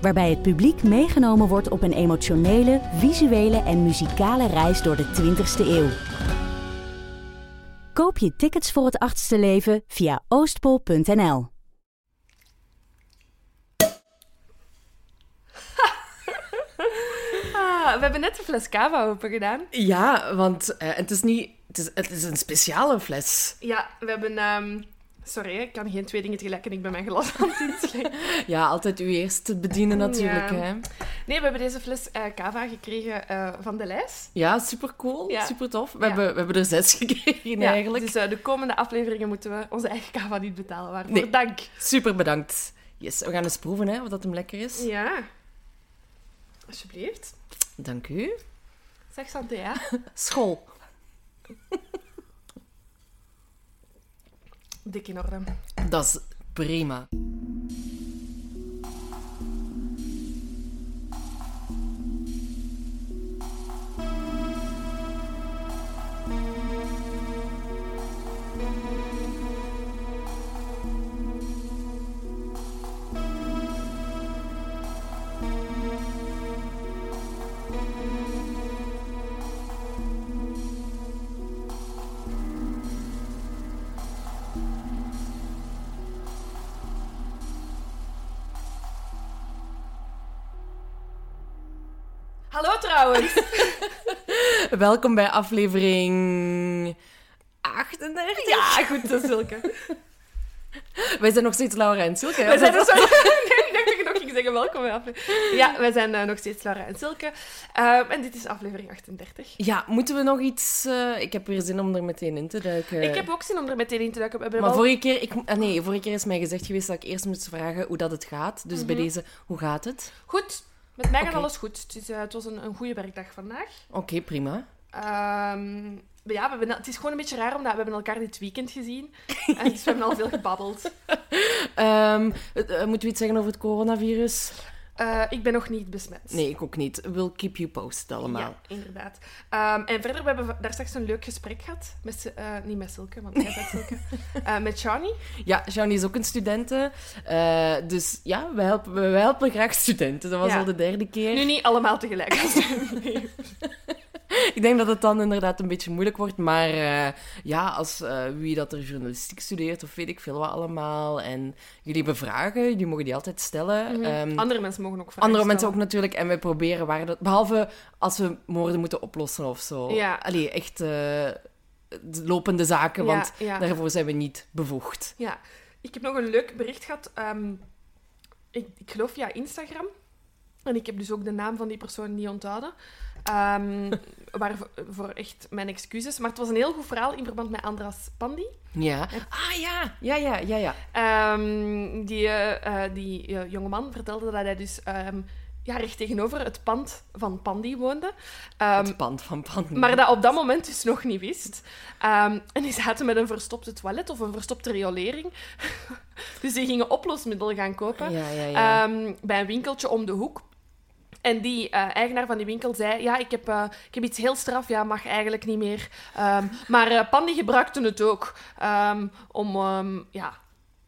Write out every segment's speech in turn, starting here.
Waarbij het publiek meegenomen wordt op een emotionele, visuele en muzikale reis door de 20ste eeuw. Koop je tickets voor het achtste leven via oostpol.nl. Ah, we hebben net een fles cava open gedaan. Ja, want eh, het is niet... Het is, het is een speciale fles. Ja, we hebben... ehm, Sorry, ik kan geen twee dingen tegelijk en ik ben mijn glas aan het inschenken. Ja, altijd u eerst te bedienen natuurlijk. Ja. Hè. Nee, we hebben deze fles eh, cava gekregen eh, van de lijst. Ja, super cool. Ja. Super tof. We, Ja. hebben, we hebben er zes gekregen eigenlijk. Dus eh, de komende afleveringen moeten we onze eigen cava niet betalen. Waarvoor Nee. dank. Super bedankt. Yes, we gaan eens proeven hè, of dat hem lekker is. Ja. Alsjeblieft. Dank u. Zeg santé, ja. School. Dik in orde. Dat is prima. Trouwens. Welkom bij aflevering 38. ja, goed, dat is zulke. Wij zijn nog steeds Laura en Silke. We zijn zo... Nee, ik dacht dat je nog ging zeggen welkom bij aflevering. Ja, wij zijn eh, nog steeds Laura en Silke. Ehm, en dit is aflevering 38. Ja, moeten we nog iets... eh, ik heb weer zin om er meteen in te duiken. Ik heb ook zin om er meteen in te duiken. Maar wel... vorige keer, ik, ah nee, vorige keer is mij gezegd geweest dat ik eerst moest vragen hoe dat het gaat. Dus bij deze, hoe gaat het? Goed, met mij gaat alles goed. Het, is, eh, het was een, een goede werkdag vandaag. Oké, prima. Ehm, ja, we hebben, het is gewoon een beetje raar, omdat we hebben elkaar dit weekend gezien. En dus we hebben al veel gebabbeld. Eh, moeten we iets zeggen over het coronavirus? Eh, ik ben nog niet besmet. Nee, ik ook niet. We'll keep you posted allemaal. Ja, inderdaad. Ehm, en verder, we hebben daar straks een leuk gesprek gehad. Met, eh, niet met Silke, want jij bent Silke. Eh, met Shani. Ja, Jeannie is ook een studente. Dus ja, wij helpen, wij helpen graag studenten. Dat was Ja. al de derde keer. Nu niet allemaal tegelijk. Ik denk dat het dan inderdaad een beetje moeilijk wordt. Maar eh, ja, als eh, wie dat er journalistiek studeert of weet ik veel wat allemaal. En jullie hebben vragen, jullie mogen die altijd stellen. Ehm, Andere mensen mogen ook vragen andere mensen ook natuurlijk. En wij proberen waar dat... Behalve als we moorden moeten oplossen of zo. Ja. Allee, echt eh, lopende zaken, Ja, want ja. daarvoor zijn we niet bevoegd. Ja, ik heb nog een leuk bericht gehad. ehm, ik, ik geloof via Instagram. En ik heb dus ook de naam van die persoon niet onthouden. Ehm waarvoor echt mijn excuses. Maar het was een heel goed verhaal in verband met Andras Pandi. Ja. Ah ja, ja, ja, ja, ja. Ehm, die eh, eh, die eh, jongeman vertelde dat hij dus ehm, ja, recht tegenover het pand van Pandi woonde. Ehm, het pand van pand. maar dat op dat moment dus nog niet wist. Ehm, en die zaten met een verstopte toilet of een verstopte riolering. dus die gingen oplosmiddel gaan kopen Ja, ja, ja. ehm, bij een winkeltje om de hoek. En die eh, eigenaar van die winkel zei: Ja, ik heb, eh, ik heb iets heel straf, ja, mag eigenlijk niet meer. Ehm, maar eh Pandy gebruikte het ook ehm, om, ehm, ja,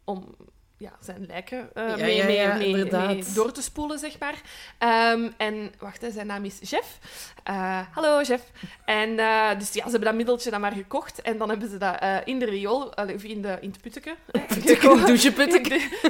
om ja, zijn lijken Ja, mee, ja, mee, ja, mee- inderdaad. mee door te spoelen, zeg maar. Ehm, en wacht, hè, zijn naam is Jeff. Eh, hallo, Jeff. En eh, dus ja, ze hebben dat middeltje dan maar gekocht. En dan hebben ze dat in de riool, of in, de, in het putteke,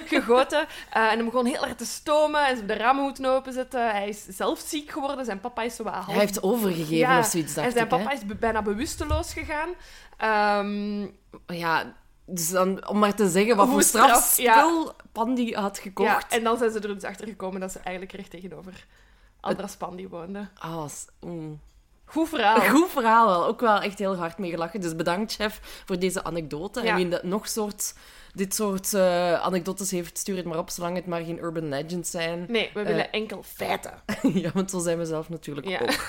gegoten. En hem begon heel erg te stomen. En ze hebben de ramen moeten openzetten. Hij is zelf ziek geworden. Zijn papa is zo wat half... Hij heeft overgegeven of zoiets, dacht En zijn ik, hè. papa is bijna bewusteloos gegaan. Ehm, Ja, dus dan, om maar te zeggen wat Hoe voor straf, strafspul Pandy had gekocht. ja, en dan zijn ze er dus achter gekomen dat ze eigenlijk recht tegenover Andras Pandi woonde. Ah, mm. Goed verhaal. Goed verhaal wel. Ook wel echt heel hard mee gelachen. Dus bedankt, chef, voor deze anekdote. Ja. En wie dat nog soort, dit soort eh, anekdotes heeft, stuur het maar op, zolang het maar geen urban legends zijn. Nee, we willen enkel feiten. ja, want zo zijn we zelf natuurlijk Ja. ook.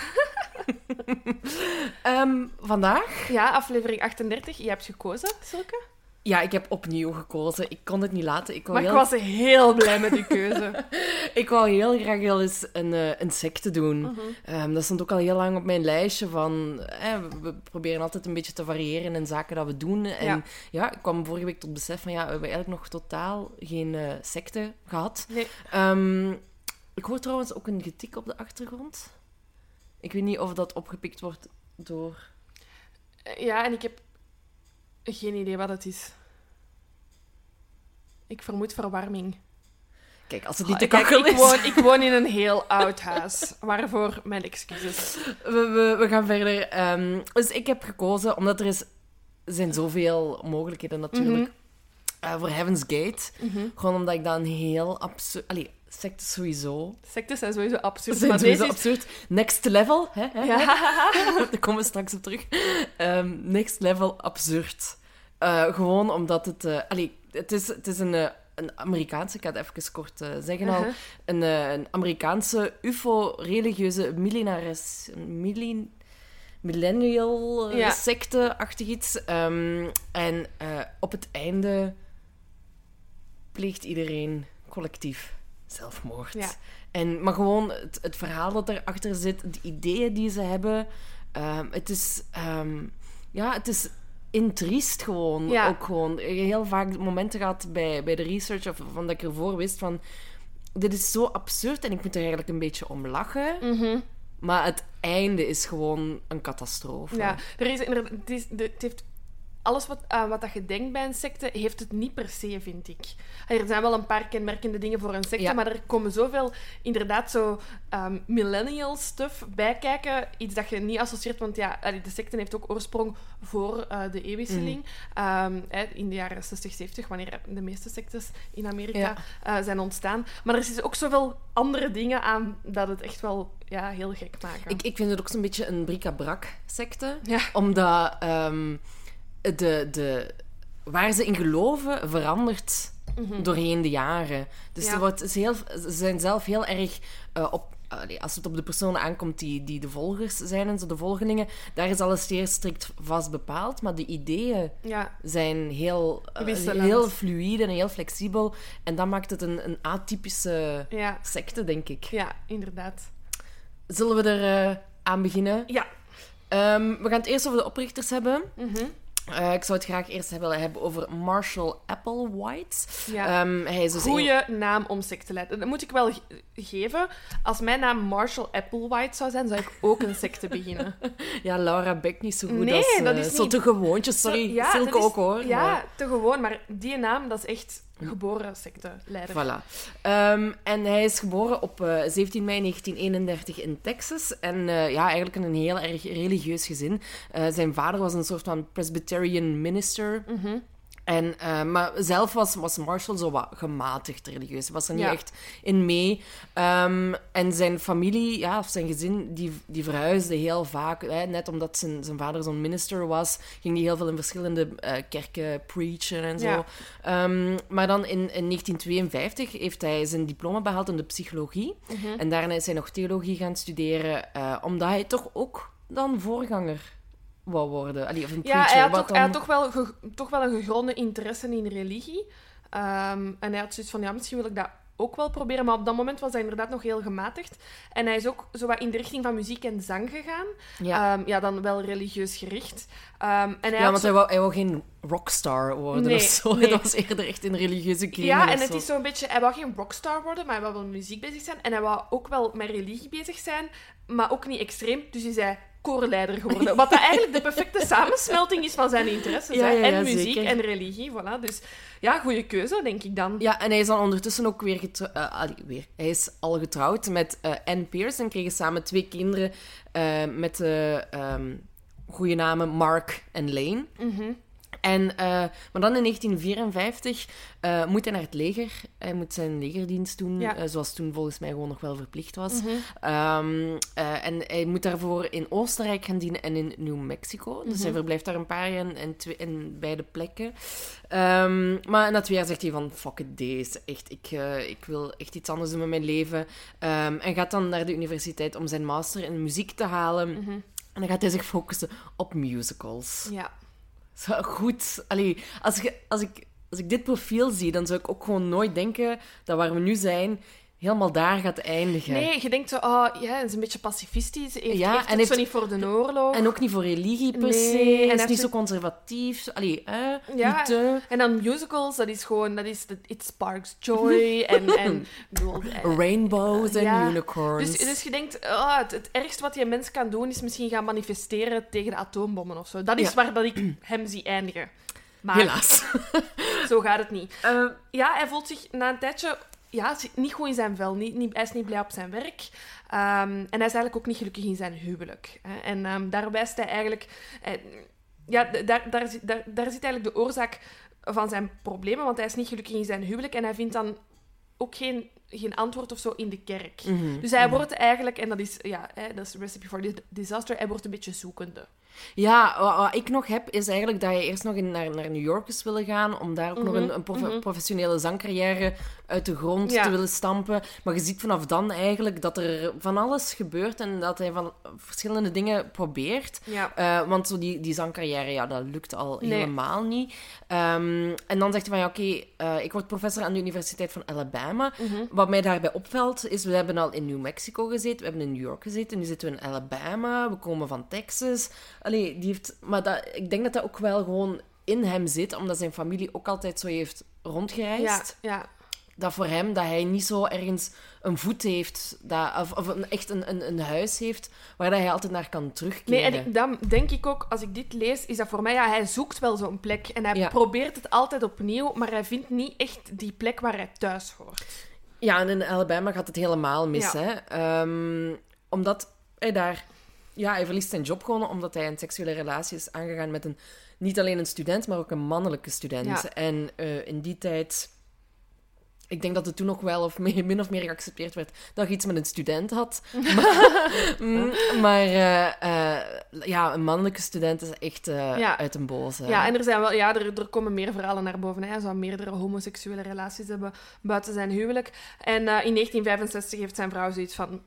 Ehm, vandaag? Ja, aflevering 38. Je hebt gekozen, Silke. Ja, ik heb opnieuw gekozen. Ik kon het niet laten. Ik Maar ik was heel blij met die keuze. ik wou heel graag heel eens een, een secte doen. Mhm. Ehm, dat stond ook al heel lang op mijn lijstje van... eh, we proberen altijd een beetje te variëren in zaken dat we doen. En ja, Ja. ik kwam vorige week tot besef van... Ja, we hebben eigenlijk nog totaal geen eh, secte gehad. Nee. Ehm, ik hoor trouwens ook een getik op de achtergrond. Ik weet niet of dat opgepikt wordt door... Ja, en ik heb geen idee wat het is. Ik vermoed verwarming. Kijk, als het niet te ik, is... woon, ik woon in een heel oud huis. Waarvoor mijn excuses. We, we, we gaan verder. Ehm, dus ik heb gekozen, omdat er is, zijn zoveel mogelijkheden natuurlijk. eh, voor Heaven's Gate. Mhm. Gewoon omdat ik dat een heel absurd... Allee, secte sowieso. Sectes zijn sowieso absurd. Zijn maar sowieso deze is... absurd. Next level, hè? hè, hè. Ja. Daar komen we straks op terug. Ehm, next level absurd. Eh, gewoon omdat het... eh allee, het is, het is een, eh, een Amerikaanse... Ik ga het even kort zeggen al. Uh-huh. Een, een Amerikaanse ufo-religieuze millenares... millen- millennial Ja. secte-achtig iets. Ehm, en op het einde pleegt iedereen collectief zelfmoord. Ja. En, maar gewoon het, het verhaal dat erachter zit, de ideeën die ze hebben. ehm, het is... ehm, ja, het is intriest gewoon. Ja. Ook gewoon. Heel vaak momenten gehad bij, bij de research, of van dat ik ervoor wist van... Dit is zo absurd en ik moet er eigenlijk een beetje om lachen. Mhm. Maar het einde is gewoon een catastrofe. Ja, er is inderdaad... Het, is, de- het heeft... Alles wat, aan wat dat je denkt bij een secte, heeft het niet per se, vind ik. Er zijn wel een paar kenmerkende dingen voor een secte, Ja. maar er komen zoveel, inderdaad, zo ehm, millennial stuff bij kijken. Iets dat je niet associeert, want ja, de secte heeft ook oorsprong voor eh, de eeuwwisseling. Mm. Ehm, in de jaren 60, 70, wanneer de meeste sectes in Amerika Ja. eh, zijn ontstaan. Maar er is ook zoveel andere dingen aan dat het echt wel ja, heel gek maken. Ik, ik vind het ook zo'n beetje een bric-à-brac-secte. Ja. Omdat ehm, de, de, waar ze in geloven verandert doorheen de jaren. Dus Mhm. Ja. er wordt, is heel, ze zijn zelf heel erg eh, op... Als het op de personen aankomt die, die de volgers zijn en zo, de volgelingen, daar is alles zeer strikt vast bepaald. Maar de ideeën Ja, zijn heel, Wisselend. heel fluïde en heel flexibel. En dat maakt het een, een atypische ja, secte, denk ik. ja, inderdaad. Zullen we er eh, aan beginnen? Ja. Ehm, we gaan het eerst over de oprichters hebben. Mhm. Eh, ik zou het graag eerst willen hebben over Marshall Applewhite. Ja. Ehm, hij is dus Goeie naam om secte te leiden. Dat moet ik wel ge- geven. Als mijn naam Marshall Applewhite zou zijn, zou ik ook een secte beginnen. een- ja, Laura Beck niet zo goed Nee, als... dat eh, is Zo niet- te gewoontjes, sorry. Zo, ja, Silke is- ook, hoor. Ja, maar- te gewoon. Maar die naam, dat is echt geboren secteleider. Voilà. Ehm, en hij is geboren op eh, 17 mei 1931 in Texas. En eh, ja, eigenlijk in een heel erg religieus gezin. Eh, zijn vader was een soort van Presbyterian minister. Mhm. En, eh, maar zelf was, was Marshall zo wat gematigd religieus. Hij was er niet Ja. echt in mee. Ehm, en zijn familie, ja, of zijn gezin, die, die verhuisde heel vaak. Hè, net omdat zijn, zijn vader zo'n minister was, ging hij heel veel in verschillende eh, kerken preachen en zo. Ja. Ehm, maar dan in, in 1952 heeft hij zijn diploma behaald in de psychologie. Mhm. En daarna is hij nog theologie gaan studeren, eh, omdat hij toch ook dan voorganger wou worden. Allee, of een Ja, preacher. hij had, wat ook, hij had toch, wel ge- toch wel een gegronde interesse in religie. Ehm, en hij had zoiets van, ja, misschien wil ik dat ook wel proberen. Maar op dat moment was hij inderdaad nog heel gematigd. En hij is ook zo wat in de richting van muziek en zang gegaan. Ja. Ehm, ja dan wel religieus gericht. Ehm, en hij Ja, want zo- hij wou, hij wou geen rockstar worden Nee, of zo. nee. Dat was eerder echt in religieuze kringen Ja, en het zo. is zo'n beetje... Hij wou geen rockstar worden, maar hij wou wel met muziek bezig zijn. En hij wou ook wel met religie bezig zijn, maar ook niet extreem. Dus hij koorleider geworden. Wat dat eigenlijk de perfecte samensmelting is van zijn interesses. Ja, hè. ja, ja, en muziek zeker. en religie, voilà. Dus ja, goede keuze, denk ik dan. Ja, en hij is dan ondertussen ook weer getrouwd. weer. Hij is al getrouwd met eh, Anne Pierce en kregen samen twee kinderen eh, met de ehm goede namen Mark en Lane. Mhm. En, eh, maar dan in 1954 uh, moet hij naar het leger. Hij moet zijn legerdienst doen, Ja. eh, zoals toen volgens mij gewoon nog wel verplicht was. Mhm. Ehm, eh, en hij moet daarvoor in Oostenrijk gaan dienen en in New Mexico. Dus hij Mhm. verblijft daar een paar jaar in, in, beide plekken. Ehm, maar na twee jaar zegt hij van, fuck it, deze. Echt, ik, eh, ik wil echt iets anders doen met mijn leven. Ehm, en gaat dan naar de universiteit om zijn master in muziek te halen. Mhm. En dan gaat hij zich focussen op musicals. Ja. Zo goed. Allee, als, je, als, ik, als ik dit profiel zie, dan zou ik ook gewoon nooit denken dat waar we nu zijn, helemaal daar gaat eindigen. Nee, je denkt zo, oh, ja, hij is een beetje pacifistisch. Heeft, Ja, heeft en het heeft- zo niet voor de oorlog. En ook niet voor religie per Nee, se. en Hij is niet zo conservatief. Allee, hè? Ja, Niet te... En dan musicals, dat is gewoon, dat is, it sparks joy. en, en, bedoel, eh, Rainbows en Ja. unicorns. dus, dus je denkt, oh, het, het ergste wat je mens kan doen, is misschien gaan manifesteren tegen de atoombommen of zo. Dat is Ja. waar dat ik hem zie eindigen. Maar Helaas. zo gaat het niet. Eh, Ja, hij voelt zich na een tijdje ja, niet goed in zijn vel. Niet, niet, hij is niet blij op zijn werk. Ehm, en hij is eigenlijk ook niet gelukkig in zijn huwelijk. Hè. En ehm, daar wijst hij eigenlijk... eh, ja, daar, daar, zit- daar, daar zit eigenlijk de oorzaak van zijn problemen, want hij is niet gelukkig in zijn huwelijk en hij vindt dan ook geen, geen antwoord of zo in de kerk. mhm. Dus hij wordt eigenlijk, en dat is, ja, hè, dat is Recipe for Di- Disaster, hij wordt een beetje zoekende. Ja, wat, ik nog heb, is eigenlijk dat je eerst nog in, naar, naar New York is willen gaan, om daar ook nog een, een profe- mhm. professionele zangcarrière uit de grond Ja. te willen stampen. Maar je ziet vanaf dan eigenlijk dat er van alles gebeurt en dat hij van verschillende dingen probeert. Ja. Eh, want zo die, die zangcarrière, ja, dat lukt al Nee. helemaal niet. Ehm, en dan zegt hij van, ja, oké, eh, ik word professor aan de Universiteit van Alabama. Mhm. Wat mij daarbij opvalt, is we hebben al in New Mexico gezeten, we hebben in New York gezeten, nu zitten we in Alabama, we komen van Texas. Allee, die heeft... Maar dat, ik denk dat dat ook wel gewoon in hem zit, omdat zijn familie ook altijd zo heeft Ja, rondgereisd. ja. Dat voor hem, dat hij niet zo ergens een voet heeft, dat, of, of een, echt een, een, een huis heeft, waar dat hij altijd naar kan terugkeren. Nee, en ik, dan denk ik ook, als ik dit lees, is dat voor mij, ja, hij zoekt wel zo'n plek. En hij Ja. probeert het altijd opnieuw, maar hij vindt niet echt die plek waar hij thuis hoort. Ja, en in Alabama gaat het helemaal mis, Ja. hè. Ehm, omdat hij daar... Ja, hij verliest zijn job gewoon omdat hij een seksuele relatie is aangegaan met een... Niet alleen een student, maar ook een mannelijke student. Ja. En eh, in die tijd... Ik denk dat het toen nog wel of min of meer geaccepteerd werd dat je iets met een student had. maar Mm, maar, eh, eh, ja, een mannelijke student is echt Ja. uit een boze. Ja, en er, zijn wel, ja, er, er komen meer verhalen naar boven. Hè. Hij zou meerdere homoseksuele relaties hebben buiten zijn huwelijk. En in 1965 heeft zijn vrouw zoiets van...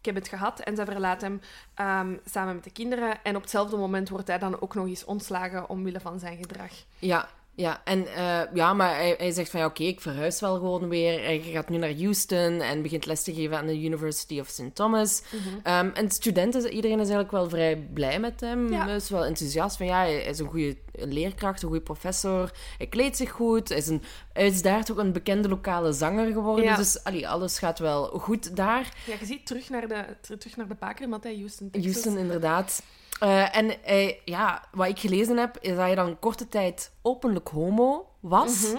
Ik heb het gehad. En zij verlaat hem ehm, samen met de kinderen. En op hetzelfde moment wordt hij dan ook nog eens ontslagen omwille van zijn gedrag. Ja, ja. En, eh, ja maar hij, hij zegt van ja, oké, ik verhuis wel gewoon weer. Hij gaat nu naar Houston en begint les te geven aan de University of St. Thomas. Ehm, en studenten, iedereen is eigenlijk wel vrij blij met hem. Ja. Is wel enthousiast van ja, hij is een goede leerkracht, een goede professor. Hij kleedt zich goed. Hij is, een, hij is daar toch een bekende lokale zanger geworden. Ja. Dus allee, alles gaat wel goed daar. Ja, je ziet terug naar de, ter- terug naar de bakermat, hè, Houston, Texas. Houston, inderdaad. Eh, en hij, ja, wat ik gelezen heb, is dat hij dan korte tijd openlijk homo was. Mhm.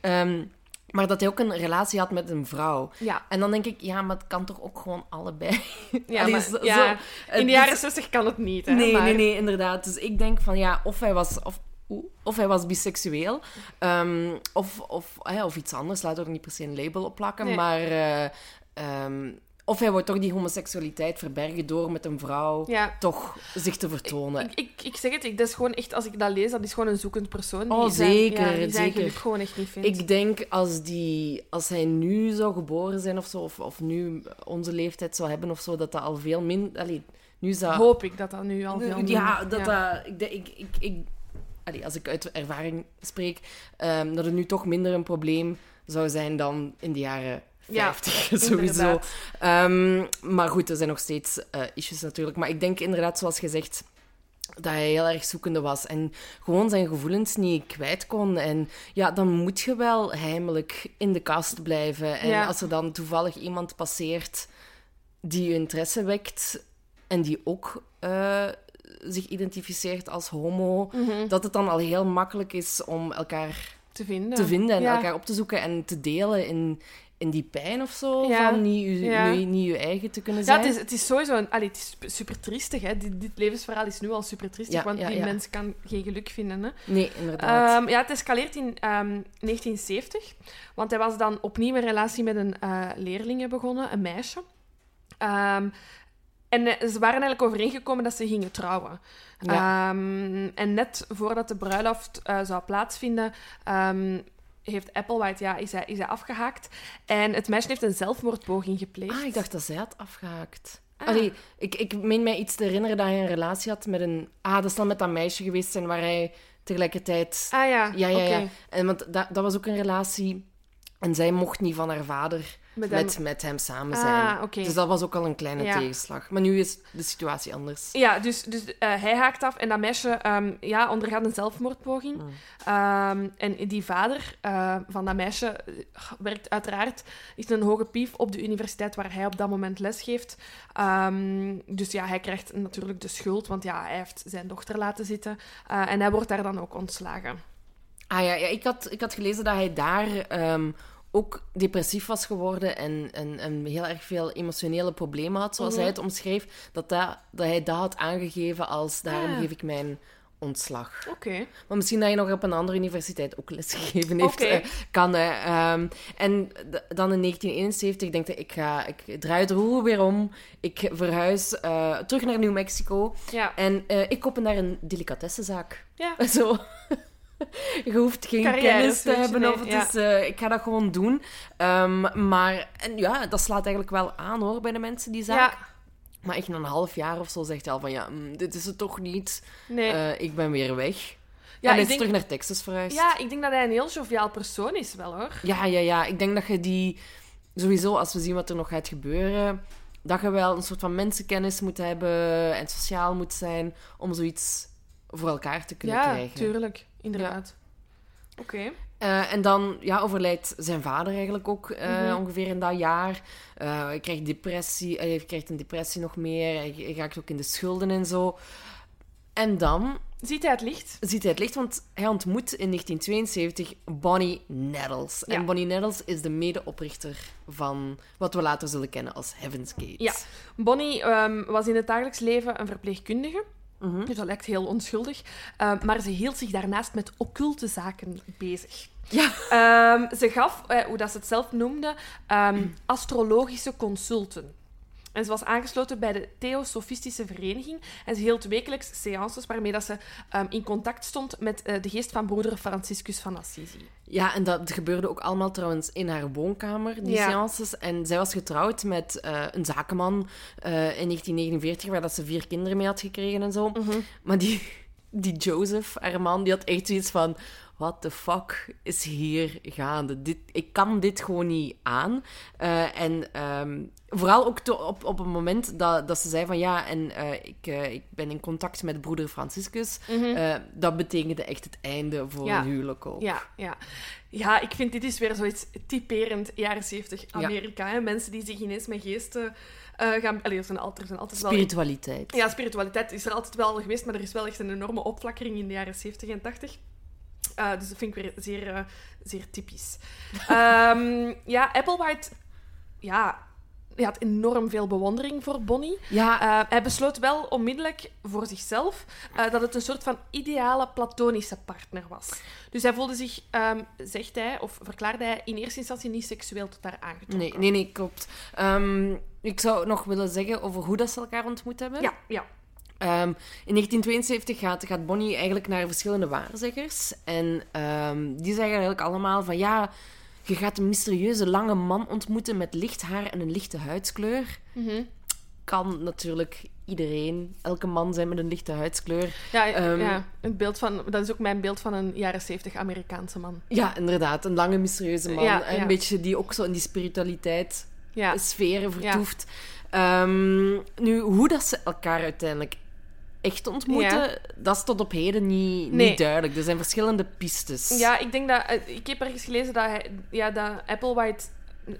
Ehm, maar dat hij ook een relatie had met een vrouw. Ja, En dan denk ik, ja, maar het kan toch ook gewoon allebei. ja, Allee, maar- zo- ja, zo- in de jaren 60 kan het niet. Hè, Nee, maar- nee, nee, inderdaad. Dus ik denk van ja, of hij was. Of, of hij was biseksueel, ehm, of, of, eh, of iets anders. Laat er niet per se een label op plakken. Nee. Maar, eh, ehm, of hij wordt toch die homoseksualiteit verbergen door met een vrouw Ja. toch zich te vertonen. Ik, ik, ik zeg het, ik, dat is gewoon echt, als ik dat lees, dat is gewoon een zoekend persoon. Oh, die zijn, zeker, ja, die zijn zeker. geluk gewoon echt niet vindt. Ik denk als, die, als hij nu zou geboren zijn of zo, of, of nu onze leeftijd zou hebben of zo, dat dat al veel minder. Nu zou. Hoop ik dat dat nu al veel Ja, minder- dat ja. dat. Ik, denk- ik, ik, ik, allee, als ik uit ervaring spreek, ehm, dat het nu toch minder een probleem zou zijn dan in de jaren Ja, 50 sowieso. inderdaad. Ehm, maar goed, er zijn nog steeds eh, issues natuurlijk. Maar ik denk inderdaad, zoals gezegd, dat hij heel erg zoekende was en gewoon zijn gevoelens niet kwijt kon. En ja, dan moet je wel heimelijk in de kast blijven. En Ja. als er dan toevallig iemand passeert die je interesse wekt en die ook eh, zich identificeert als homo, Mhm. dat het dan al heel makkelijk is om elkaar Te vinden. te vinden en Ja. elkaar op te zoeken en te delen in, in die pijn of zo, Ja. van niet, je, Ja. niet, niet je eigen te kunnen Ja, zijn. het is, het is sowieso een, allee, het is super- triestig. Hè. Dit, dit levensverhaal is nu al super triestig, Ja, want ja, die ja. mens kan geen geluk vinden. Hè. Nee, inderdaad. Ehm, ja, het escaleert in ehm, 1970, want hij was dan opnieuw een relatie met een eh leerlinge begonnen, een meisje. Ehm, en eh, ze waren eigenlijk overeengekomen dat ze gingen trouwen. Ja. Ehm, en net voordat de bruiloft eh, zou plaatsvinden, ehm, heeft Applewhite, ja, is hij, is hij afgehaakt. En het meisje heeft een zelfmoordpoging gepleegd. Ah, ik dacht dat zij had afgehaakt. Ah. Allee, ik, ik meen mij iets te herinneren dat hij een relatie had met een... Ah, dat zal met dat meisje geweest zijn waar hij tegelijkertijd... Ah ja, Ja, ja, ja. En want dat, dat was ook een relatie... En zij mocht niet van haar vader Met hem- met, met hem samen Ah, zijn. Dus dat was ook al een kleine Ja. tegenslag. Maar nu is de situatie anders. Ja, dus, dus eh, hij haakt af en dat meisje ehm, ja, ondergaat een zelfmoordpoging. Mm. Ehm, en die vader eh, van dat meisje eh, werkt uiteraard, is een hoge pief op de universiteit waar hij op dat moment les geeft. Ehm, dus ja, hij krijgt natuurlijk de schuld, want ja, hij heeft zijn dochter laten zitten. En hij wordt daar dan ook ontslagen. Ah ja, ja ik, had, ik had gelezen dat hij daar ook depressief was geworden en, en, en heel erg veel emotionele problemen had, zoals Mhm. hij het omschreef. Dat, dat, dat hij dat had aangegeven als daarom Ah. geef ik mijn ontslag. Oké. Maar misschien dat je nog op een andere universiteit ook lesgegeven heeft. Eh, kan. Ehm, en dan in 1971 denk ik, ik, ga, ik draai de roer weer om. Ik verhuis eh, terug naar New Mexico. Ja. En eh, ik open daar een delicatessenzaak. Ja. Zo. Je hoeft geen Carrière kennis te hebben. nee, of het ja. is, eh, ik ga dat gewoon doen. Ehm, maar en ja, dat slaat eigenlijk wel aan hoor, bij de mensen die zaak. Ja. Maar echt na een half jaar of zo zegt hij al van ja, mm, dit is het toch niet. Nee. Eh, ik ben weer weg. ja, en hij is denk, terug naar Texas verhuisd. ja, ik denk dat hij een heel joviaal persoon is, wel hoor. ja, ja, ja. Ik denk dat je die sowieso, als we zien wat er nog gaat gebeuren, dat je wel een soort van mensenkennis moet hebben en sociaal moet zijn om zoiets voor elkaar te kunnen Ja, krijgen. tuurlijk. Inderdaad. Oké. Eh, en dan ja, overlijdt zijn vader eigenlijk ook eh, Mhm. ongeveer in dat jaar. Eh, hij krijgt depressie, hij krijgt een depressie nog meer. Hij, hij raakt ook in de schulden en zo. En dan Ziet hij het licht? ziet hij het licht, want hij ontmoet in 1972 Bonnie Nettles. Ja. En Bonnie Nettles is de medeoprichter van wat we later zullen kennen als Heaven's Gate. Ja. Bonnie ehm, was in het dagelijks leven een verpleegkundige. Mhm. Dus dat lijkt heel onschuldig. Ehm, maar ze hield zich daarnaast met occulte zaken bezig. Ja. Ehm, ze gaf, eh, hoe dat ze het zelf noemde, ehm, astrologische consulten. En ze was aangesloten bij de Theosofistische Vereniging. En ze hield wekelijks seances waarmee dat ze ehm, in contact stond met eh, de geest van broeder Franciscus van Assisi. Ja, en dat gebeurde ook allemaal trouwens in haar woonkamer, die Ja. seances. En zij was getrouwd met eh, een zakenman eh, in 1949, waar dat ze vier kinderen mee had gekregen en zo. Maar die, die Joseph, haar man, die had echt zoiets van... What the fuck is hier gaande? Dit, ik kan dit gewoon niet aan. Eh, en ehm, vooral ook op, op het moment dat, dat ze zei van... Ja, en eh, ik, eh, ik ben in contact met broeder Franciscus. Eh, dat betekende echt het einde voor Ja. een huwelijk ook. Ja, ja. ja, ik vind dit is weer zoiets typerend jaren 70 Ja. Amerika. Hè? Mensen die zich ineens met geesten gaan... Allee, er zijn altijd, er zijn altijd wel... Spiritualiteit. Ja, spiritualiteit is er altijd wel geweest, maar er is wel echt een enorme opflakkering in de jaren 70 en 80. Eh, dus dat vind ik weer zeer, eh, zeer typisch. Ehm, ja, Applewhite... Ja, hij had enorm veel bewondering voor Bonnie. Ja, Eh, hij besloot wel onmiddellijk voor zichzelf dat het een soort van ideale platonische partner was. Dus hij voelde zich, ehm, zegt hij, of verklaarde hij, in eerste instantie niet seksueel tot haar aangetrokken. nee, nee, nee, klopt. Ehm, ik zou nog willen zeggen over hoe dat ze elkaar ontmoet hebben. Ja, ja. Ehm, in 1972 gaat, gaat Bonnie eigenlijk naar verschillende waarzeggers. En ehm, die zeggen eigenlijk allemaal van ja, je gaat een mysterieuze lange man ontmoeten met licht haar en een lichte huidskleur. Mhm. Kan natuurlijk iedereen, elke man zijn met een lichte huidskleur. Ja, Ehm, ja, het beeld van, dat is ook mijn beeld van een jaren 70 Amerikaanse man. Ja, inderdaad, een lange mysterieuze man. Ja, Een beetje die ook zo in die spiritualiteit sferen vertoeft. Ehm, nu, hoe dat ze elkaar uiteindelijk echt ontmoeten, Ja. dat is tot op heden niet, Nee. niet duidelijk. Er zijn verschillende pistes. ja ik denk dat... eh, Ik heb ergens gelezen dat, hij, ja, dat Applewhite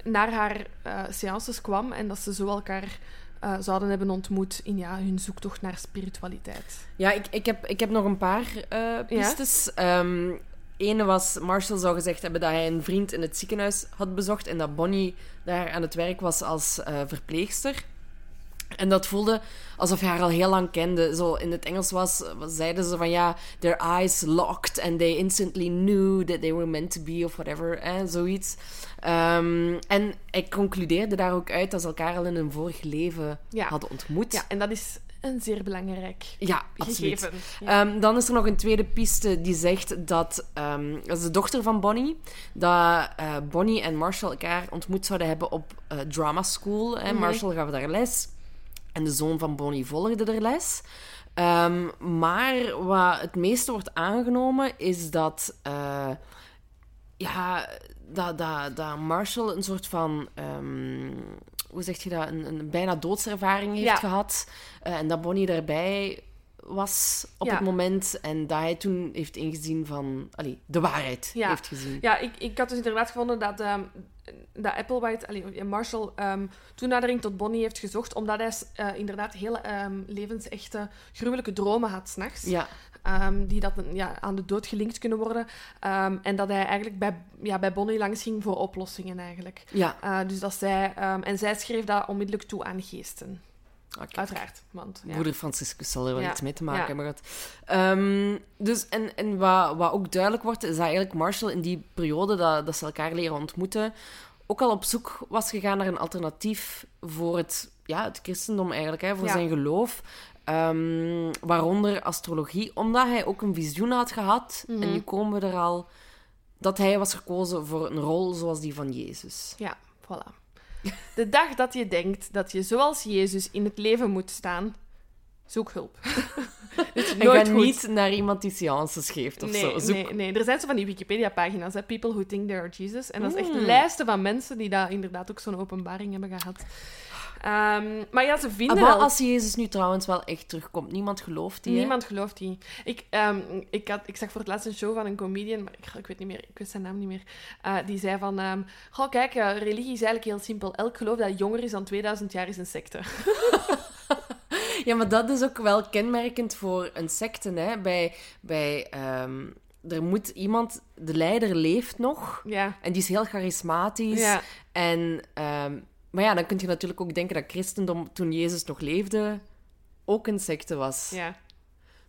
naar haar eh seances kwam en dat ze zo elkaar eh, zouden hebben ontmoet in ja, hun zoektocht naar spiritualiteit. Ja, ik, ik, heb, ik heb nog een paar pistes. Ehm, ene was, Marshall zou gezegd hebben dat hij een vriend in het ziekenhuis had bezocht en dat Bonnie daar aan het werk was als uh, verpleegster. En dat voelde alsof hij haar al heel lang kende. Zo in het Engels was, zeiden ze van ja, their eyes locked and they instantly knew that they were meant to be of whatever, eh, zoiets. Um, en hij concludeerde daar ook uit dat ze elkaar al in een vorig leven ja. hadden ontmoet. Ja, en dat is een zeer belangrijk ja, gegeven. Ja. Um, dan is er nog een tweede piste die zegt dat, um, dat is de dochter van Bonnie, dat uh, Bonnie en Marshall elkaar ontmoet zouden hebben op uh, drama school. Hè. Mm -hmm. Marshall gaf daar les en de zoon van Bonnie volgde er les. Um, maar wat het meeste wordt aangenomen is dat, uh, ja, dat, dat, dat Marshall een soort van um, hoe zeg je dat, een, een bijna doodservaring heeft Ja. gehad. Uh, en dat Bonnie daarbij was op Ja. het moment. En dat hij toen heeft ingezien van... Allee, de waarheid Ja. heeft gezien. Ja, ik, ik had dus inderdaad gevonden dat, ehm, dat Applewhite, allee, Marshall, ehm, toenadering tot Bonnie heeft gezocht, omdat hij eh, inderdaad heel ehm, levensechte, gruwelijke dromen had s'nachts. Ja, Ehm, die dat ja, aan de dood gelinkt kunnen worden. En dat hij eigenlijk bij, ja, bij Bonnie langs ging voor oplossingen eigenlijk. ja. Eh, dus dat zij, en zij schreef dat onmiddellijk toe aan geesten. Oké. Uiteraard. Want, ja. Broeder Franciscus zal er wel Ja. iets mee te maken Ja. hebben gehad. Ehm, dus, en en wat, wat ook duidelijk wordt, is dat eigenlijk Marshall in die periode dat, dat ze elkaar leren ontmoeten, ook al op zoek was gegaan naar een alternatief voor het, ja, het christendom eigenlijk, hè, voor Ja. zijn geloof. Ehm, waaronder astrologie, omdat hij ook een visioen had gehad. Mhm. En nu komen we er al dat hij was gekozen voor een rol zoals die van Jezus. Ja, voilà. De dag dat je denkt dat je zoals Jezus in het leven moet staan, zoek hulp. Is En ga goed. niet naar iemand die seances geeft of nee, zo. Zoek nee, nee, er zijn zo van die Wikipedia-pagina's, hè, People Who Think They Are Jesus. En dat is echt Mm. lijsten van mensen die daar inderdaad ook zo'n openbaring hebben gehad. Ehm, maar ja, ze vinden Ah, maar wel... als Jezus nu trouwens wel echt terugkomt, niemand gelooft die. hè? Niemand gelooft die. Ik, ehm, ik, had, ik zag voor het laatst een show van een comedian, maar ik, ik weet niet meer, ik weet zijn naam niet meer. eh, die zei van, ehm goh, kijk, eh, religie is eigenlijk heel simpel. Elk geloof dat jonger is dan 2000 jaar is een secte. Ja, maar dat is ook wel kenmerkend voor een secte. Hè? Bij, bij, er moet iemand, de leider leeft nog ja. en die is heel charismatisch. Ja. En, maar ja, dan kun je natuurlijk ook denken dat christendom toen Jezus nog leefde ook een secte was. Ja.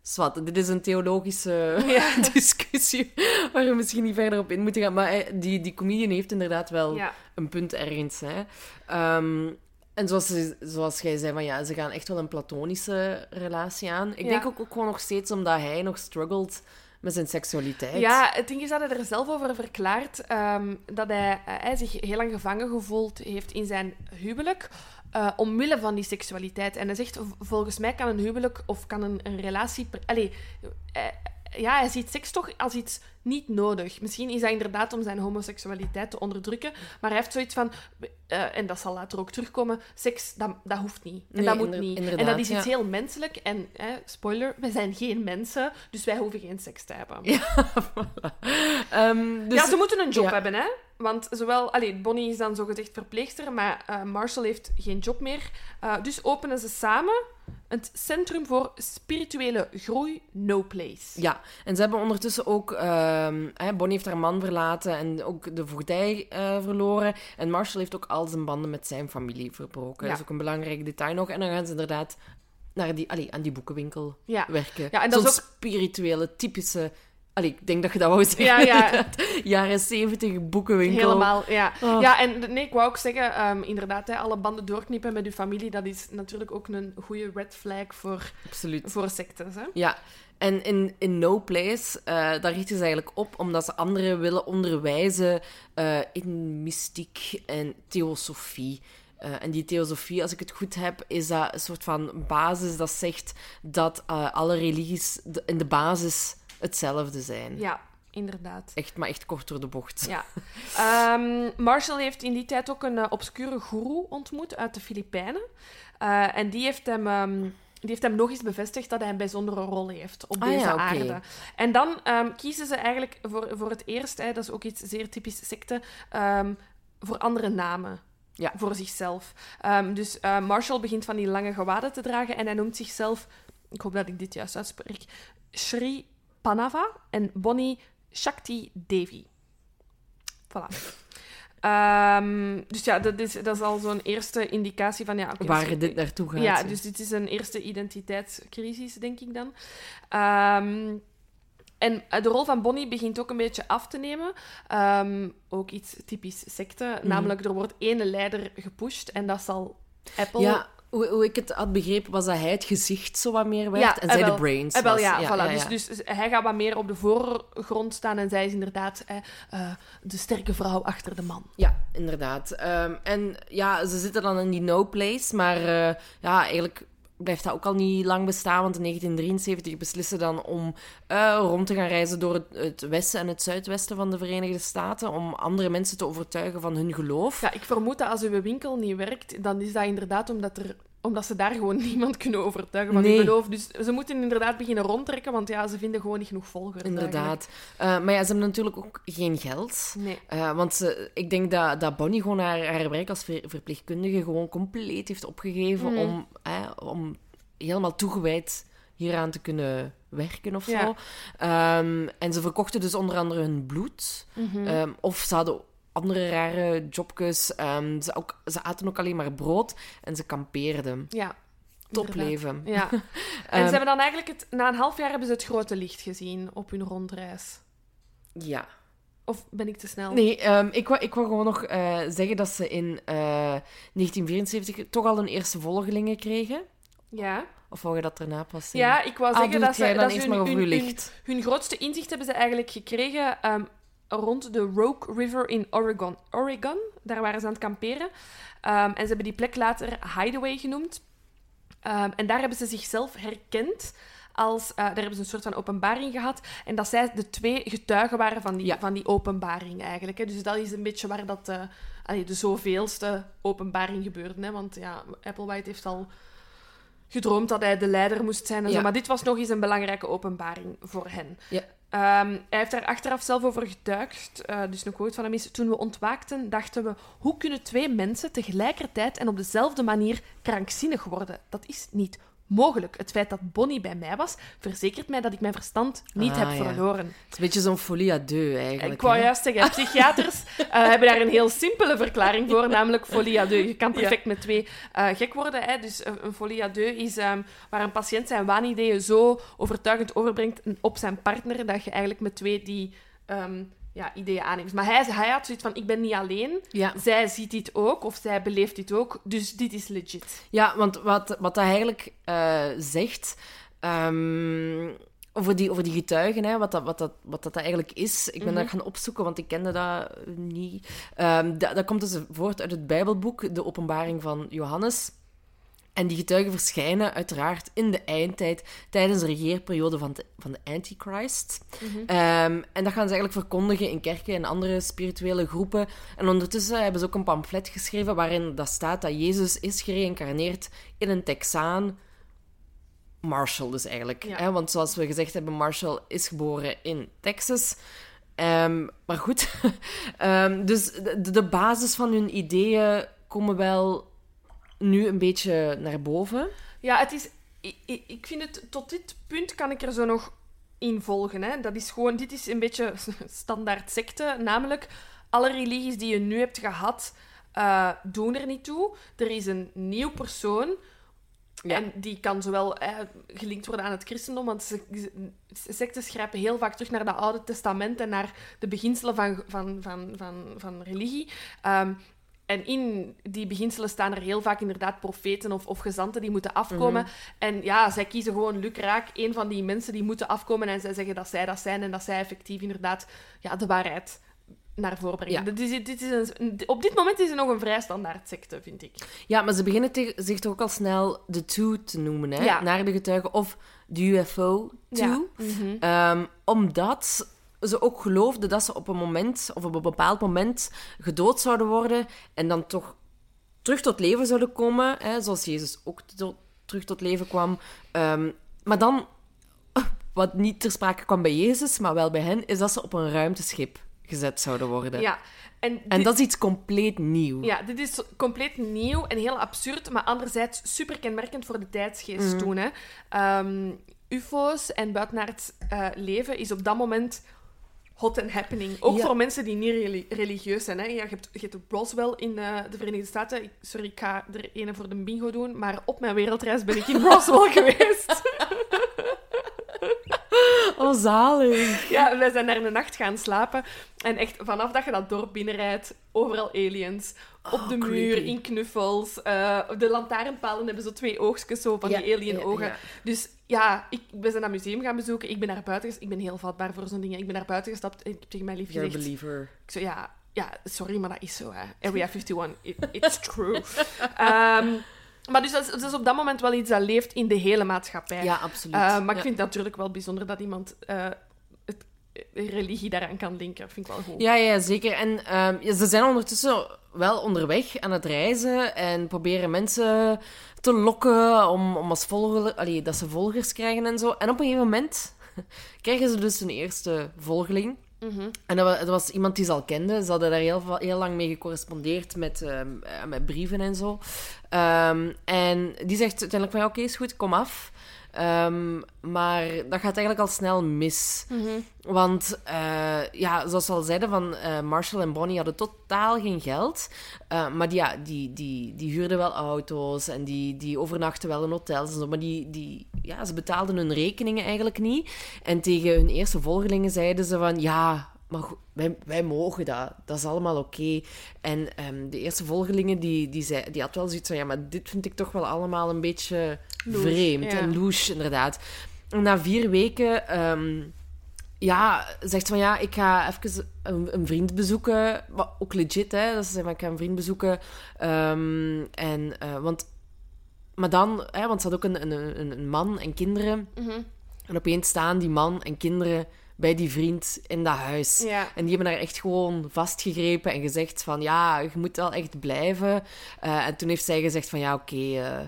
Zwat, dit is een theologische Ja. discussie waar we misschien niet verder op in moeten gaan. Maar hij- die, die comedian heeft inderdaad wel ja. een punt ergens. Hè. Ehm, en zoals, zoals jij zei, van, ja, ze gaan echt wel een platonische relatie aan. Ik Ja. denk ook, ook gewoon nog steeds omdat hij nog struggelt met zijn seksualiteit. Ja, het ding is dat hij er zelf over verklaart ehm, dat hij, eh, hij zich heel lang gevangen gevoeld heeft in zijn huwelijk. eh, omwille van die seksualiteit. En hij zegt, volgens mij kan een huwelijk of kan een, relatie... Allee, eh, ja, hij ziet seks toch als iets niet nodig. Misschien is dat inderdaad om zijn homoseksualiteit te onderdrukken, maar hij heeft zoiets van, eh, en dat zal later ook terugkomen, seks, dat, dat hoeft niet. En Nee, dat moet niet. En dat is iets ja. heel menselijk. En, eh, spoiler, wij zijn geen mensen, dus wij hoeven geen seks te hebben. Ehm, dus, ja, ze moeten een job ja. hebben, hè. Want zowel... Allee, Bonnie is dan zogezegd verpleegster, maar eh, Marshall heeft geen job meer. Eh, dus openen ze samen het Centrum voor Spirituele Groei No Place. Ja, en ze hebben ondertussen ook... ehm, Bonnie heeft haar man verlaten en ook de voogdij eh, verloren. En Marshall heeft ook al zijn banden met zijn familie verbroken. Ja. Dat is ook een belangrijk detail nog. En dan gaan ze inderdaad naar die, allee, aan die boekenwinkel Ja. werken. Ja, en dat Zo'n is ook- spirituele, typische... Allee, ik denk dat je dat wou zeggen. Ja, ja. Jaren zeventig boekenwinkel. Helemaal, ja. Oh. Ja, en nee, ik wou ook zeggen, ehm, inderdaad, hè, alle banden doorknippen met uw familie, dat is natuurlijk ook een goede red flag voor, Absoluut. voor sectes, hè. Ja, en in, in No Place, eh, daar richten ze eigenlijk op omdat ze anderen willen onderwijzen eh, in mystiek en theosofie. Eh, en die theosofie, als ik het goed heb, is dat een soort van basis dat zegt dat alle religies in de basis hetzelfde zijn. Ja, inderdaad. Echt, maar echt kort door de bocht. Ja. Ehm, Marshall heeft in die tijd ook een eh, obscure goeroe ontmoet uit de Filipijnen. Eh, en die heeft hem... ehm, die heeft hem nog eens bevestigd dat hij een bijzondere rol heeft op Ah deze ja, oké. aarde. En dan ehm, kiezen ze eigenlijk voor, voor het eerst, hè, dat is ook iets zeer typisch secte, voor andere namen. Ja. Voor zichzelf. Dus eh, Marshall begint van die lange gewaden te dragen en hij noemt zichzelf, ik hoop dat ik dit juist uitspreek, Sri Panava en Bonnie Shakti Devi. Voilà. Ehm, dus ja, dat is, dat is al zo'n eerste indicatie van... Ja, Waar dus- dit naartoe gaat. Ja, dus dit is een eerste identiteitscrisis, denk ik dan. Ehm, en eh, de rol van Bonnie begint ook een beetje af te nemen. Ehm, ook iets typisch secte. Mhm. Namelijk, er wordt één leider gepusht en dat zal Apple... Ja, hoe, hoe ik het had begrepen, was dat hij het gezicht zo wat meer werd Ja, en eh, zij wel. de brains Eh, wel, was. ja, ja, voilà. ja. Dus, dus hij gaat wat meer op de voorgrond staan en zij is inderdaad eh, eh, de sterke vrouw achter de man. Ja, inderdaad. Ehm, en ja, ze zitten dan in die no place, maar eh, ja, eigenlijk blijft dat ook al niet lang bestaan, want in 1973 beslissen dan om eh, rond te gaan reizen door het, het westen en het zuidwesten van de Verenigde Staten, om andere mensen te overtuigen van hun geloof. Ja, ik vermoed dat als uw winkel niet werkt, dan is dat inderdaad omdat, er, omdat ze daar gewoon niemand kunnen overtuigen van Nee. hun geloof. Dus ze moeten inderdaad beginnen rondtrekken, want ja, ze vinden gewoon niet genoeg volgers. Inderdaad. Eh, maar ja, ze hebben natuurlijk ook geen geld. Nee. Eh, want ze, ik denk dat, dat Bonnie gewoon haar, haar werk als ver- verpleegkundige gewoon compleet heeft opgegeven Mhm. om, eh, om helemaal toegewijd hieraan te kunnen werken of zo. Ja. Ehm, en ze verkochten dus onder andere hun bloed. Mhm. Ehm, of ze hadden andere rare jobjes. Ehm, ze, ook, ze aten ook alleen maar brood en ze kampeerden. Ja. Topleven. Ja. En Ehm, ze hebben dan eigenlijk het, na een half jaar hebben ze het grote licht gezien op hun rondreis. Ja. Of ben ik te snel? Nee, ehm, ik, wou, ik wou gewoon nog eh, zeggen dat ze in eh, 1974 toch al een eerste volgelingen kregen. Ja. Of wou je dat daarna pas zien? Ja, ik wou Ah, zeggen dat ze, dat ze eerst hun, hun, hun- hun grootste inzicht hebben ze eigenlijk gekregen ehm, rond de Rogue River in Oregon. Oregon, daar waren ze aan het kamperen. Ehm, en ze hebben die plek later Hideaway genoemd. Ehm, en daar hebben ze zichzelf herkend als... eh, daar hebben ze een soort van openbaring gehad. En dat zij de twee getuigen waren van die, Ja. van die openbaring eigenlijk. Hè. Dus dat is een beetje waar dat... eh, allee, de zoveelste openbaring gebeurde. Hè. Want ja, Applewhite heeft al gedroomd dat hij de leider moest zijn en zo. Ja. Maar dit was nog eens een belangrijke openbaring voor hen. Ja. Ehm, hij heeft daar achteraf zelf over getuigd. eh, dus een quote van hem is... Toen we ontwaakten, dachten we... Hoe kunnen twee mensen tegelijkertijd en op dezelfde manier krankzinnig worden? Dat is niet mogelijk. Het feit dat Bonnie bij mij was, verzekert mij dat ik mijn verstand niet Ah, heb ja. verloren. Het is een beetje zo'n folie à deux, eigenlijk. Ik wou hè? juist zeggen, psychiaters eh, hebben daar een heel simpele verklaring voor, namelijk folie à deux. Je kan perfect met twee eh, gek worden. Hè? Dus eh, een folie à deux is ehm, waar een patiënt zijn waanideeën zo overtuigend overbrengt op zijn partner, dat je eigenlijk met twee die ehm, ja, ideeën aanneemt. Maar hij, hij had zoiets van, ik ben niet alleen. Ja. Zij ziet dit ook, of zij beleeft dit ook, dus dit is legit. Ja, want wat, wat dat eigenlijk eh, zegt ehm, over, die, over die getuigen, hè, wat, dat, wat, dat, wat dat eigenlijk is, ik ben Mhm. dat gaan opzoeken, want ik kende dat niet. Ehm, dat, dat komt dus voort uit het Bijbelboek, de openbaring van Johannes. En die getuigen verschijnen uiteraard in de eindtijd tijdens de regeerperiode van de, van de Antichrist. Ehm, en dat gaan ze eigenlijk verkondigen in kerken en andere spirituele groepen. En ondertussen hebben ze ook een pamflet geschreven waarin dat staat dat Jezus is gereïncarneerd in een Texaan. Marshall dus eigenlijk. Ja. Hè? Want zoals we gezegd hebben, Marshall is geboren in Texas. Ehm, maar goed, Ehm, dus de, de basis van hun ideeën komen wel nu een beetje naar boven. Ja, het is... Ik, ik- vind het... Tot dit punt kan ik er zo nog in volgen. Hè. Dat is gewoon... Dit is een beetje standaard secte. Namelijk, alle religies die je nu hebt gehad, eh, doen er niet toe. Er is een nieuw persoon... Ja. En die kan zowel eh, gelinkt worden aan het christendom, want sectes grijpen heel vaak terug naar dat Oude Testament en naar de beginselen van, van, van, van, van religie. Ehm, en in die beginselen staan er heel vaak inderdaad profeten of, of gezanten die moeten afkomen. Mhm. En ja, zij kiezen gewoon lukraak een van die mensen die moeten afkomen en zij zeggen dat zij dat zijn en dat zij effectief inderdaad ja, de waarheid naar voren brengen. Ja. Dit is, dit is een, op dit moment is het nog een vrij standaard secte, vind ik. Ja, maar ze beginnen te- zich toch ook al snel de two te noemen, hè? Ja. Naar de getuigen. Of de UFO two. Ja. Mhm. Ehm, omdat ze ook geloofden dat ze op een moment, of op een bepaald moment, gedood zouden worden en dan toch terug tot leven zouden komen, hè, zoals Jezus ook tot- terug tot leven kwam. Ehm, maar dan, wat niet ter sprake kwam bij Jezus, maar wel bij hen, is dat ze op een ruimteschip gezet zouden worden. Ja. En, dat is iets compleet nieuw. Ja, dit is compleet nieuw en heel absurd, maar anderzijds super kenmerkend voor de tijdsgeest Mhm. toen. Hè. Ehm, UFO's en buitenaards eh leven is op dat moment hot and happening. Ook Ja. voor mensen die niet reli- religieus zijn. Hè. Ja, je, hebt, je hebt Roswell in eh, de Verenigde Staten. Sorry, ik ga er ene voor de bingo doen. Maar op mijn wereldreis ben ik in Roswell geweest. Oh, zalig. Ja, wij zijn daar een nacht gaan slapen. En echt, vanaf dat je dat dorp binnenrijdt, overal aliens. Op Oh, de muur, creepy. in knuffels. eh, de lantaarnpalen hebben zo twee oogstjes zo van Ja, die alien ja, ogen. ja. Dus ja, ik, we zijn dat museum gaan bezoeken. Ik ben naar buiten ges- Ik ben heel vatbaar voor zo'n dingen. Ik ben naar buiten gestapt en ik heb tegen mijn lief You're gezegd... believer. Ik zo, ja, ja, sorry, maar dat is zo. Hè. Area 51, it- it's true. Ehm, maar dus dat is, dat is op dat moment wel iets dat leeft in de hele maatschappij. Ja, absoluut. Eh, maar ik Ja. vind het natuurlijk wel bijzonder dat iemand eh, het, eh, religie daaraan kan linken. vind ik wel goed. Ja, ja, zeker. En ehm, ze zijn ondertussen wel onderweg aan het reizen en proberen mensen te lokken om, om als volger, allee, dat ze volgers krijgen en zo. En op een gegeven moment krijgen ze dus een eerste volgeling. Mhm. En dat was, dat was iemand die ze al kenden. Ze hadden daar heel, heel lang mee gecorrespondeerd met, ehm, eh, met brieven en zo. Ehm, en die zegt uiteindelijk van, ja, oké, is goed, kom af. Ehm, maar dat gaat eigenlijk al snel mis. Mhm. Want, eh, ja, zoals we al zeiden, van, eh, Marshall en Bonnie hadden totaal geen geld. Eh, maar die, ja, die, die, die huurden wel auto's en die, die overnachten wel in hotels en zo. Maar die, die, ja, ze betaalden hun rekeningen eigenlijk niet. En tegen hun eerste volgelingen zeiden ze van... Ja, maar goed, wij, wij mogen dat. Dat is allemaal oké. En ehm, de eerste volgelingen, die, die, zei, die had wel zoiets van... Ja, maar dit vind ik toch wel allemaal een beetje vreemd. ja. En louche, inderdaad. En na vier weken... ehm, ja, zegt van ja, ik ga even een, een vriend bezoeken. Ook legit, hè. Dat ze zeggen, ik ga een vriend bezoeken. Ehm, en, eh, want... Maar dan, hè, want ze had ook een, een, een, man en kinderen. Mhm. En opeens staan die man en kinderen bij die vriend in dat huis. Ja. En die hebben daar echt gewoon vastgegrepen en gezegd van... Ja, je moet wel echt blijven. Eh, en toen heeft zij gezegd van... Ja, oké, eh,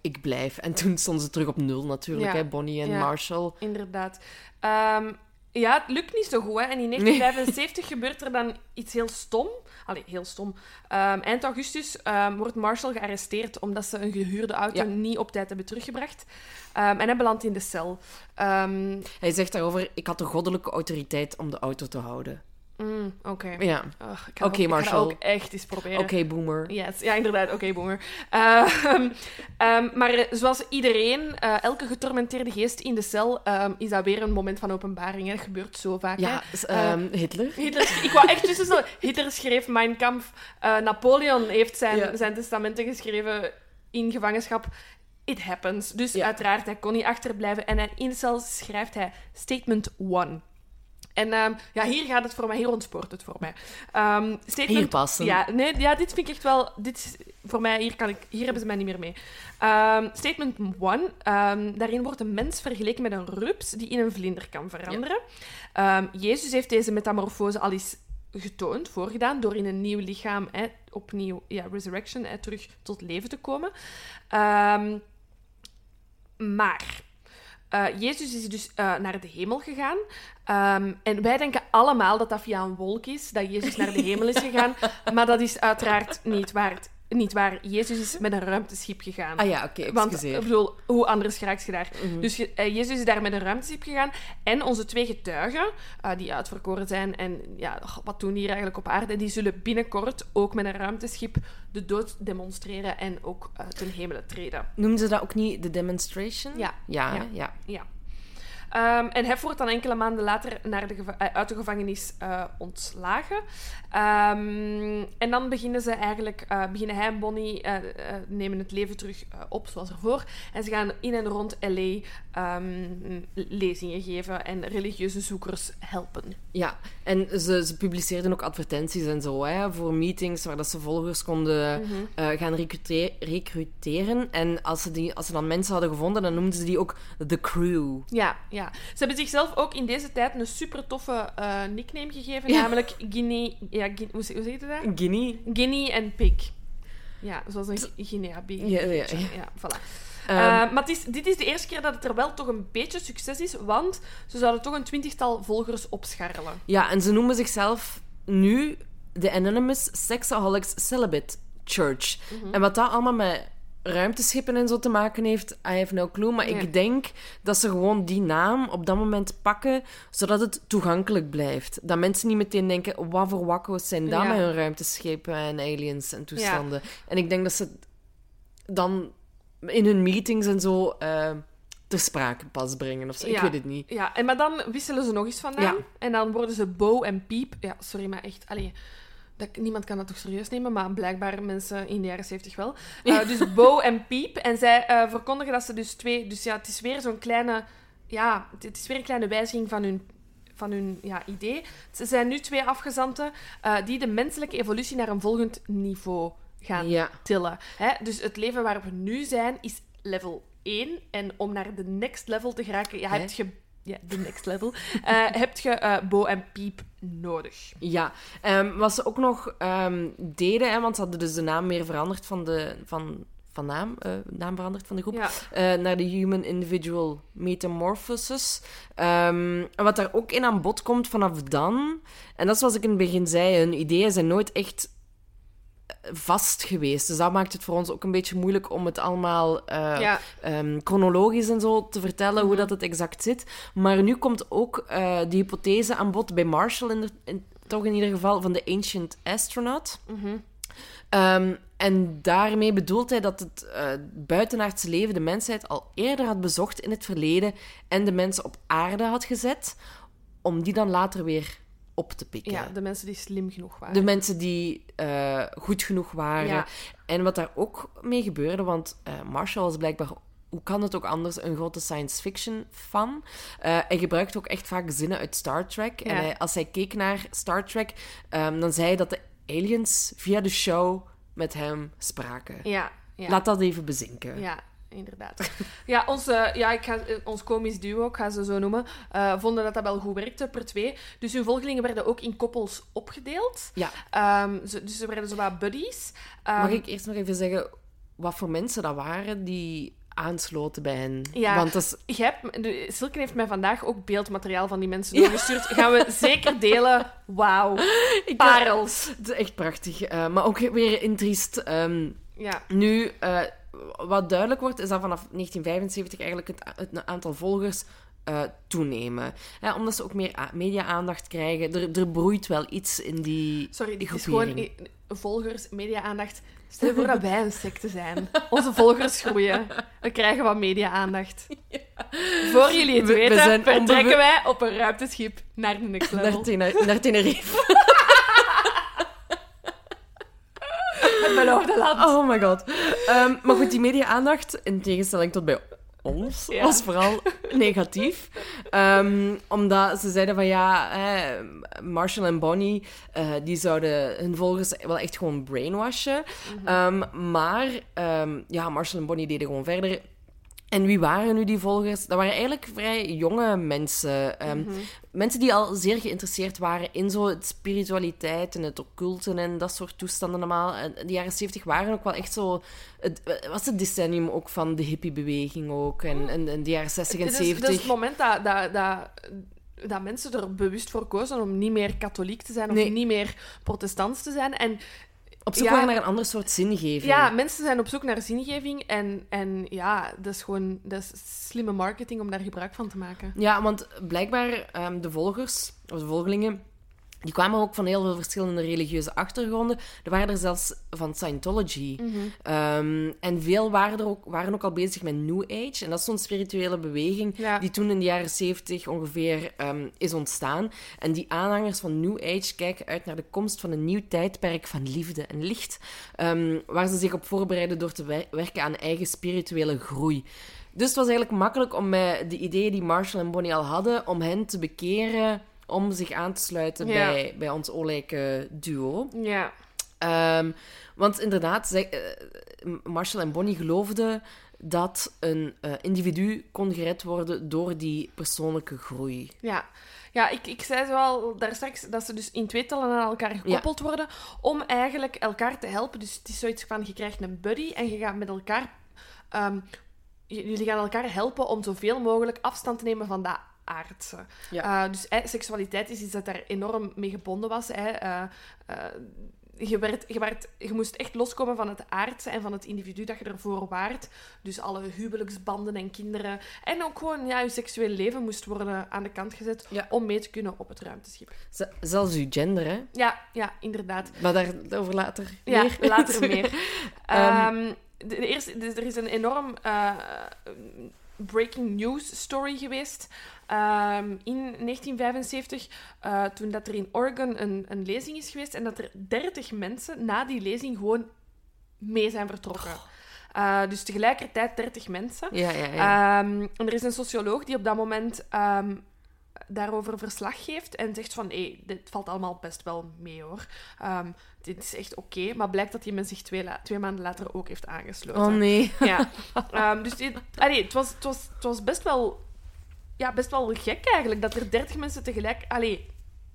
ik blijf. En toen stonden ze terug op nul natuurlijk, Ja. hè, Bonnie en Ja. Marshall. Inderdaad. Ehm, ja, het lukt niet zo goed. Hè. En in 1975 gebeurt er dan iets heel stom. Allee, heel stom. Ehm, eind augustus ehm, wordt Marshall gearresteerd omdat ze een gehuurde auto Ja. niet op tijd hebben teruggebracht. Ehm, en hij belandt in de cel. Hij zegt daarover... Ik had de goddelijke autoriteit om de auto te houden. Mm, Oké. Ja. Oké, ook- Ik ga Marshall. ook echt eens proberen. Oké, boomer. Yes, ja, inderdaad. Oké, boomer. Ehm, ehm, maar eh, zoals iedereen, eh, elke getormenteerde geest in de cel, ehm, is dat weer een moment van openbaring. Hè. Dat gebeurt zo vaak. Ja, hè. Eh, Hitler. Hitler, ik wou echt tussen zo... Hitler schreef Mein Kampf. Napoleon heeft zijn, zijn testamenten geschreven in gevangenschap. It happens. Dus Ja. uiteraard, hij kon niet achterblijven. En in de cel schrijft hij Statement 1. En ehm, ja, hier gaat het voor mij, hier ontspoort het voor mij. Ehm, statement, Hier passen. Ja, nee, ja, dit vind ik echt wel... Dit is, voor mij, hier, kan ik, hier hebben ze mij niet meer mee. Ehm, statement 1. ehm, daarin wordt een mens vergeleken met een rups die in een vlinder kan veranderen. Jezus heeft deze metamorfose al eens getoond, voorgedaan, door in een nieuw lichaam, hè, opnieuw, ja, resurrection, hè, terug tot leven te komen. Maar eh, Jezus is dus eh, naar de hemel gegaan. Ehm, en wij denken allemaal dat dat via een wolk is, dat Jezus naar de hemel is gegaan. Maar dat is uiteraard niet waar. Niet waar. Jezus is met een ruimteschip gegaan. Ah ja, oké, Want, ik bedoel, hoe anders raakt je daar? Mhm. Dus eh, Jezus is daar met een ruimteschip gegaan. En onze twee getuigen, eh, die uitverkoren zijn en ja, wat doen die hier eigenlijk op aarde, die zullen binnenkort ook met een ruimteschip de dood demonstreren en ook eh, ten hemelen treden. Noemden ze dat ook niet de demonstration? Ja. Ja, ja. Ja. Ehm, en hij wordt dan enkele maanden later naar de eh, uit de gevangenis eh, ontslagen. Ehm, en dan beginnen ze eigenlijk, eh, beginnen hij en Bonnie nemen het leven terug op zoals ervoor. En ze gaan in en rond LA ehm, lezingen geven en religieuze zoekers helpen. Ja, en ze, ze publiceerden ook advertenties en zo, hè, voor meetings waar dat ze volgers konden Mhm. gaan recrute- recruteren. En als ze, die, als ze dan mensen hadden gevonden, dan noemden ze die ook The Crew. Ja, ja. Ze hebben zichzelf ook in deze tijd een super toffe eh, nickname gegeven, Ja. namelijk Guinea. Ja, Guinea hoe, hoe zeg je dat? Guinea. Guinea en pig. Ja, zoals een Gu- Guinea pig. Ja, ja, ja. ja voilà. Ehm, Eh, maar is, dit is de eerste keer dat het er wel toch een beetje succes is, want ze zouden toch een twintigtal volgers opscharrelen. Ja, en ze noemen zichzelf nu de Anonymous Sexaholics Celibate Church. Mhm. En wat dat allemaal met ruimteschepen en zo te maken heeft, I have no clue. Maar ik denk dat ze gewoon die naam op dat moment pakken, zodat het toegankelijk blijft. Dat mensen niet meteen denken, wat voor wakko's zijn dat Ja. met hun ruimteschepen en aliens en toestanden. En ik denk dat ze dan in hun meetings en zo eh, ter sprake pas brengen. Of zo. Ik weet het niet. Ja, en maar dan wisselen ze nog eens van naam. Ja. En dan worden ze Bo en Piep. Ja, sorry, maar echt... Allee, dat, niemand kan dat toch serieus nemen, maar blijkbaar mensen in de jaren 70 wel. Eh, dus Bo en Piep. En zij eh, verkondigen dat ze dus twee... Dus ja, het is weer zo'n kleine... Ja, het- is weer een kleine wijziging van hun, van hun ja, idee. Ze zijn nu twee afgezanten eh, die de menselijke evolutie naar een volgend niveau gaan Ja. tillen. Hè? Dus het leven waar we nu zijn is level 1. En om naar de next level te geraken, ja, Hè? heb je... Ja, de next level. eh, heb je eh, Bo en Piep nodig. Ja, Ehm, wat ze ook nog ehm, deden, hè, want ze hadden dus de naam meer veranderd van de... Van, van naam, eh, naam veranderd van de groep, Ja. naar de Human Individual Metamorphosis. Ehm, en wat daar ook in aan bod komt vanaf dan, en dat is zoals ik in het begin zei, hun ideeën zijn nooit echt vast geweest. Dus dat maakt het voor ons ook een beetje moeilijk om het allemaal eh, ja. ehm, chronologisch en zo te vertellen hoe Mhm. dat het exact zit. Maar nu komt ook eh die hypothese aan bod bij Marshall, in de, in- toch in ieder geval, van de Ancient Astronaut. Mhm. Ehm, en daarmee bedoelt hij dat het eh buitenaardse leven de mensheid al eerder had bezocht in het verleden en de mensen op aarde had gezet, om die dan later weer op te pikken. ja, de mensen die slim genoeg waren. De mensen die eh, goed genoeg waren. Ja. En wat daar ook mee gebeurde, want eh, Marshall was blijkbaar, hoe kan het ook anders, een grote science fiction fan. Eh, hij gebruikte ook echt vaak zinnen uit Star Trek. En Ja. hij- als hij keek naar Star Trek, ehm, dan zei hij dat de aliens via de show met hem spraken. Ja, ja. Laat dat even bezinken. Ja, inderdaad. Ja, ons, eh, ja ik ga, eh, ons komisch duo, ik ga ze zo noemen, eh, vonden dat dat wel goed werkte per twee. Dus hun volgelingen werden ook in koppels opgedeeld. Ja. Ehm, ze, dus ze werden zo wat buddies. Ehm, Mag ik eerst nog even zeggen wat voor mensen dat waren die aansloten bij hen? Ja. Want dat is Je hebt, de, Silken heeft mij vandaag ook beeldmateriaal van die mensen doorgestuurd. Gaan we zeker delen. Wauw. Parels. Het is echt prachtig. eh, maar ook weer intriest. ehm Ja. nu, wat duidelijk wordt, is dat vanaf 1975 eigenlijk het, het aantal volgers eh, toenemen. Hè, omdat ze ook meer media-aandacht krijgen. Er, er broeit wel iets in die Sorry, dit is gewoon volgers, media-aandacht. Stel je voor dat wij een secte zijn. Onze volgers groeien. We krijgen wat media-aandacht. Voor jullie het We- we weten, zijn vertrekken wij op een ruimteschip naar de next Naar, level. Tene- naar Tenerife. Het beloofde land. Oh my god. Ehm, maar goed, die media-aandacht, in tegenstelling tot bij ons, Ja. was vooral negatief. Ehm, omdat ze zeiden van ja, hè, Marshall en Bonnie, eh, die zouden hun volgers wel echt gewoon brainwashen. Ehm, maar ja, Marshall en Bonnie deden gewoon verder. En wie waren nu die volgers? Dat waren eigenlijk vrij jonge mensen. Ehm, Mensen die al zeer geïnteresseerd waren in zo het spiritualiteit en het occulten en dat soort toestanden allemaal. En de jaren 70 waren ook wel echt zo... Het was het decennium ook van de hippiebeweging ook. En, en, en de jaren 60 en Het is, 70. dat is het moment dat, dat, dat, dat mensen er bewust voor kozen om niet meer katholiek te zijn of Nee. niet meer protestants te zijn. En Op zoek ja. naar een ander soort zingeving. ja, mensen zijn op zoek naar zingeving. En, en ja, dat is gewoon dat is slimme marketing om daar gebruik van te maken. Ja, want blijkbaar ehm, de volgers, of de volgelingen, die kwamen ook van heel veel verschillende religieuze achtergronden. Er waren er zelfs van Scientology. Mhm. Ehm, en veel waren, er ook, waren ook al bezig met New Age. En dat is zo'n spirituele beweging Ja. die toen in de jaren 70 ongeveer ehm, is ontstaan. En die aanhangers van New Age kijken uit naar de komst van een nieuw tijdperk van liefde en licht. ehm, waar ze zich op voorbereiden door te wer- werken aan eigen spirituele groei. Dus het was eigenlijk makkelijk om met de ideeën die Marshall en Bonnie al hadden, om hen te bekeren om zich aan te sluiten Ja. bij, bij ons olijke duo. Ja. Ehm, want inderdaad, zij, eh, Marshall en Bonnie geloofden dat een eh, individu kon gered worden door die persoonlijke groei. Ja, ja ik, ik zei zo al daar straks dat ze dus in tweetallen aan elkaar gekoppeld worden om eigenlijk elkaar te helpen. Dus het is zoiets van, je krijgt een buddy en je gaat met elkaar... ehm, jullie gaan elkaar helpen om zoveel mogelijk afstand te nemen van dat aardse. Ja. Eh, dus eh, seksualiteit is iets dat daar enorm mee gebonden was. Hè. Eh, eh, je, werd, je, werd, je moest echt loskomen van het aardse en van het individu dat je ervoor waart. Dus alle huwelijksbanden en kinderen. En ook gewoon ja, je seksueel leven moest worden aan de kant gezet Ja. om mee te kunnen op het ruimteschip. Z- zelfs uw gender, hè. Ja, ja inderdaad. Maar daar, daarover later Ja, meer. later meer. Ehm, Ehm, de, eerste, er is een enorm breaking news story geweest ehm, in 1975, eh, toen dat er in Oregon een, een lezing is geweest en dat er 30 mensen na die lezing gewoon mee zijn vertrokken. Eh, dus tegelijkertijd 30 mensen. Ja, ja, ja. Ehm, en er is een socioloog die op dat moment ehm, daarover verslag geeft en zegt van, hé, dit valt allemaal best wel mee, hoor. Dit is echt oké, maar blijkt dat die men zich twee, maanden later ook heeft aangesloten. oh nee. Ja. Dus dit, allee, het, was, het, was, het was best wel... Ja, best wel gek eigenlijk, dat er 30 mensen tegelijk... Allee,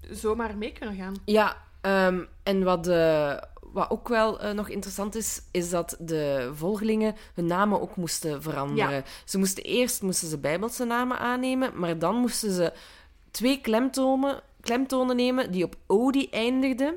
zomaar mee kunnen gaan. Ja, ehm, en wat, eh, wat ook wel eh, nog interessant is, is dat de volgelingen hun namen ook moesten veranderen. Ze moesten eerst moesten ze bijbelse namen aannemen, maar dan moesten ze twee klemtonen, klemtonen nemen die op Odi eindigden.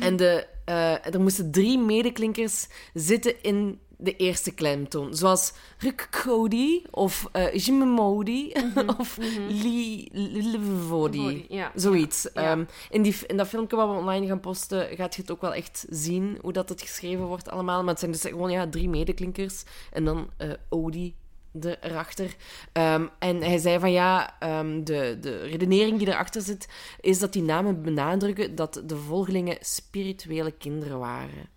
En de, eh, er moesten drie medeklinkers zitten in de eerste klemtoon. Zoals Rukkodi of eh Jimemodi of Li- Livodi. Livodi, ja. Zoiets. Ja. Ehm, in, die, in dat filmpje wat we online gaan posten, gaat je het ook wel echt zien hoe dat het geschreven wordt allemaal. Maar het zijn dus gewoon ja, drie medeklinkers en dan eh Odi erachter. Ehm, en hij zei van ja, ehm, de, de redenering die erachter zit, is dat die namen benadrukken dat de volgelingen spirituele kinderen waren.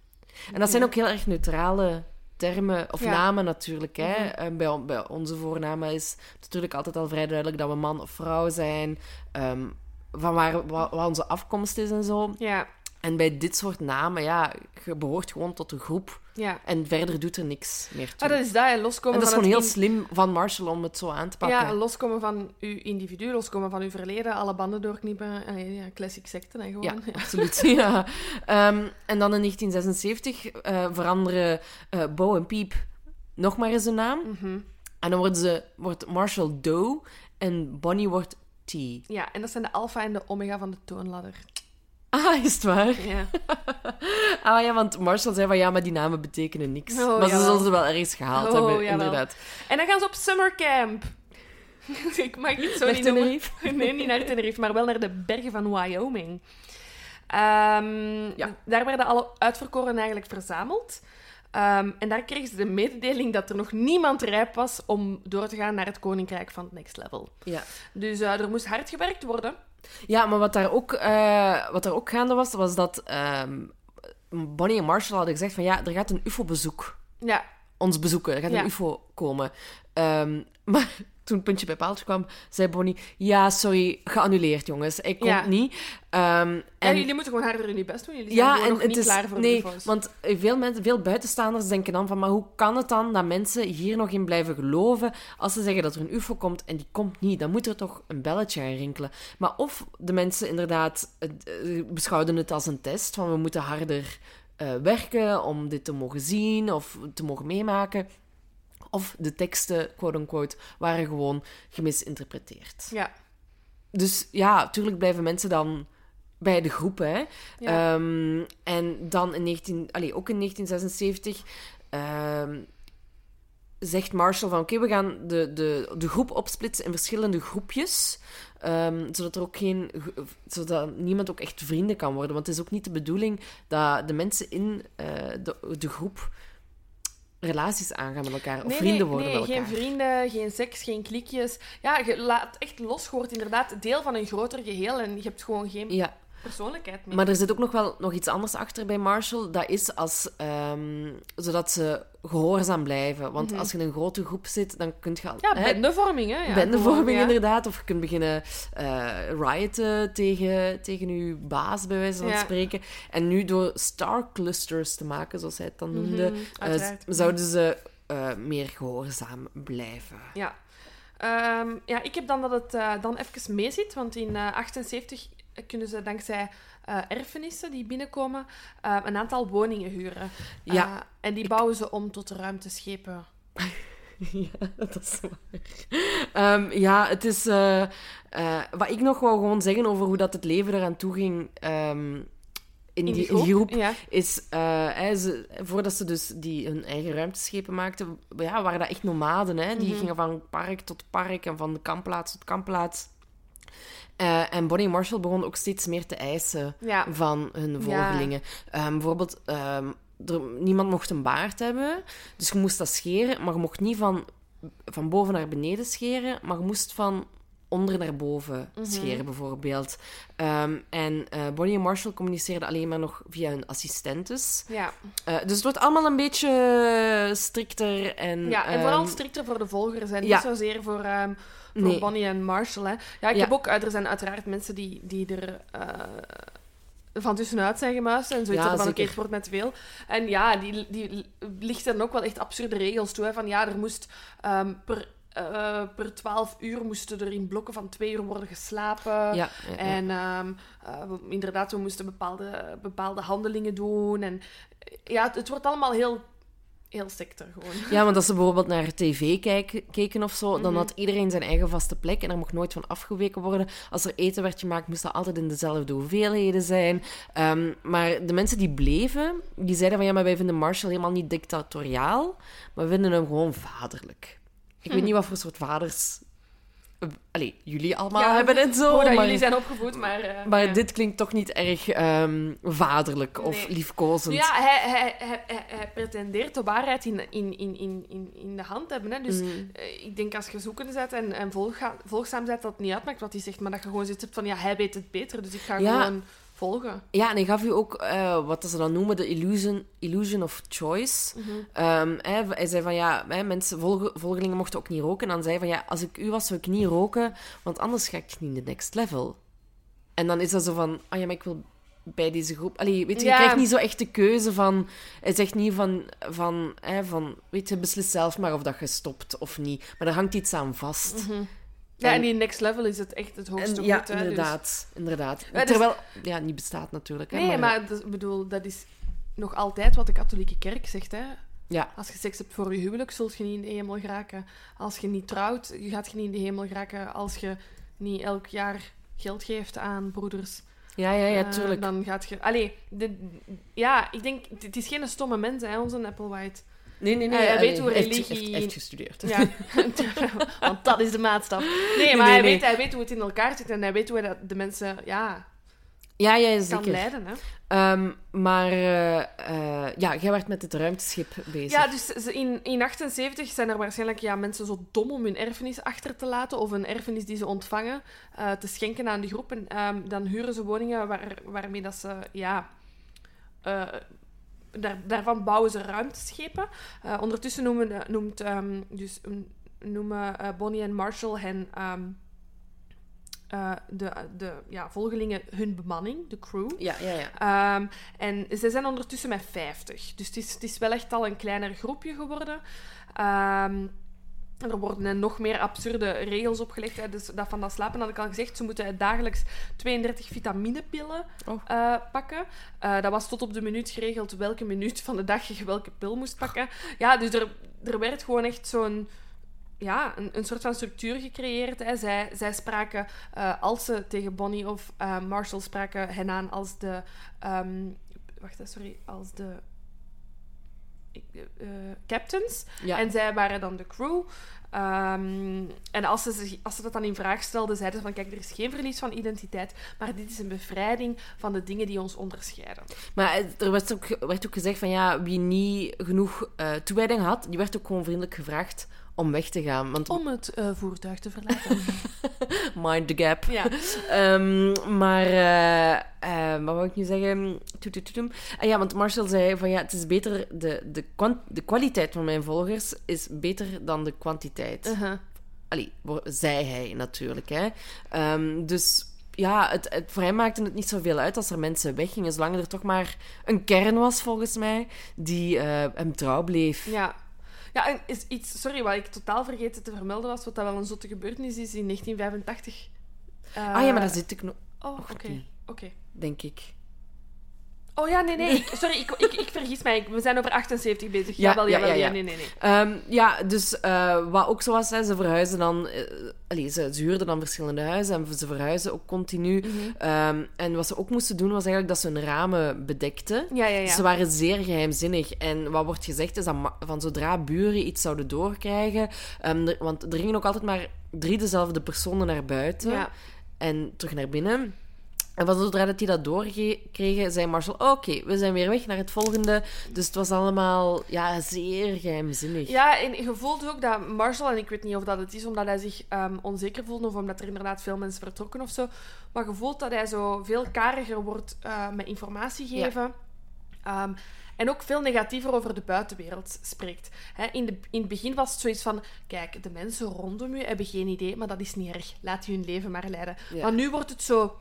En dat zijn ook heel erg neutrale termen, of Ja. namen natuurlijk. Hè. Eh, bij, on- bij onze voornamen is het natuurlijk altijd al vrij duidelijk dat we man of vrouw zijn, ehm, van waar wat, wat onze afkomst is en zo. Ja, En bij dit soort namen, ja, je behoort gewoon tot een groep. ja. En verder doet er niks meer toe. Ah, dat is dat, hè, loskomen en dat is gewoon heel slim van Marshall om het zo aan te pakken. Ja, loskomen van uw individu, loskomen van uw verleden, alle banden doorknippen. Allee, ja, classic secten, hè, gewoon. Ja, absoluut. ja. Ehm, en dan in 1976 eh, veranderen eh Bo en Piep nog maar eens een naam. Mhm. En dan worden ze, wordt Marshall Doe en Bonnie wordt T. Ja, en dat zijn de alfa en de omega van de toonladder. Ah, is het waar? Ja. Ah ja, want Marshall zei van ja, maar die namen betekenen niks. Oh, maar ze zullen ze wel ergens gehaald Oh, hebben, jawel. inderdaad. En dan gaan ze op summercamp. Ik mag het zo Naar niet noemen. Tenerife? Nee, niet naar Tenerife, maar wel naar de bergen van Wyoming. Ehm, Ja. Daar werden alle uitverkorenen eigenlijk verzameld. Ehm, en daar kregen ze de mededeling dat er nog niemand rijp was om door te gaan naar het koninkrijk van het next level. Ja. Dus eh, er moest hard gewerkt worden. Ja, maar wat daar ook, eh, wat daar ook gaande was, was dat ehm, Bonnie en Marshall hadden gezegd van ja, er gaat een ufo-bezoek Ja, ons bezoeken. Er gaat Ja. een ufo komen. Ehm, maar toen puntje bij paaltje kwam, zei Bonnie... Ja, sorry, geannuleerd, jongens. Ik kom Ja. niet. Ehm, en... en, jullie moeten gewoon harder jullie best doen. Jullie ja, zijn en nog het niet is... klaar voor nee, de want veel, mensen, veel buitenstaanders denken dan van... Maar hoe kan het dan dat mensen hier nog in blijven geloven... als ze zeggen dat er een ufo komt en die komt niet? Dan moet er toch een belletje aan rinkelen. Maar of de mensen inderdaad eh, eh, beschouwden het als een test... van we moeten harder eh, werken om dit te mogen zien of te mogen meemaken... Of de teksten, quote-unquote, waren gewoon gemisinterpreteerd. Ja, Dus ja, natuurlijk blijven mensen dan bij de groepen. Hè? Ja. Ehm, en dan in 19, allee, ook in 1976 ehm, zegt Marshall van oké, we gaan de, de, de groep opsplitsen in verschillende groepjes. ehm, zodat er ook geen zodat niemand ook echt vrienden kan worden. Want het is ook niet de bedoeling dat de mensen in eh, de, de groep relaties aangaan met elkaar. Of Nee, vrienden nee, worden nee, met elkaar. geen vrienden, geen seks, geen klikjes. Ja, je laat echt los, je wordt inderdaad deel van een groter geheel en je hebt gewoon geen Ja, persoonlijkheid. Maar er zit ook nog wel nog iets anders achter bij Marshall. Dat is als, ehm, zodat ze gehoorzaam blijven. Want als je in een grote groep zit, dan kun je al... Mhm. ja, hè, bendevorming, hè. Ja, bendevorming ja. inderdaad. Of je kunt beginnen eh rioten tegen, tegen je baas, bij wijze van Ja. spreken. En nu door star clusters te maken, zoals hij het dan noemde, Mhm, eh, uiteraard. zouden ze eh, meer gehoorzaam blijven. Ja. Ehm, ja, ik heb dan dat het eh, dan even mee zit, want in eh 78 kunnen ze dankzij eh, erfenissen die binnenkomen eh, een aantal woningen huren. Ja. Eh, en die bouwen ze om tot ruimteschepen. Ja, dat is waar. Ehm, ja, het is... wat ik nog wou gewoon zeggen over hoe dat het leven eraan toe ging... ehm, in, In die, die in die groep, ja. is, ze, voordat ze dus die hun eigen ruimteschepen maakten, ja, waren dat echt nomaden. Hè? Die Mhm. gingen van park tot park en van kampplaats tot kampplaats. Eh, en Bonnie Marshall begon ook steeds meer te eisen Ja. van hun volgelingen. Ehm, bijvoorbeeld, ehm, er, niemand mocht een baard hebben, dus je moest dat scheren, maar je mocht niet van, van boven naar beneden scheren, maar je moest van onder naar boven Mhm. scheren, bijvoorbeeld. Ehm, en eh, Bonnie en Marshall communiceerden alleen maar nog via hun assistentes. Ja. Eh, dus het wordt allemaal een beetje strikter en... ja, en vooral strikter voor de volgers en ja. niet zozeer voor, voor Nee. Bonnie en Marshall. Hè. Ja, ik Ja. heb ook... eh, er zijn uiteraard mensen die, die er... eh, van tussenuit zijn gemuist en zoiets Ja, van, het wordt met veel. En ja, die, die ligt dan ook wel echt absurde regels toe. Hè, van ja, er moest ehm, per, eh, per 12 uur moesten er in blokken van twee uur worden geslapen. ja, ja, ja. En ehm, eh, inderdaad, we moesten bepaalde, bepaalde handelingen doen. En ja, het, het wordt allemaal heel, heel sector gewoon. Ja, want als ze bijvoorbeeld naar tv kijk- keken of zo, dan Mhm. had iedereen zijn eigen vaste plek en er mocht nooit van afgeweken worden. Als er eten werd gemaakt, moest dat altijd in dezelfde hoeveelheden zijn. Ehm, maar de mensen die bleven, die zeiden van ja, maar wij vinden Marshall helemaal niet dictatoriaal, maar we vinden hem gewoon vaderlijk. Ik Hm. weet niet wat voor soort vaders... eh, Allee, jullie allemaal Ja, hebben en zo, dat maar... jullie zijn opgevoed, maar... eh, Maar ja. dit klinkt toch niet erg ehm, vaderlijk of liefkozend. Ja, hij, hij, hij, hij, pretendeert de waarheid in, in, in, in, in, de hand te hebben. Hè. Dus Mm. eh, ik denk als je zoekende bent en, en volgzaam bent, dat het niet uitmaakt wat hij zegt, maar dat je gewoon zoiets hebt van, ja, hij weet het beter, dus ik ga Ja. gewoon volgen. Ja, en hij gaf u ook eh, wat ze dan noemen de illusion, illusion of choice. Mhm. Ehm, hij, hij zei van ja, hè, mensen, volge- volgelingen mochten ook niet roken. En dan zei hij van ja, als ik u was, zou ik niet roken, want anders ga ik niet in de next level. En dan is dat zo van, ah ja, maar ik wil bij deze groep. Allee, weet je, Ja. je krijgt niet zo echt de keuze van. Hij zegt niet van, van, hè, van, weet je, beslis zelf maar of dat je stopt of niet. Maar er hangt iets aan vast. Mhm. Ja, en die next level is het echt het hoogste En, ja, goed. Hè, dus- inderdaad, inderdaad. Ja, dus- Terwijl, ja, niet bestaat natuurlijk. Hè, Nee, maar dat, bedoel, dat is nog altijd wat de katholieke kerk zegt. Hè. Ja, Als je seks hebt voor je huwelijk, zult je niet in de hemel geraken. Als je niet trouwt, je gaat je niet in de hemel geraken. Als je niet elk jaar geld geeft aan broeders, ja, ja, ja eh, tuurlijk. dan gaat je... Allee, de- ja, ik denk, het is geen stomme mens, hè, onze Applewhite. Nee, nee, nee. Hij- weet hoe hij heeft- religie- heeft, heeft gestudeerd. Ja, want dat is de maatstaf. Nee, maar nee, hij, nee. Weet, hij weet hoe het in elkaar zit en hij weet hoe hij dat de mensen ja, Ja, ja, kan leiden. Hè. Ehm, maar eh, eh, ja, jij werd met het ruimteschip bezig. Ja, dus in, in 78 zijn er waarschijnlijk ja, mensen zo dom om hun erfenis achter te laten of een erfenis die ze ontvangen eh, te schenken aan de groep. En ehm, dan huren ze woningen waar, waarmee dat ze, ja... daar, daarvan bouwen ze ruimteschepen. Eh, ondertussen noemen, noemt, ehm, dus, um, noemen eh, Bonnie en Marshall hen ehm, eh, de, de ja, volgelingen hun bemanning, de crew. Ja, ja, ja. Ehm, en ze zijn ondertussen met 50. Dus het is, het is wel echt al een kleiner groepje geworden. En er worden nog meer absurde regels opgelegd. Hè. Dus dat van dat slapen had ik al gezegd. Ze moeten dagelijks 32 vitaminepillen Oh. eh, pakken. Eh, dat was tot op de minuut geregeld welke minuut van de dag je welke pil moest pakken. Ja, dus er, er werd gewoon echt zo'n ja, een, een soort van structuur gecreëerd. Hè. Zij, zij spraken, eh, als ze tegen Bonnie of eh, Marshall spraken, hen aan als de... ehm, wacht, sorry. Als de... ik- eh, captains. ja. En zij waren dan de crew. Ehm, en als ze, zich- als ze dat dan in vraag stelden, zeiden ze van... Kijk, er is geen verlies van identiteit, maar dit is een bevrijding van de dingen die ons onderscheiden. Maar eh, er werd ook, werd ook gezegd van ja, wie niet genoeg eh, toewijding had, die werd ook gewoon vriendelijk gevraagd om weg te gaan. Want Om het eh, voertuig te verlaten. mind the gap. ja. Ehm, maar, eh, eh, wat wou ik nu zeggen? Toetoetoetom. Ah ja, want Marshall zei van ja, het is beter, de, de, de kwaliteit van mijn volgers is beter dan de kwantiteit. Uh-huh. Allee, zei hij natuurlijk. Hè. Ehm, dus ja, het, het, voor hem maakte het niet zoveel uit als er mensen weggingen, zolang er toch maar een kern was, volgens mij, die hem trouw bleef. Ja. Ja, en is iets, sorry, wat ik totaal vergeten te vermelden was, wat dat wel een zotte gebeurtenis is Oh, ja, nee, nee. Ik, sorry, ik, ik, ik vergis mij. We zijn over 78 bezig. Ja, jawel, ja, jawel. ja, ja. Ja, nee, nee, nee. Ehm, ja, dus eh, wat ook zo was, hè, ze verhuizen dan... eh ze, ze huurden dan verschillende huizen en ze verhuizen ook continu. Mhm. Ehm, en wat ze ook moesten doen, was eigenlijk dat ze hun ramen bedekten. Ja, ja, ja. Dus ze waren zeer geheimzinnig. En wat wordt gezegd is dat van zodra buren iets zouden doorkrijgen... ehm, er- want er gingen ook altijd maar drie dezelfde personen naar buiten Ja. en terug naar binnen. En zodra dat die dat doorkregen, zei Marshall... Oké, we zijn weer weg naar het volgende. Dus het was allemaal ja, zeer geheimzinnig. Ja, en je voelt ook dat Marshall, en ik weet niet of dat het is omdat hij zich ehm, onzeker voelde of omdat er inderdaad veel mensen vertrokken of zo, maar je voelt dat hij zo veel kariger wordt eh, met informatie geven. Ehm, en ook veel negatiever over de buitenwereld spreekt. In, de, in het begin was het zoiets van: kijk, de mensen rondom u hebben geen idee, maar dat is niet erg. Laat je hun leven maar leiden. Ja. Maar nu wordt het zo: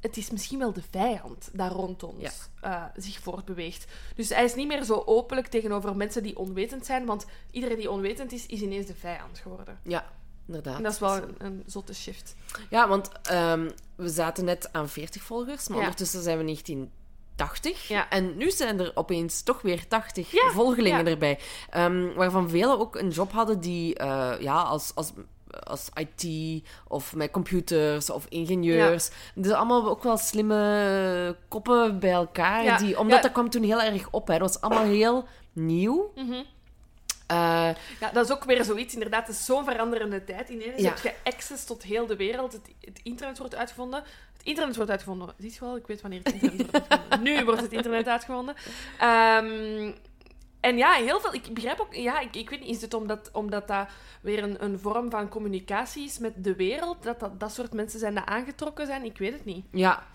het is misschien wel de vijand daar rond ons Ja. eh, zich voortbeweegt. Dus hij is niet meer zo openlijk tegenover mensen die onwetend zijn, want iedereen die onwetend is, is ineens de vijand geworden. Ja, inderdaad. En dat is wel een, een zotte shift. Ja, want ehm, we zaten net aan 40 volgers, maar Ja. ondertussen zijn we 1980. Ja. En nu zijn er opeens toch weer 80 Ja, volgelingen ja. erbij. Ehm, waarvan velen ook een job hadden die eh, ja, als, als, als IT of met computers of ingenieurs. Dus allemaal ook wel slimme koppen bij elkaar. Ja, Die, omdat ja. dat kwam toen heel erg op. Hè. Dat was allemaal heel nieuw. Mhm. Eh, Ja, dat is ook weer zoiets. Inderdaad, het is zo'n veranderende tijd. Ineens Ja. heb je access tot heel de wereld. Het, het internet wordt uitgevonden. Het internet wordt uitgevonden. Zie je wel, ik weet wanneer het internet wordt uitgevonden. Nu wordt het internet uitgevonden. Ehm, en ja, heel veel. Ik begrijp ook, ja, ik, ik weet niet, is het omdat, omdat dat weer een, een vorm van communicatie is met de wereld? Dat, dat dat soort mensen zijn dat aangetrokken zijn? Ik weet het niet. Ja.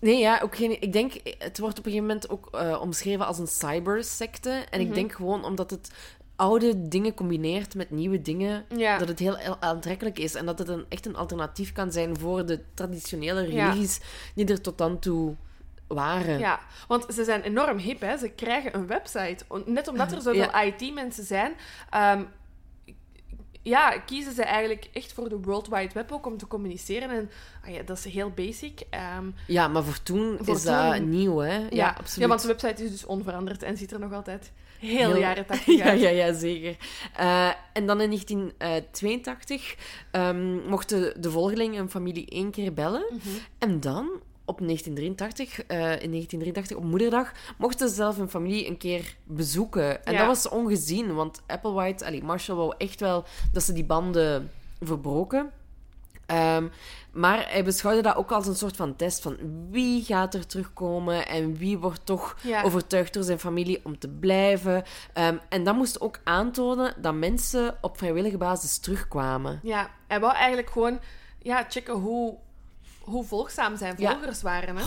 Nee, ja, ook geen, ik denk, het wordt op een gegeven moment ook eh, omschreven als een cybersecte. En Mhm. ik denk gewoon omdat het oude dingen combineert met nieuwe dingen, Ja. dat het heel aantrekkelijk is. En dat het een, echt een alternatief kan zijn voor de traditionele Ja. religies die er tot dan toe waren. Ja, want ze zijn enorm hip, hè. Ze krijgen een website. Net omdat er zoveel Ja. IT-mensen zijn, ehm, ja, kiezen ze eigenlijk echt voor de World Wide Web ook om te communiceren. En ah ja, dat is heel basic. Ehm, Ja, maar voor toen Voor is dat nieuw, hè? Ja, ja, absoluut. Ja, want de website is dus onveranderd en ziet er nog altijd heel, Heel- jaren 80 ja, uit. ja, ja, zeker. Eh, en dan in 1982 ehm, mochten de volgelingen een familie één keer bellen. Mhm. En dan, op 1983, eh, in 1983, op moederdag, mochten ze zelf hun familie een keer bezoeken. En Ja. dat was ongezien, want Applewhite, allee, Marshall wou echt wel dat ze die banden verbroken. Ehm, maar hij beschouwde dat ook als een soort van test van wie gaat er terugkomen en wie wordt toch Ja. overtuigd door zijn familie om te blijven. Ehm, en dat moest ook aantonen dat mensen op vrijwillige basis terugkwamen. Ja, hij wou eigenlijk gewoon ja, checken hoe, hoe volgzaam zijn volgers waren. Hè?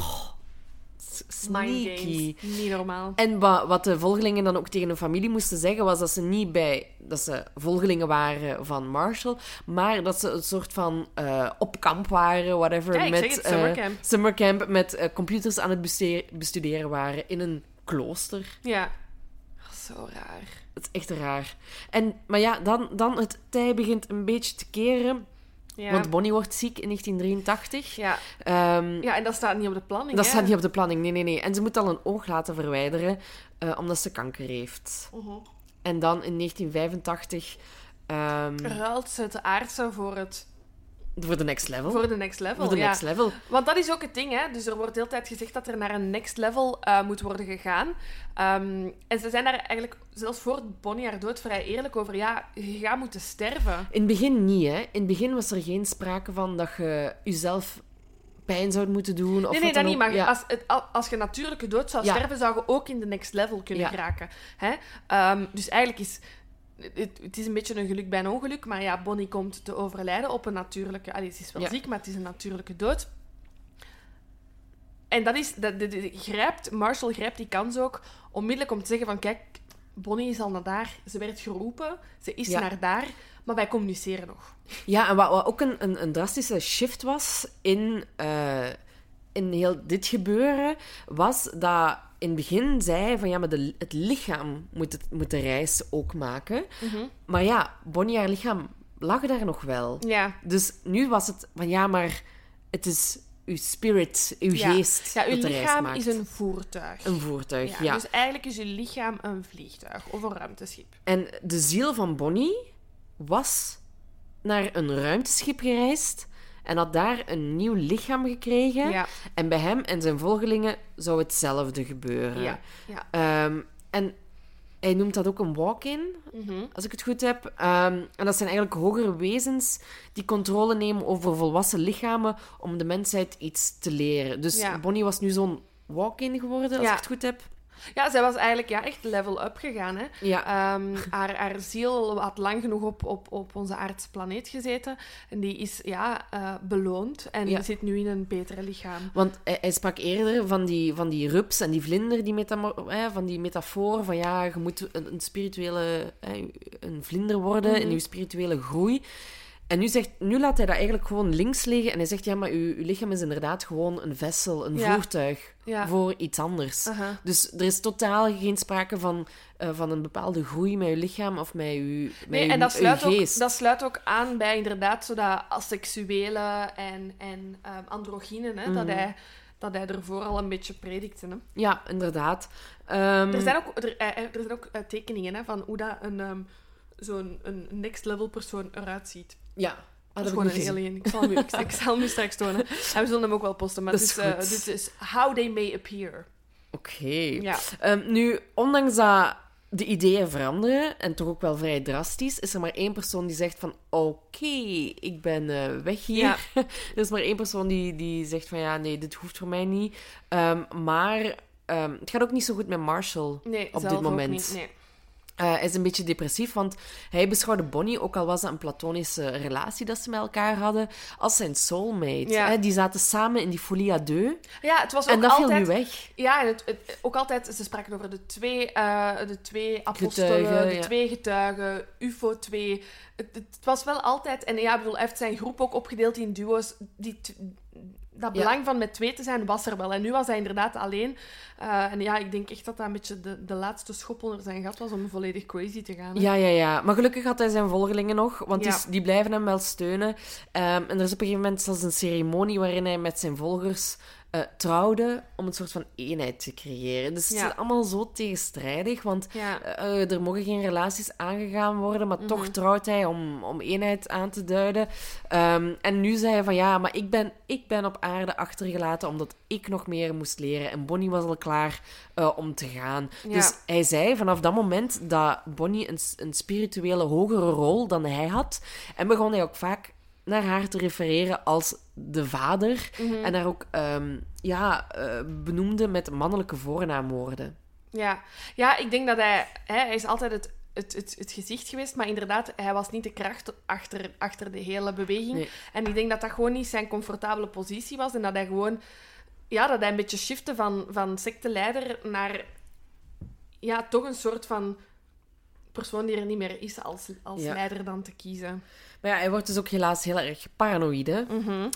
Mind Sneaky. Niet normaal. En wat, wat de volgelingen dan ook tegen hun familie moesten zeggen, was dat ze niet bij dat ze volgelingen waren van Marshall, maar dat ze een soort van eh, op kamp waren, whatever, Ja, met het, eh, summercamp. summercamp, met eh, computers aan het bestuderen waren in een klooster. Ja. Zo raar. Het is echt raar. En, maar ja, dan, dan het tij begint een beetje te keren, Ja. want Bonnie wordt ziek in 1983. ja. Ehm, ja, en dat staat niet op de planning. dat hè? staat niet op de planning, nee, nee, nee. En ze moet al een oog laten verwijderen, eh, omdat ze kanker heeft. Mhm. En dan in 1985 ehm, Ruilt ze het aardse voor, het, voor de next level. voor de next level. Voor de ja. next level. Want dat is ook het ding, hè. Dus er wordt de hele tijd gezegd dat er naar een next level eh, moet worden gegaan. Ehm, en ze zijn daar eigenlijk, zelfs voor Bonnie haar dood, vrij eerlijk over. Ja, je gaat moeten sterven. In het begin niet, hè. In het begin was er geen sprake van dat je jezelf pijn zou moeten doen. Of Nee, nee, dat niet. ook. Maar Ja. als, het, al- als je natuurlijke dood zou Ja. sterven, zou je ook in de next level kunnen Ja. geraken. Hè? Ehm, dus eigenlijk is... Het, het is een beetje een geluk bij een ongeluk, maar ja, Bonnie komt te overlijden op een natuurlijke... Allee, ze is wel Ja. ziek, maar het is een natuurlijke dood. En dat is... Dat, dat grijpt, Marshall grijpt die kans ook onmiddellijk om te zeggen van... Kijk, Bonnie is al naar daar. Ze werd geroepen. Ze is Ja. naar daar. Maar wij communiceren nog. Ja, en wat, wat ook een, een, een drastische shift was in, eh, in heel dit gebeuren, was dat in het begin zei van ja, maar de, het lichaam moet, het, moet de reis ook maken. Maar ja, Bonnie, haar lichaam lag daar nog wel. Ja. Dus nu was het van ja, maar het is uw spirit, uw Ja. geest Ja, uw dat de reis lichaam maakt. is een voertuig. Een voertuig, ja. Dus eigenlijk is uw lichaam een vliegtuig of een ruimteschip. En de ziel van Bonnie was naar een ruimteschip gereisd en had daar een nieuw lichaam gekregen. Ja, En bij hem en zijn volgelingen zou hetzelfde gebeuren. ja, ja. Ehm, en hij noemt dat ook een walk-in, Mhm. als ik het goed heb. Ehm, en dat zijn eigenlijk hogere wezens die controle nemen over volwassen lichamen om de mensheid iets te leren. Dus Ja. Bonnie was nu zo'n walk-in geworden, als ik het goed heb. Ja, zij was eigenlijk ja, echt level up gegaan. Hè? Ja. Ehm, haar, haar ziel had lang genoeg op, op, op onze aardse planeet gezeten. En die is ja, eh, beloond en Ja. zit nu in een betere lichaam. Want hij, hij sprak eerder van die, van die rups en die vlinder, die hè, van die metafoor van ja, je moet een, een spirituele, hè, een vlinder worden Mhm. in je spirituele groei. En nu, zegt, nu laat hij dat eigenlijk gewoon links liggen en hij zegt ja, maar uw, uw lichaam is inderdaad gewoon een vessel, een Ja. voertuig Ja. voor iets anders. Dus er is totaal geen sprake van, eh, van een bepaalde groei met je lichaam of met je, met Nee, uw- en dat sluit, ook, geest. dat sluit ook aan bij inderdaad zo dat asexuele en, en ehm androgyne, hè, dat, Mhm. hij, dat hij ervoor al een beetje predikte. Hè. Ja, inderdaad. Ehm, Er zijn ook, er, eh, er zijn ook eh, tekeningen hè, van hoe dat een, ehm, zo'n een next level persoon eruit ziet. Ja. Ah, Dat is gewoon een alien. Ik zal, hem, ik, ik zal hem nu straks tonen. En we zullen hem ook wel posten. Maar Dat dit is is, eh, goed. dit is How They May Appear. Oké. Ja. Ehm, nu, ondanks dat de ideeën veranderen, en toch ook wel vrij drastisch, is er maar één persoon die zegt van oké, ik ben eh, weg hier. Ja. er is maar één persoon die, die zegt van ja, nee, dit hoeft voor mij niet. Ehm, maar ehm, het gaat ook niet zo goed met Marshall. Nee, Op dit ook moment. niet. Nee. Hij is een beetje depressief, want hij beschouwde Bonnie, ook al was dat een platonische relatie dat ze met elkaar hadden, als zijn soulmate. Ja. Hè, die zaten samen in die folie à deux. Ja, het was ook En dat altijd... viel nu weg. Ja, en het, het- ook altijd, ze spraken over de twee, eh, de twee apostelen, Getuigen, de ja. twee getuigen, UFO 2. Het, het was wel altijd, en ja, ik bedoel, hij heeft zijn groep ook opgedeeld in duo's. Die, dat Ja. belang van met twee te zijn was er wel. En nu was hij inderdaad alleen. Eh, en ja, ik denk echt dat dat een beetje de, de laatste schop onder zijn gat was om volledig crazy te gaan. hè. Ja, ja, ja. Maar gelukkig had hij zijn volgelingen nog, want Ja. die, die blijven hem wel steunen. Ehm, en er is op een gegeven moment zelfs een ceremonie waarin hij met zijn volgers eh, trouwde om een soort van eenheid te creëren. Dus het Ja. is allemaal zo tegenstrijdig, want Ja. eh, er mogen geen relaties aangegaan worden, maar toch Mhm. trouwt hij om, om eenheid aan te duiden. Ehm, en nu zei hij van ja, maar ik ben, ik ben op aarde achtergelaten omdat ik nog meer moest leren. En Bonnie was al klaar eh, om te gaan. Ja. Dus hij zei vanaf dat moment dat Bonnie een, een spirituele hogere rol dan hij had. En begon hij ook vaak naar haar te refereren als de vader. Mhm. En haar ook ehm, ja, eh, benoemde met mannelijke voornaamwoorden. Ja. ja, ik denk dat hij... Hè, hij is altijd het, het, het, het gezicht geweest, maar inderdaad, hij was niet de kracht achter, achter de hele beweging. Nee. En ik denk dat dat gewoon niet zijn comfortabele positie was en dat hij gewoon... Ja, dat hij een beetje shifte van, van secteleider naar... Ja, toch een soort van persoon die er niet meer is als, als Ja. leider dan te kiezen. Maar ja, hij wordt dus ook helaas heel erg paranoïde. Mhm.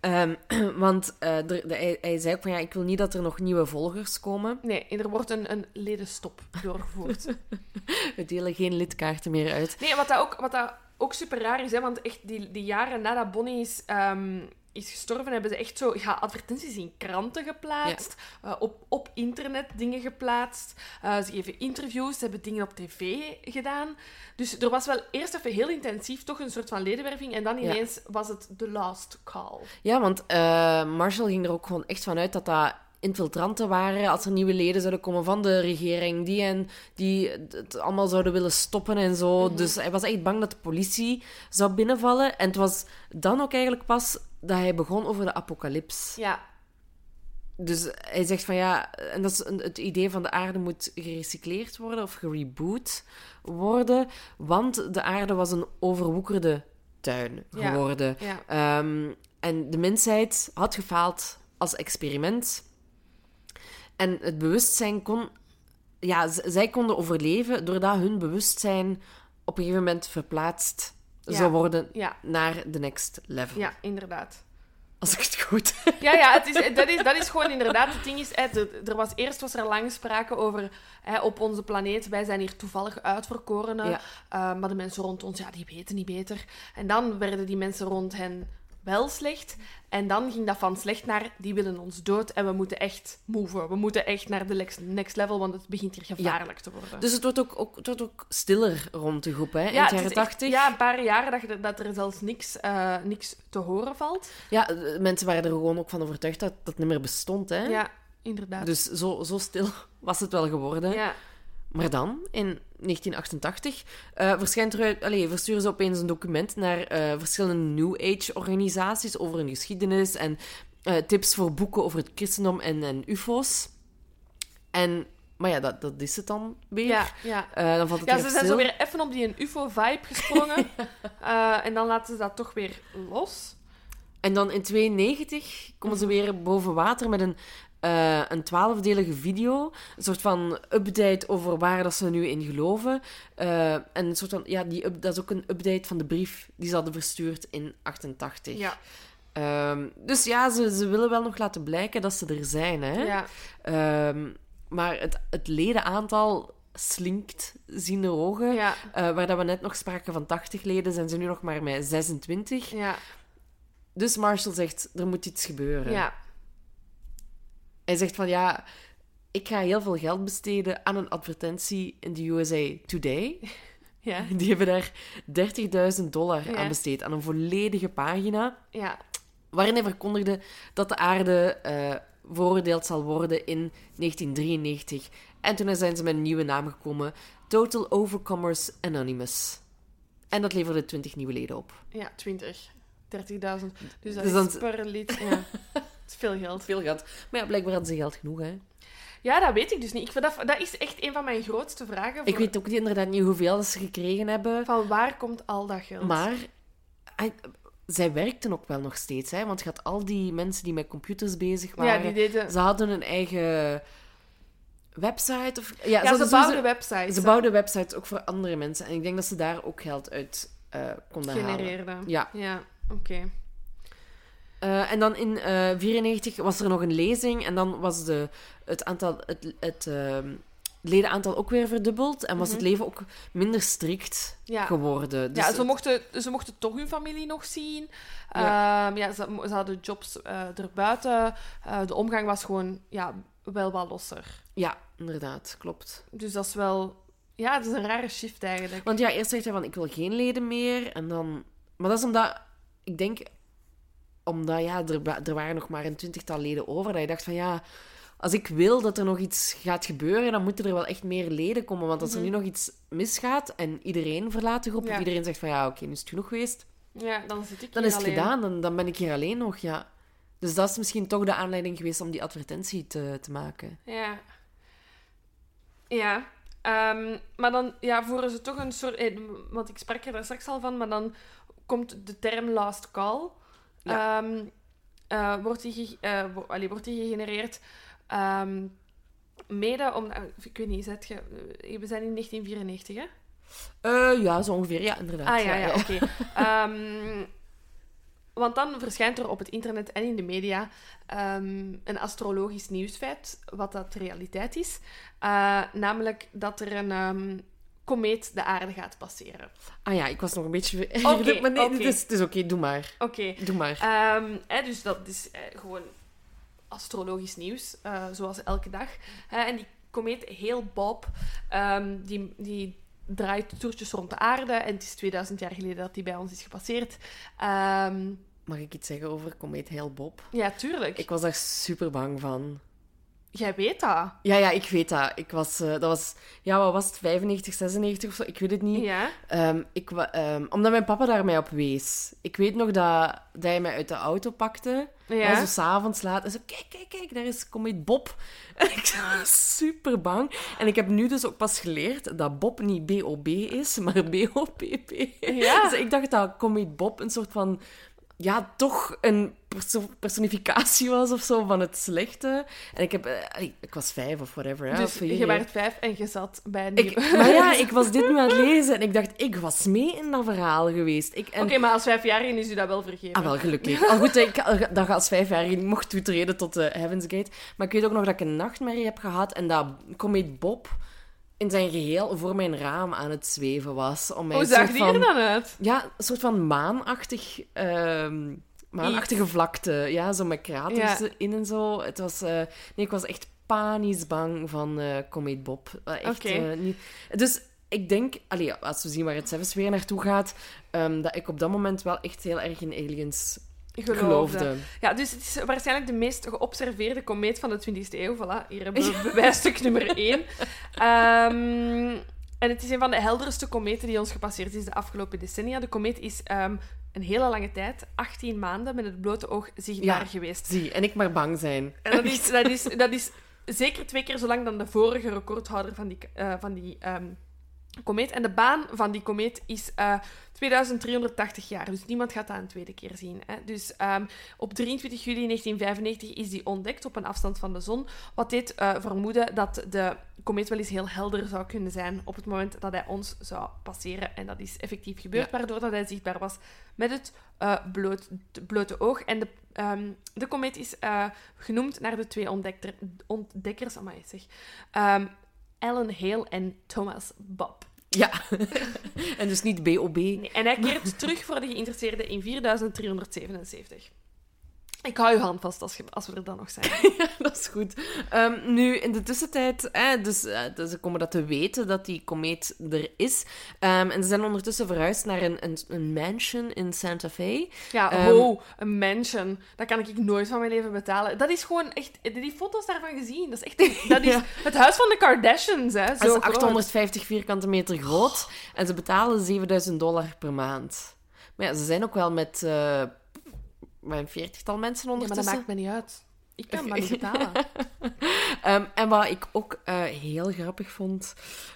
Ehm, want eh, er- de- hij, hij zei ook van ja, ik wil niet dat er nog nieuwe volgers komen. Nee, er wordt een, een ledenstop doorgevoerd. We delen geen lidkaarten meer uit. Nee, wat dat ook, wat dat ook super raar is, hè, want echt die, die jaren nadat Bonnie is, ehm, is gestorven, hebben ze echt zo ja, advertenties in kranten geplaatst, eh, op, op internet dingen geplaatst. Eh, ze geven interviews, ze hebben dingen op tv gedaan. Dus er was wel eerst even heel intensief toch een soort van ledenwerving en dan Ja. ineens was het the last call. Ja, want eh, Marshall ging er ook gewoon echt van uit dat dat infiltranten waren als er nieuwe leden zouden komen van de regering, die, en, die het allemaal zouden willen stoppen en zo. Mhm. Dus hij was echt bang dat de politie zou binnenvallen. En het was dan ook eigenlijk pas dat hij begon over de apocalyps. Ja, Dus hij zegt van ja, en dat is een- het idee van de aarde moet gerecycleerd worden of gereboot worden, want de aarde was een overwoekerde tuin geworden. ja. Ehm, en de mensheid had gefaald als experiment. En het bewustzijn kon... Ja, zij konden overleven doordat hun bewustzijn op een gegeven moment verplaatst Ja. zou worden Ja, naar de next level. ja, inderdaad. Als ik het goed Ja, ja het is, dat, is, dat is gewoon inderdaad het ding. Is, er, er was, eerst was er lang sprake over hè, op onze planeet. Wij zijn hier toevallig uitverkorenen. Ja. eh, maar de mensen rond ons, ja, die weten niet beter. En dan werden die mensen rond hen wel slecht. En dan ging dat van slecht naar, die willen ons dood en we moeten echt moven. We moeten echt naar de next level, want het begint hier gevaarlijk te worden. Dus het wordt ook, ook, het wordt ook stiller rond de groep, hè? In ja, de jaren is echt- 80. ja, een paar jaren dat, dat er zelfs niks, eh, niks te horen valt. Ja, eh, mensen waren er gewoon ook van overtuigd dat dat niet meer bestond, hè? Ja, inderdaad. Dus zo, zo stil was het wel geworden. ja. Maar dan, in 1988, eh, verschijnt er, allee, versturen ze opeens een document naar eh, verschillende New Age-organisaties over hun geschiedenis en eh, tips voor boeken over het christendom en, en UFO's. En, maar ja, dat, dat is het dan weer. ja, ja. Dan valt het Ja, ze zijn zo weer even op die UFO-vibe gesprongen. En dan laten ze dat toch weer los. En dan in 92 komen ze weer boven water met een, eh een twaalfdelige video. Een soort van update over waar dat ze nu in geloven. Eh, en een soort van, ja, die up- dat is ook een update van de brief die ze hadden verstuurd in 88. Ja, Ehm, dus ja, ze, ze willen wel nog laten blijken dat ze er zijn. Hè? ja. Ehm, maar het, het ledenaantal slinkt zien de ogen. ja, Eh, waar dat we net nog spraken van 80 leden, zijn ze nu nog maar met 26. ja, Dus Marshall zegt, er moet iets gebeuren. ja. Hij zegt van, ja, ik ga heel veel geld besteden aan een advertentie in de USA Today. Ja, Die hebben daar 30.000 dollar Ja. aan besteed, aan een volledige pagina, ja, waarin hij verkondigde dat de aarde eh veroordeeld zal worden in 1993. En toen zijn ze met een nieuwe naam gekomen, Total Overcomers Anonymous. En dat leverde 20 nieuwe leden op. ja, 20. 30.000. Dus dat Dus is per lid. Ja. Is veel geld. Veel geld. Maar ja, blijkbaar hadden ze geld genoeg, hè. Ja, dat weet ik dus niet. Ik vind dat, dat is echt een van mijn grootste vragen. Ik voor- weet ook niet, inderdaad niet hoeveel dat ze gekregen hebben. Van waar komt al dat geld? Maar zij werkten ook wel nog steeds, hè? want je had al die mensen die met computers bezig ja, waren. die deden... Ze hadden een eigen website. Of, ja, Ja, ze bouwden websites. ze hè. bouwden websites ook voor andere mensen. En ik denk dat ze daar ook geld uit eh, konden halen. genereerden. Ja. Ja, oké. Eh, en dan in 1994 was er nog een lezing. En dan was de, het, aantal, het, het ehm, ledenaantal ook weer verdubbeld. En was het leven ook minder strikt Mhm. Ja. geworden. Dus ja, ze mochten, ze mochten toch hun familie nog zien. Ja. Ja, ja ze, ze hadden jobs eh erbuiten. Eh, de omgang was gewoon ja, wel wat losser. ja, inderdaad, klopt. Dus dat is wel... Ja, het is een rare shift eigenlijk. Want ja, eerst zegt hij van, ik wil geen leden meer. En dan... Maar dat is omdat... Ik denk... Omdat, ja, er, er waren nog maar een twintigtal leden over. Dat je dacht van, ja... Als ik wil dat er nog iets gaat gebeuren, dan moeten er wel echt meer leden komen. Want als er nu nog iets misgaat en iedereen verlaat de groep, Ja. of iedereen zegt van, ja, oké, nu is het genoeg geweest, Ja, dan zit ik dan is het alleen. gedaan. Dan, dan ben ik hier alleen nog, ja. Dus dat is misschien toch de aanleiding geweest om die advertentie te, te maken. Ja. Ja. Ehm, maar dan ja, voeren ze toch een soort... eh, Want ik sprak er daar straks al van, maar dan komt de term last call. Ja. Ehm, eh, wordt, die eh, wo- allee, wordt die gegenereerd ehm, mede om... eh, ik weet niet, zet je, we zijn in 1994, hè? Ja, zo ongeveer. Ja, inderdaad. Ah ja, ja, oké. Ehm, want dan verschijnt er op het internet en in de media een astrologisch nieuwsfeit, wat dat realiteit is. Namelijk dat er een komeet de aarde gaat passeren. Ah ja, ik was nog een beetje... Oké, maar nee, het is, het is oké, doe maar. Oké. Doe maar. Ehm, hè, dus dat is eh, gewoon astrologisch nieuws, eh, zoals elke dag. En die komeet heel Bob, ehm, die, die draait toertjes rond de aarde. En het is 2000 jaar geleden dat die bij ons is gepasseerd. Ehm, Mag ik iets zeggen over Komeet Heel Bob? ja, tuurlijk. Ik was daar super bang van. Jij weet dat. Ja, ja, ik weet dat. Ik was, eh, dat was, ja, wat was het, 95, 96 of zo? Ik weet het niet. Ja. Ehm, ik, ehm, omdat mijn papa daar mij op wees. Ik weet nog dat, dat hij mij uit de auto pakte. Ja. Ja. Zo s'avonds laat. En zo, kijk, kijk, kijk, daar is Komeet Bob. En ik was super bang. En ik heb nu dus ook pas geleerd dat Bob niet B-O-B is, maar B-O-P-P. Ja. Dus ik dacht dat Komeet Bob een soort van... Ja, toch een perso- personificatie was of zo van het slechte. En ik heb... eh, ik, was vijf of whatever. Ja, dus of je werd vijf en je zat bij een Ik, nieuwe- maar ja, ik was dit nu aan het lezen en ik dacht, ik was mee in dat verhaal geweest. En, Oké, maar als vijfjarige is u dat wel vergeven. Ah, wel, gelukkig. Al goed, ik, dat als vijfjarige mocht toetreden tot de Heaven's Gate. Maar ik weet ook nog dat ik een nachtmerrie heb gehad en dat Comet Bob in zijn geheel voor mijn raam aan het zweven was. Om mij Hoe zag die er dan uit? Ja, een soort van maanachtig ehm, maanachtige vlakte. Ja, zo met kraters Ja. in en zo. Het was... eh, nee, ik was echt panisch bang van eh Comet Bob. Eh, echt niet... Dus ik denk... Allee, als we zien waar het zelfs weer naartoe gaat, ehm, dat ik op dat moment wel echt heel erg in aliens Geloofde. geloofde. Ja, dus het is waarschijnlijk de meest geobserveerde komeet van de 20e eeuw. Voilà, hier hebben we bewijsstuk nummer 1. en het is een van de helderste kometen die ons gepasseerd is de afgelopen decennia. De komeet is ehm, een hele lange tijd, 18 maanden, met het blote oog zichtbaar Ja. geweest. Zie, en ik maar bang zijn. En dat is, dat, is, dat is zeker twee keer zo lang dan de vorige recordhouder van die, eh, van die ehm, komeet. En de baan van die komeet is eh, 2380 jaar. Dus niemand gaat dat een tweede keer zien. Hè. Dus ehm, op 23 juli 1995 is die ontdekt op een afstand van de zon. Wat deed eh, vermoeden dat de komeet wel eens heel helder zou kunnen zijn op het moment dat hij ons zou passeren. En dat is effectief gebeurd, Ja. waardoor dat hij zichtbaar was met het eh, bloot, blote oog. En de, ehm, de komeet is eh, genoemd naar de twee ontdekkers, amai, zeg, Ehm, Alan Hale en Thomas Bob. Ja. en dus niet B.O.B. Nee, en hij keert terug voor de geïnteresseerden in 4377. Ik hou je hand vast als, je- als we er dan nog zijn. dat is goed. Ehm, nu, in de tussentijd, dus, eh, dus ze komen dat te weten dat die komeet er is. Ehm, en ze zijn ondertussen verhuisd naar een, een, een mansion in Santa Fe. Ja, ho, een mansion. Dat kan ik nooit van mijn leven betalen. Dat is gewoon echt... Die foto's daarvan gezien, dat is echt... Dat is Ja. het huis van de Kardashians, hè. Zo Dat is groot. 850 vierkante meter groot. En ze betalen 7000 dollar per maand. Maar ja, ze zijn ook wel met, eh, met een veertigtal mensen Ja, maar dat ondertussen. maakt me niet uit. Ik kan dat niet betalen. Ehm, en wat ik ook eh, heel grappig vond,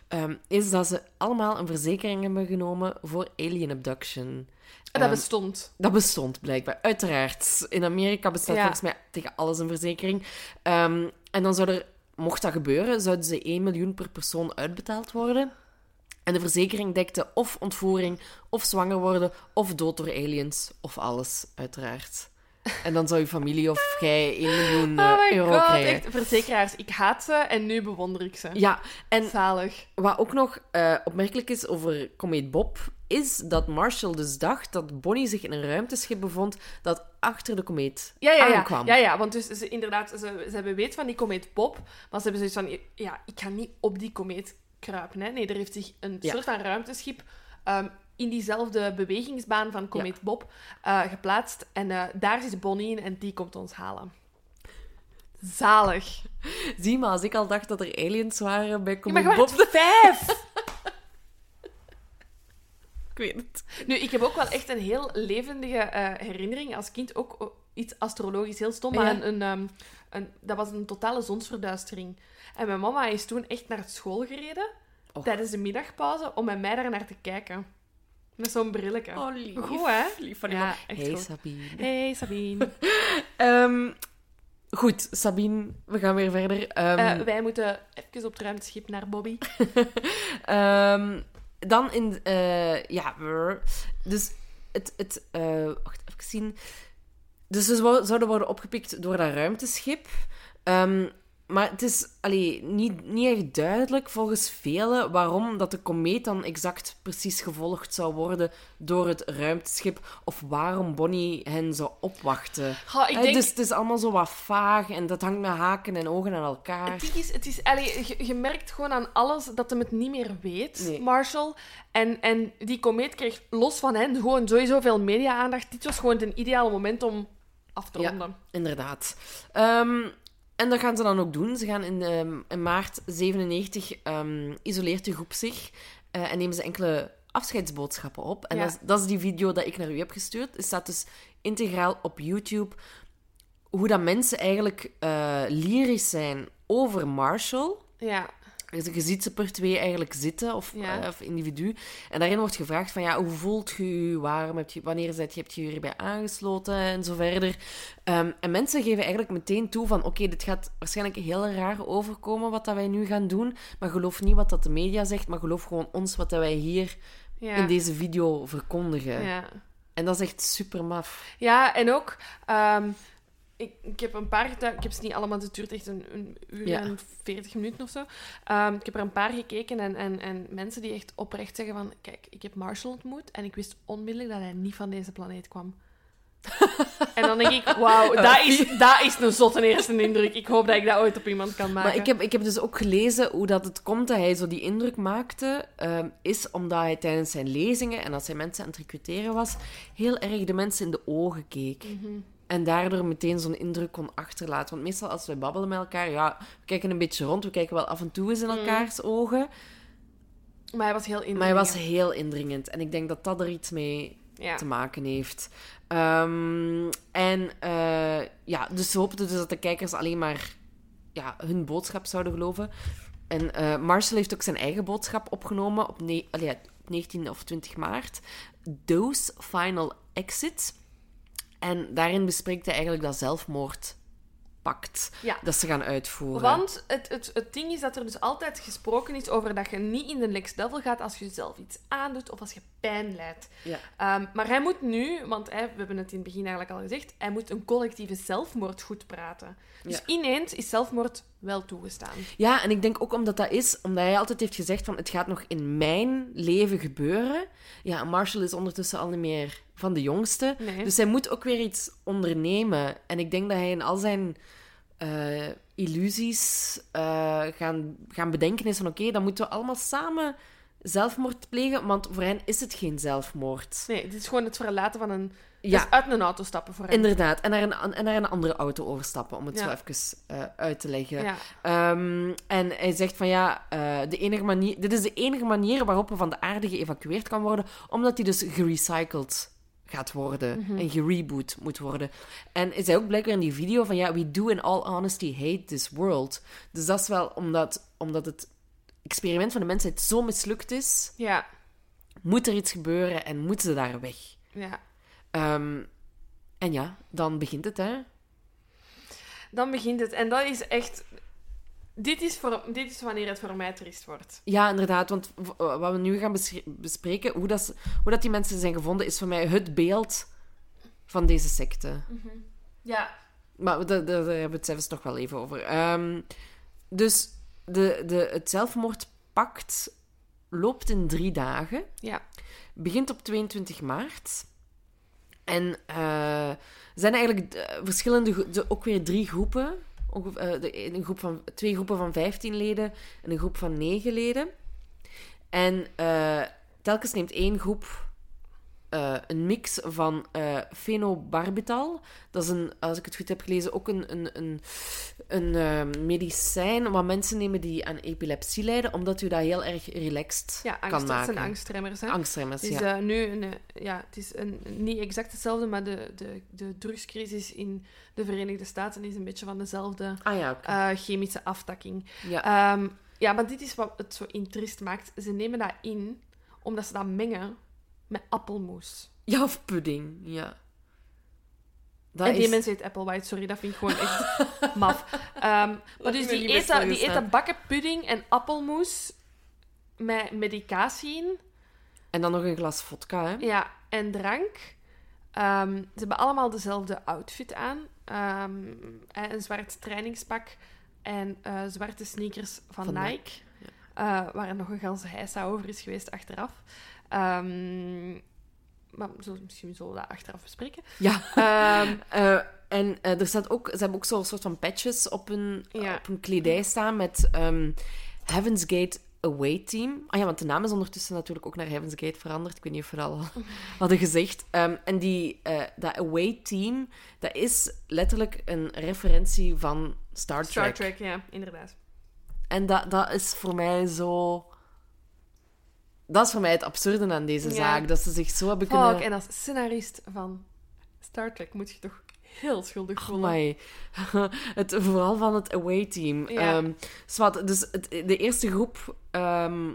ehm, is dat ze allemaal een verzekering hebben genomen voor alien abduction. Dat Ehm, bestond. Dat bestond blijkbaar, uiteraard. In Amerika bestaat Ja. volgens mij tegen alles een verzekering. En dan zou er, mocht dat gebeuren, zouden ze 1 miljoen per persoon uitbetaald worden. En de verzekering dekte of ontvoering, of zwanger worden, of dood door aliens, of alles, uiteraard. En dan zou je familie of jij 1 miljoen eh, Oh my euro god, krijgen. echt. Verzekeraars, ik haat ze en nu bewonder ik ze. Ja, en Zalig. wat ook nog eh, opmerkelijk is over Comet Bob, is dat Marshall dus dacht dat Bonnie zich in een ruimteschip bevond dat achter de komeet Ja, ja, ja. aankwam. ja, ja want dus ze, inderdaad, ze, ze hebben weet van die komeet Bob, maar ze hebben zoiets van, ja, ik ga niet op die komeet kruipen. Hè. Nee, er heeft zich een Ja. soort van ruimteschip ehm, in diezelfde bewegingsbaan van komeet Bob eh, geplaatst. En eh, daar is Bonnie in en die komt ons halen. Zalig. Zie maar, als ik al dacht dat er aliens waren bij Ja, Comet maar je Bob... waart vijf! Ik weet het. Nu, ik heb ook wel echt een heel levendige eh, herinnering als kind. Ook iets astrologisch, heel stom. Maar Ja. een, een, ehm, een, dat was een totale zonsverduistering. En mijn mama is toen echt naar school gereden, tijdens de middagpauze, om met mij daar naar te kijken. Met zo'n brilletje. Oh, lief. Goed, hè? Lief van Ja, echt Hey, goed. Sabine. Hey, Sabine. Ehm, goed, Sabine, we gaan weer verder. Ehm, Eh, wij moeten even op het ruimteschip naar Bobby. Ehm, dan in... eh, ja, dus het... het eh, wacht, even zien. Dus ze zou- zouden worden opgepikt door dat ruimteschip. Ehm, maar het is allee, niet, niet echt duidelijk volgens velen waarom dat de komeet dan exact precies gevolgd zou worden door het ruimteschip. Of waarom Bonnie hen zou opwachten. Ha, ik denk... Dus het is allemaal zo wat vaag en dat hangt met haken en ogen aan elkaar. Het is, het is allee, je, je merkt gewoon aan alles dat hij het niet meer weet, Nee. Marshall. En, en die komeet kreeg los van hen gewoon sowieso veel media-aandacht. Dit was gewoon het ideale moment om af te Ja. ronden. Inderdaad. Ehm, en dat gaan ze dan ook doen. Ze gaan in, ehm, in maart 97 ehm, isoleert de groep zich eh, en nemen ze enkele afscheidsboodschappen op. En Ja. dat, is, dat is die video dat ik naar u heb gestuurd. Het staat dus integraal op YouTube. Hoe dat mensen eigenlijk eh, lyrisch zijn over Marshall. Ja. Je ziet ze per twee eigenlijk zitten, of, Ja. eh, of individu. En daarin wordt gevraagd van, ja, hoe voelt je je? Waarom heb je, wanneer zijt je, hebt je je hierbij aangesloten? En zo verder. Ehm, en mensen geven eigenlijk meteen toe van, oké, dit gaat waarschijnlijk heel raar overkomen wat dat wij nu gaan doen. Maar geloof niet wat dat de media zegt, maar geloof gewoon ons wat dat wij hier Ja. in deze video verkondigen. ja. En dat is echt super maf. Ja, en ook... ehm, ik, ik heb een paar. Ik heb ze niet allemaal... Het duurt echt een, een uur Ja. en veertig minuten of zo. Ehm, ik heb er een paar gekeken en, en, en mensen die echt oprecht zeggen van... Kijk, ik heb Marshall ontmoet en ik wist onmiddellijk dat hij niet van deze planeet kwam. En dan denk ik, wauw, dat is, dat is een zotte eerste indruk. Ik hoop dat ik dat ooit op iemand kan maken. Maar ik heb, ik heb dus ook gelezen hoe dat het komt dat hij zo die indruk maakte. ehm, is omdat hij tijdens zijn lezingen en als hij mensen aan het recruteren was, heel erg de mensen in de ogen keek. Mhm. En daardoor meteen zo'n indruk kon achterlaten. Want meestal als we babbelen met elkaar, ja, we kijken een beetje rond. We kijken wel af en toe eens in Mhm. elkaars ogen. Maar hij was heel indringend. Maar hij was heel indringend. En ik denk dat dat er iets mee Ja. te maken heeft. Ehm, en eh, ja, dus ze hoopten dus dat de kijkers alleen maar ja, hun boodschap zouden geloven. En eh, Marcel heeft ook zijn eigen boodschap opgenomen op, ne- allee, op 19 of 20 maart. Those Final Exit. En daarin bespreekt hij eigenlijk dat zelfmoordpact Ja. dat ze gaan uitvoeren. Want het, het, het ding is dat er dus altijd gesproken is over dat je niet in de next level gaat als je jezelf iets aandoet of als je pijn lijdt. Ja. Ehm, maar hij moet nu, want hij, we hebben het in het begin eigenlijk al gezegd, hij moet een collectieve zelfmoord goed praten. Dus Ja. ineens is zelfmoord wel toegestaan. Ja, en ik denk ook omdat dat is, omdat hij altijd heeft gezegd van het gaat nog in mijn leven gebeuren. Ja, Marshall is ondertussen al niet meer van de jongste. Nee. Dus hij moet ook weer iets ondernemen. En ik denk dat hij in al zijn eh, illusies eh, gaan, gaan bedenken is van oké, dan moeten we allemaal samen zelfmoord plegen, want voor hen is het geen zelfmoord. Nee, dit is gewoon het verlaten van een... Ja. dus uit een auto stappen voor hem. Inderdaad, en naar een, en naar een andere auto overstappen, om het Ja. zo even eh, uit te leggen. Ja. Ehm, en hij zegt van ja, de enige manier, dit is de enige manier waarop er van de aarde geëvacueerd kan worden, omdat hij dus gerecycled gaat worden Mhm. en gereboot moet worden. En hij zei ook blijkbaar in die video van ja, we do in all honesty hate this world. Dus dat is wel omdat, omdat het experiment van de mensheid zo mislukt is, Ja. moet er iets gebeuren en moeten ze daar weg. ja. Ehm, en ja, dan begint het, hè. Dan begint het. En dat is echt... Dit is, voor, dit is wanneer het voor mij triest wordt. Ja, inderdaad. Want wat we nu gaan bespreken, hoe, dat, hoe dat die mensen zijn gevonden, is voor mij het beeld van deze secte. Ja. Maar daar, daar, daar hebben we het zelfs nog wel even over. Ehm, dus de, de, het zelfmoordpact loopt in drie dagen. Ja. Begint op 22 maart. En er zijn eigenlijk eh, verschillende, ook weer drie groepen. Ongeveer, eh, een groep van, twee groepen van 15 leden en een groep van 9 leden. En eh, telkens neemt één groep eh, een mix van eh fenobarbital. Dat is een, als ik het goed heb gelezen, ook een, een, een, een eh, medicijn wat mensen nemen die aan epilepsie lijden, omdat u dat heel erg relaxed Ja, kan angst, dat maken. zijn angstremmers. Hè? Angstremmers, Het is ja. eh, nu een, ja, het is een, niet exact hetzelfde, maar de, de, de drugscrisis in de Verenigde Staten is een beetje van dezelfde ah ja, chemische aftakking. ja. Ehm, ja, maar dit is wat het zo interest maakt. Ze nemen dat in omdat ze dat mengen met appelmoes. ja, of pudding, ja. Dat en die is... mensen heet Apple White, sorry, dat vind ik gewoon echt maf. Ehm, maar dus die eten, die eten bakken pudding en appelmoes met medicatie in. En dan nog een glas vodka, hè. Ja, en drank. Ehm, ze hebben allemaal dezelfde outfit aan. Ehm, eh, een zwart trainingspak en eh, zwarte sneakers van, Van Nike. Nike, Eh, waar er nog een ganse heisa over is geweest achteraf. Ehm, maar misschien zullen we dat achteraf bespreken. Ja. Ehm, Eh, en eh, er staat ook, ze hebben ook zo'n soort van patches op hun, Ja. op hun kledij staan met ehm, Heaven's Gate Away Team. Ah ja, want de naam is ondertussen natuurlijk ook naar Heaven's Gate veranderd. Ik weet niet of we dat al hadden gezegd. En die, eh, dat Away Team, dat is letterlijk een referentie van Star Trek. Star Trek, ja, inderdaad. En dat, dat is voor mij zo... Dat is voor mij het absurde aan deze Ja. zaak. Dat ze zich zo hebben kunnen... Fuck, en als scenarist van Star Trek moet je toch heel schuldig voelen. Amai. het, vooral van het away team. Ja. Ehm, zwart, dus het, de eerste groep ehm,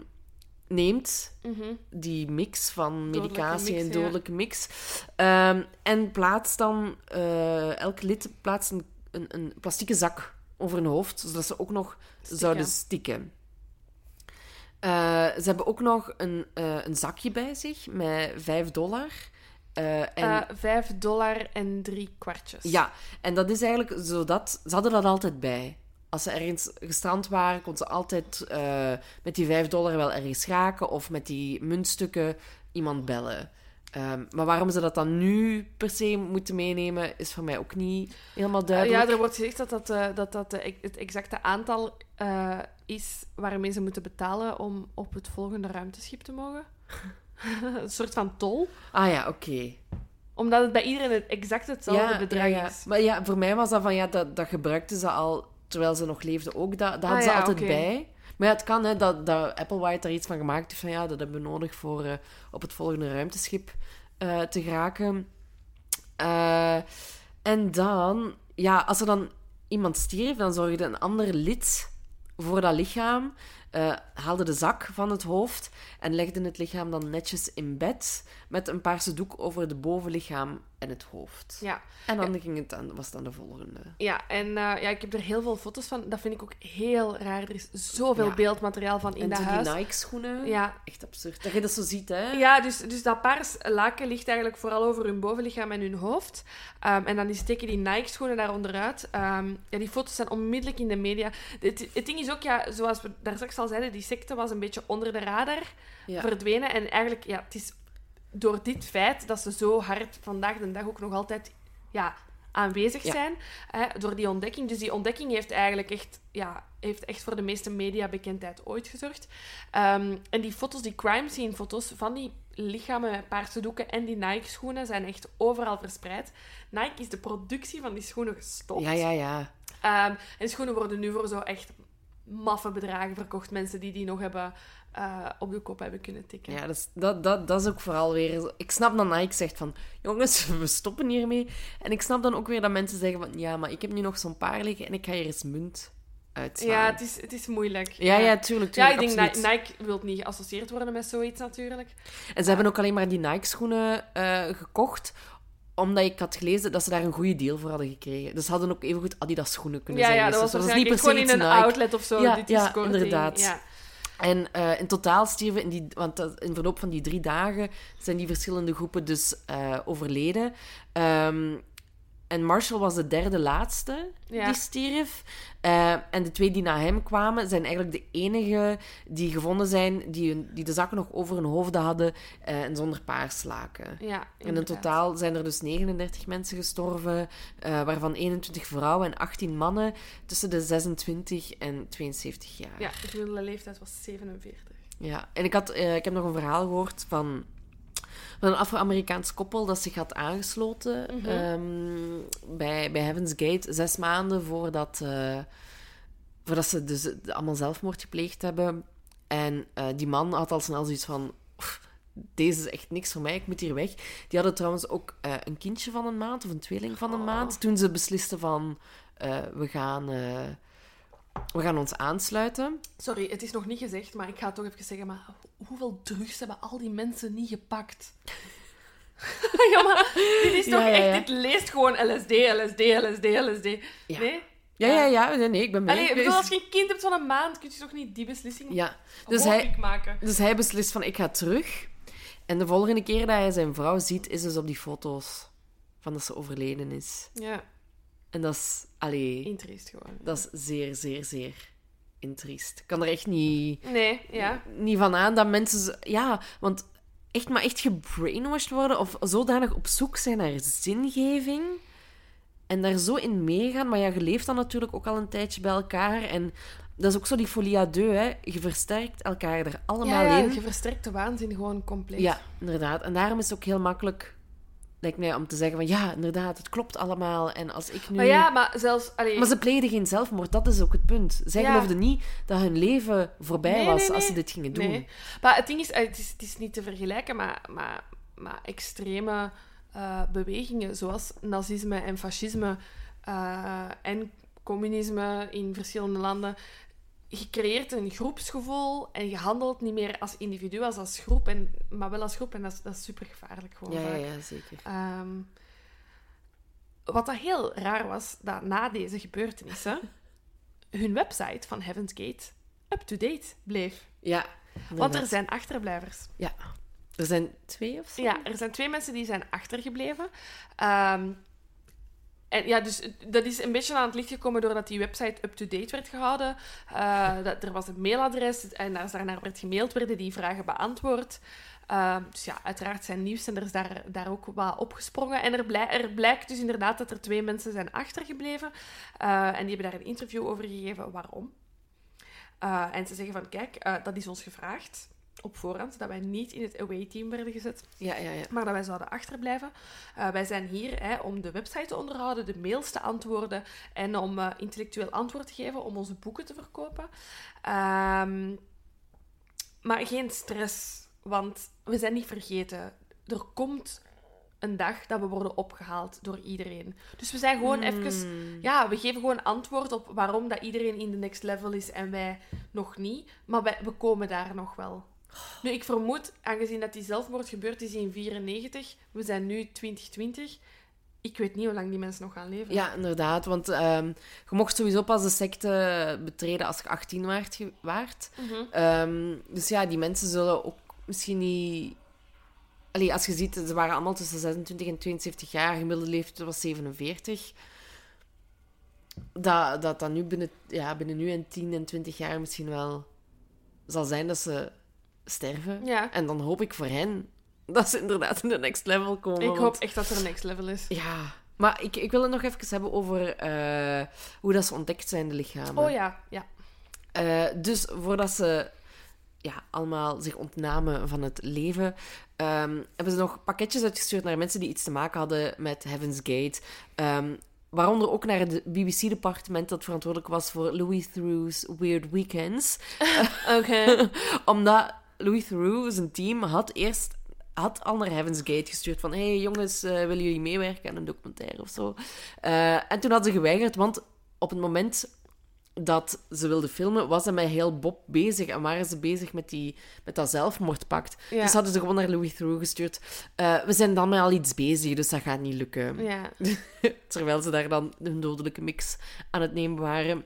neemt Mhm. die mix van medicatie mix, en ja. dodelijke mix. ehm, en plaatst dan, eh elk lid plaatst een, een, een plastieke zak over hun hoofd, zodat ze ook nog Stikken. zouden stikken. Eh, ze hebben ook nog een, eh, een zakje bij zich met 5 dollar. Eh, en Eh, Vijf dollar en drie kwartjes. ja, en dat is eigenlijk zodat... Ze hadden dat altijd bij. Als ze ergens gestrand waren, kon ze altijd met die 5 dollar wel ergens raken of met die muntstukken iemand bellen. Ehm, maar waarom ze dat dan nu per se moeten meenemen, is voor mij ook niet helemaal duidelijk. ja, er wordt gezegd dat dat, eh, dat, dat eh, het exacte aantal eh, is waarmee ze moeten betalen om op het volgende ruimteschip te mogen. een soort van tol. Ah ja, oké. Omdat het bij iedereen het exact hetzelfde bedrag ja, ja. is. Maar ja, voor mij was dat van, ja, dat, dat gebruikten ze al terwijl ze nog leefden ook. Dat, dat hadden Ah ze ja, altijd bij. Maar het kan hè, dat, dat Applewhite daar iets van gemaakt heeft van, ja, dat hebben we nodig voor eh, op het volgende ruimteschip eh, te geraken. Eh, en dan, ja, als er dan iemand stierf, dan zorgde een ander lid voor dat lichaam, haalde de zak van het hoofd en legde het lichaam dan netjes in bed met een paarse doek over het bovenlichaam en het hoofd. Ja, En dan ging het dan, was het dan de volgende. ja en eh, ja, ik heb er heel veel foto's van. Dat vind ik ook heel raar. Er is zoveel Ja. beeldmateriaal van in en dat huis. die Nike-schoenen. Ja, Echt absurd. Dat je dat zo ziet, hè? Ja, dus, dus dat paars laken ligt eigenlijk vooral over hun bovenlichaam en hun hoofd. Ehm, en dan die steken die Nike-schoenen daar onderuit. Ehm, ja, die foto's zijn onmiddellijk in de media. Het, het ding is ook, ja, zoals we daar straks al zeiden, die secte was een beetje onder de radar Ja. verdwenen. En eigenlijk, ja, het is door dit feit dat ze zo hard vandaag de dag ook nog altijd ja, aanwezig Ja. zijn, hè, door die ontdekking. Dus die ontdekking heeft eigenlijk echt, ja, heeft echt voor de meeste mediabekendheid ooit gezorgd. Ehm, en die foto's, die crime scene foto's van die lichamen met paarse doeken en die Nike-schoenen zijn echt overal verspreid. Nike is de productie van die schoenen gestopt. Ja, ja, ja. Ehm, en schoenen worden nu voor zo echt maffe bedragen verkocht. Mensen die die nog hebben eh, op de kop hebben kunnen tikken. Ja, dat is, dat, dat, dat is ook vooral weer... Ik snap dat Nike zegt van... Jongens, we stoppen hiermee. En ik snap dan ook weer dat mensen zeggen van... Ja, maar ik heb nu nog zo'n paar liggen en ik ga hier eens munt uitslaan. Ja, het is, het is moeilijk. ja, ja, tuurlijk, Ja, tuurlijk, ik denk dat Nike wil niet geassocieerd worden met zoiets natuurlijk. En ze hebben ook alleen maar die Nike-schoenen eh, gekocht omdat ik had gelezen dat ze daar een goede deal voor hadden gekregen. Dus ze hadden ook evengoed Adidas-schoenen kunnen Ja, zijn. ja, dat Dus was niet per se gewoon in een Nike. outlet of zo. Ja, Dit is ja, inderdaad. Ja. En eh, in totaal stierven, in, die, want dat- in verloop van die drie dagen zijn die verschillende groepen dus eh, overleden. Ehm, en Marshall was de derde laatste Ja. die stierf. Eh, en de twee die na hem kwamen, zijn eigenlijk de enige die gevonden zijn die, hun- die de zakken nog over hun hoofden hadden eh, en zonder paarslaken. Ja, En in totaal zijn er dus 39 mensen gestorven, eh, waarvan 21 vrouwen en 18 mannen tussen de 26 en 72 jaar. Ja, de gemiddelde leeftijd was 47. Ja, en ik, had, ik heb nog een verhaal gehoord van, van een Afro-Amerikaans koppel dat zich had aangesloten Mhm. ehm, bij, bij Heaven's Gate zes maanden voordat, eh, voordat ze dus allemaal zelfmoord gepleegd hebben. En eh, die man had al snel zoiets van... "Pff, Deze is echt niks voor mij, ik moet hier weg. Die hadden trouwens ook eh, een kindje van een maand, of een tweeling van een Oh. maand, toen ze beslisten van... we, gaan, we gaan ons aansluiten. Sorry, het is nog niet gezegd, maar ik ga het toch even zeggen. Maar ho- hoeveel drugs hebben al die mensen niet gepakt? ja, maar dit is toch Ja, ja, ja. echt... Dit leest gewoon LSD, LSD, LSD, LSD. Ja. Nee? Ja, ja, ja. Nee, nee, ik ben mee. Allee, bedoel, als je een kind hebt van een maand, kun je toch niet die beslissing Ja, dus hij, maken? dus hij beslist van, ik ga terug. En de volgende keer dat hij zijn vrouw ziet, is dus op die foto's van dat ze overleden is. Ja, En dat is, allee, gewoon. dat is zeer, zeer, zeer intriest. Ik kan er echt niet, Nee, ja. niet van aan dat mensen... Ja, want echt maar echt gebrainwashed worden of zodanig op zoek zijn naar zingeving en daar zo in meegaan. Maar ja, je leeft dan natuurlijk ook al een tijdje bij elkaar en... Dat is ook zo die folie à deux, hè. Je versterkt elkaar er allemaal Ja, ja, in. je versterkt de waanzin gewoon compleet. Ja, inderdaad. En daarom is het ook heel makkelijk, lijkt mij, om te zeggen van ja, inderdaad, het klopt allemaal. En als ik nu... Maar ja, maar zelfs... Allee, Maar ze pleegden geen zelfmoord, dat is ook het punt. Zij Ja. geloofden niet dat hun leven voorbij Nee, was nee, nee. als ze dit gingen doen. Nee. Maar het ding is, eh, het is, het is niet te vergelijken, maar, maar, maar extreme eh, bewegingen zoals nazisme en fascisme eh, en communisme in verschillende landen. Je creëert een groepsgevoel en je handelt niet meer als individu, als als groep, en, maar wel als groep. En dat is, dat is super gevaarlijk gewoon. Ja, ja, zeker. Ehm, wat dat heel raar was, dat na deze gebeurtenissen hun website van Heaven's Gate up-to-date bleef. Ja, Want er zijn achterblijvers. Ja. Er zijn twee of zo? Ja, er zijn twee mensen die zijn achtergebleven. Ehm, en ja, dus dat is een beetje aan het licht gekomen doordat die website up-to-date werd gehouden. Eh, dat, er was een mailadres en als daarnaar werd gemaild, werden die vragen beantwoord. Ehm, dus ja, uiteraard zijn nieuwszenders daar, daar ook wat opgesprongen. En er, er blijkt dus inderdaad dat er twee mensen zijn achtergebleven. Eh, en die hebben daar een interview over gegeven waarom. Eh, en ze zeggen van, kijk, eh, dat is ons gevraagd op voorhand, dat wij niet in het away-team werden gezet, Ja, ja, ja. maar dat wij zouden achterblijven. Eh, wij zijn hier hè, om de website te onderhouden, de mails te antwoorden en om eh, intellectueel antwoord te geven, om onze boeken te verkopen. Ehm, maar geen stress, want we zijn niet vergeten. Er komt een dag dat we worden opgehaald door iedereen. Dus we zijn gewoon even... Ja, we geven gewoon antwoord op waarom dat iedereen in de next level is en wij nog niet. Maar wij, we komen daar nog wel. Nu, ik vermoed, aangezien dat die zelfmoord gebeurd is in 94, we zijn nu 2020, ik weet niet hoe lang die mensen nog gaan leven. Ja, inderdaad. Want ehm, je mocht sowieso pas de secte betreden als je 18 waart. ge- waart. Mhm. Ehm, dus ja, die mensen zullen ook misschien niet... Allee, als je ziet, ze waren allemaal tussen 26 en 72 jaar. Gemiddelde leeftijd was 47. Dat dat, dat nu binnen, ja, binnen nu en 10 en 20 jaar misschien wel zal zijn dat ze sterven. Ja. En dan hoop ik voor hen dat ze inderdaad in de next level komen. Ik want- hoop echt dat er een next level is. ja, maar ik, ik wil het nog even hebben over eh, hoe dat ze ontdekt zijn, de lichamen. Oh ja, ja. Eh, dus voordat ze ja, allemaal zich ontnamen van het leven, ehm, hebben ze nog pakketjes uitgestuurd naar mensen die iets te maken hadden met Heaven's Gate. Ehm, waaronder ook naar het BBC-departement dat verantwoordelijk was voor Louis Theroux's Weird Weekends. Oké. Omdat Louis Theroux, zijn team, had eerst had al naar Heaven's Gate gestuurd van hey jongens, eh, willen jullie meewerken aan een documentaire of zo? Eh, en toen hadden ze geweigerd, want op het moment dat ze wilden filmen, was hij met heel Bob bezig en waren ze bezig met, die, met dat zelfmoordpact. Ja. Dus hadden ze gewoon naar Louis Theroux gestuurd. eh, we zijn dan met al iets bezig, dus dat gaat niet lukken. Ja. Terwijl ze daar dan hun dodelijke mix aan het nemen waren.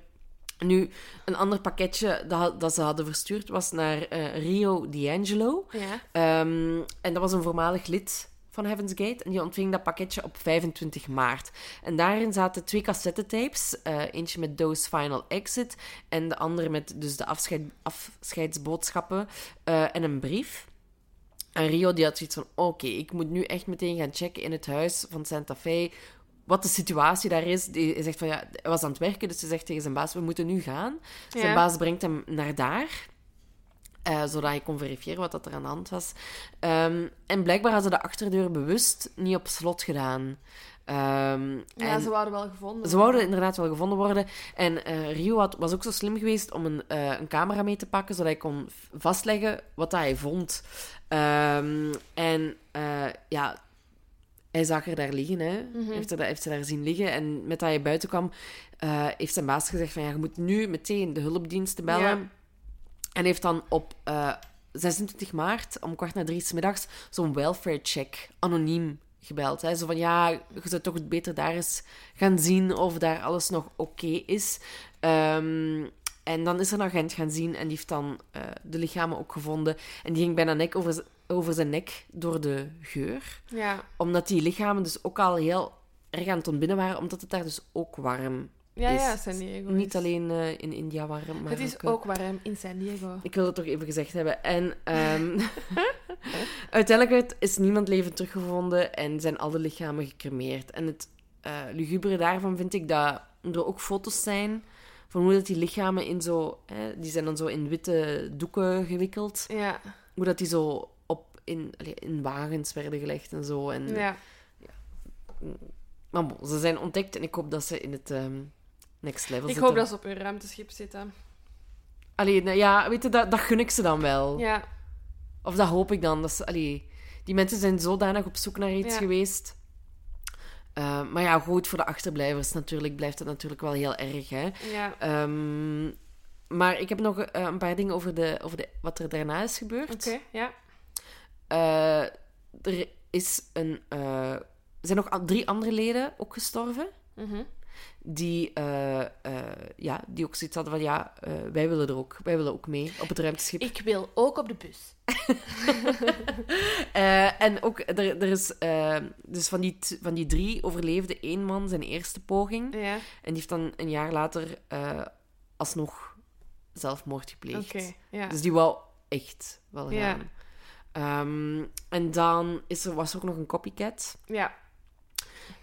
Nu, een ander pakketje dat, dat ze hadden verstuurd was naar eh, Rio D'Angelo. Ja. Ehm, en dat was een voormalig lid van Heaven's Gate. En die ontving dat pakketje op 25 maart. En daarin zaten twee cassettetapes. eh eentje met Doe's Final Exit. En de andere met dus de afscheid, afscheidsboodschappen. eh, en een brief. En Rio die had zoiets van... Oké, ik moet nu echt meteen gaan checken in het huis van Santa Fe... Wat de situatie daar is. Die- zegt van ja, hij was aan het werken, dus hij zegt tegen zijn baas: We moeten nu gaan. Zijn baas brengt hem naar daar. eh, zodat hij kon verifiëren wat dat er aan de hand was. Ehm, en blijkbaar hadden ze de achterdeur bewust niet op slot gedaan. Ehm, Ja, ze waren wel gevonden. ze wouden inderdaad wel gevonden worden. En eh, Rio had, was ook zo slim geweest om een, eh, een camera mee te pakken, zodat hij kon vastleggen wat hij vond. Ehm, en ja, hij zag er daar liggen. Hè. Mhm. heeft, er, heeft ze daar zien liggen. En met dat hij buiten kwam, eh, heeft zijn baas gezegd van ja, je moet nu meteen de hulpdiensten bellen. Ja. En heeft dan op eh, 26 maart om kwart na drie 's middags zo'n welfare check anoniem gebeld. Hè. Zo van ja, je zou toch beter daar eens gaan zien of daar alles nog oké is. Ehm, en dan is er een agent gaan zien en die heeft dan eh, de lichamen ook gevonden. En die ging bijna nek over, over zijn nek door de geur. Ja. Omdat die lichamen dus ook al heel erg aan het ontbinnen waren, omdat het daar dus ook warm Ja, is. ja, San Diego. Niet alleen eh, in India warm, maar Het is eh, ook warm in San Diego. ik wil het toch even gezegd hebben. En ehm, uiteindelijk is niemand levend teruggevonden en zijn alle lichamen gecremeerd. En het eh lugubere daarvan vind ik dat er ook foto's zijn van hoe dat die lichamen in zo... Hè, die zijn dan zo in witte doeken gewikkeld. Ja. Hoe dat die zo in, in wagens werden gelegd en zo. En, Ja. Maar bon, ze zijn ontdekt en ik hoop dat ze in het ehm, next level Ik zitten. hoop dat ze op hun ruimteschip zitten. Allee, nou ja, weet je, dat, dat gun ik ze dan wel. Ja. Of dat hoop ik dan. Dat ze, allee, die mensen zijn zodanig op zoek naar iets Ja. geweest. Uh, maar ja, goed, voor de achterblijvers natuurlijk blijft het natuurlijk wel heel erg. Hè? Ja. Um, maar ik heb nog uh, een paar dingen over, de, over de, wat er daarna is gebeurd. Oké, okay, ja. Uh, er is een, uh, er zijn nog drie andere leden ook gestorven. Mm -hmm. Die, uh, ja, die ook zoiets hadden van ja, wij willen er ook, wij willen ook mee op het ruimteschip. Ik wil ook op de bus. en ook, er, er is, dus van die, van die drie overleefde één man zijn eerste poging. Ja. En die heeft dan een jaar later alsnog zelfmoord gepleegd. Okay, ja. Dus die wou echt wel gaan. Ja. Ehm, en dan is er, was er ook nog een copycat. Ja.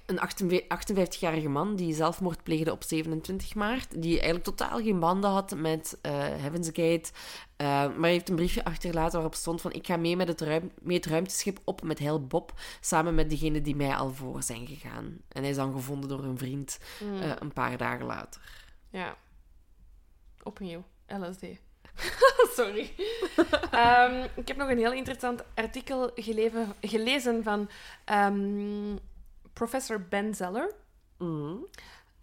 Een 58-jarige man die zelfmoord pleegde op 27 maart. Die eigenlijk totaal geen banden had met uh, Heaven's Gate. Uh, maar heeft een briefje achtergelaten waarop stond van... Ik ga mee met het, ruim, mee het ruimteschip op met heel Bob. Samen met degene die mij al voor zijn gegaan. En hij is dan gevonden door een vriend Mm. uh, een paar dagen later. Ja. Opnieuw. LSD. Sorry. um, ik heb nog een heel interessant artikel geleven, gelezen van um, professor Ben Zeller. Mm.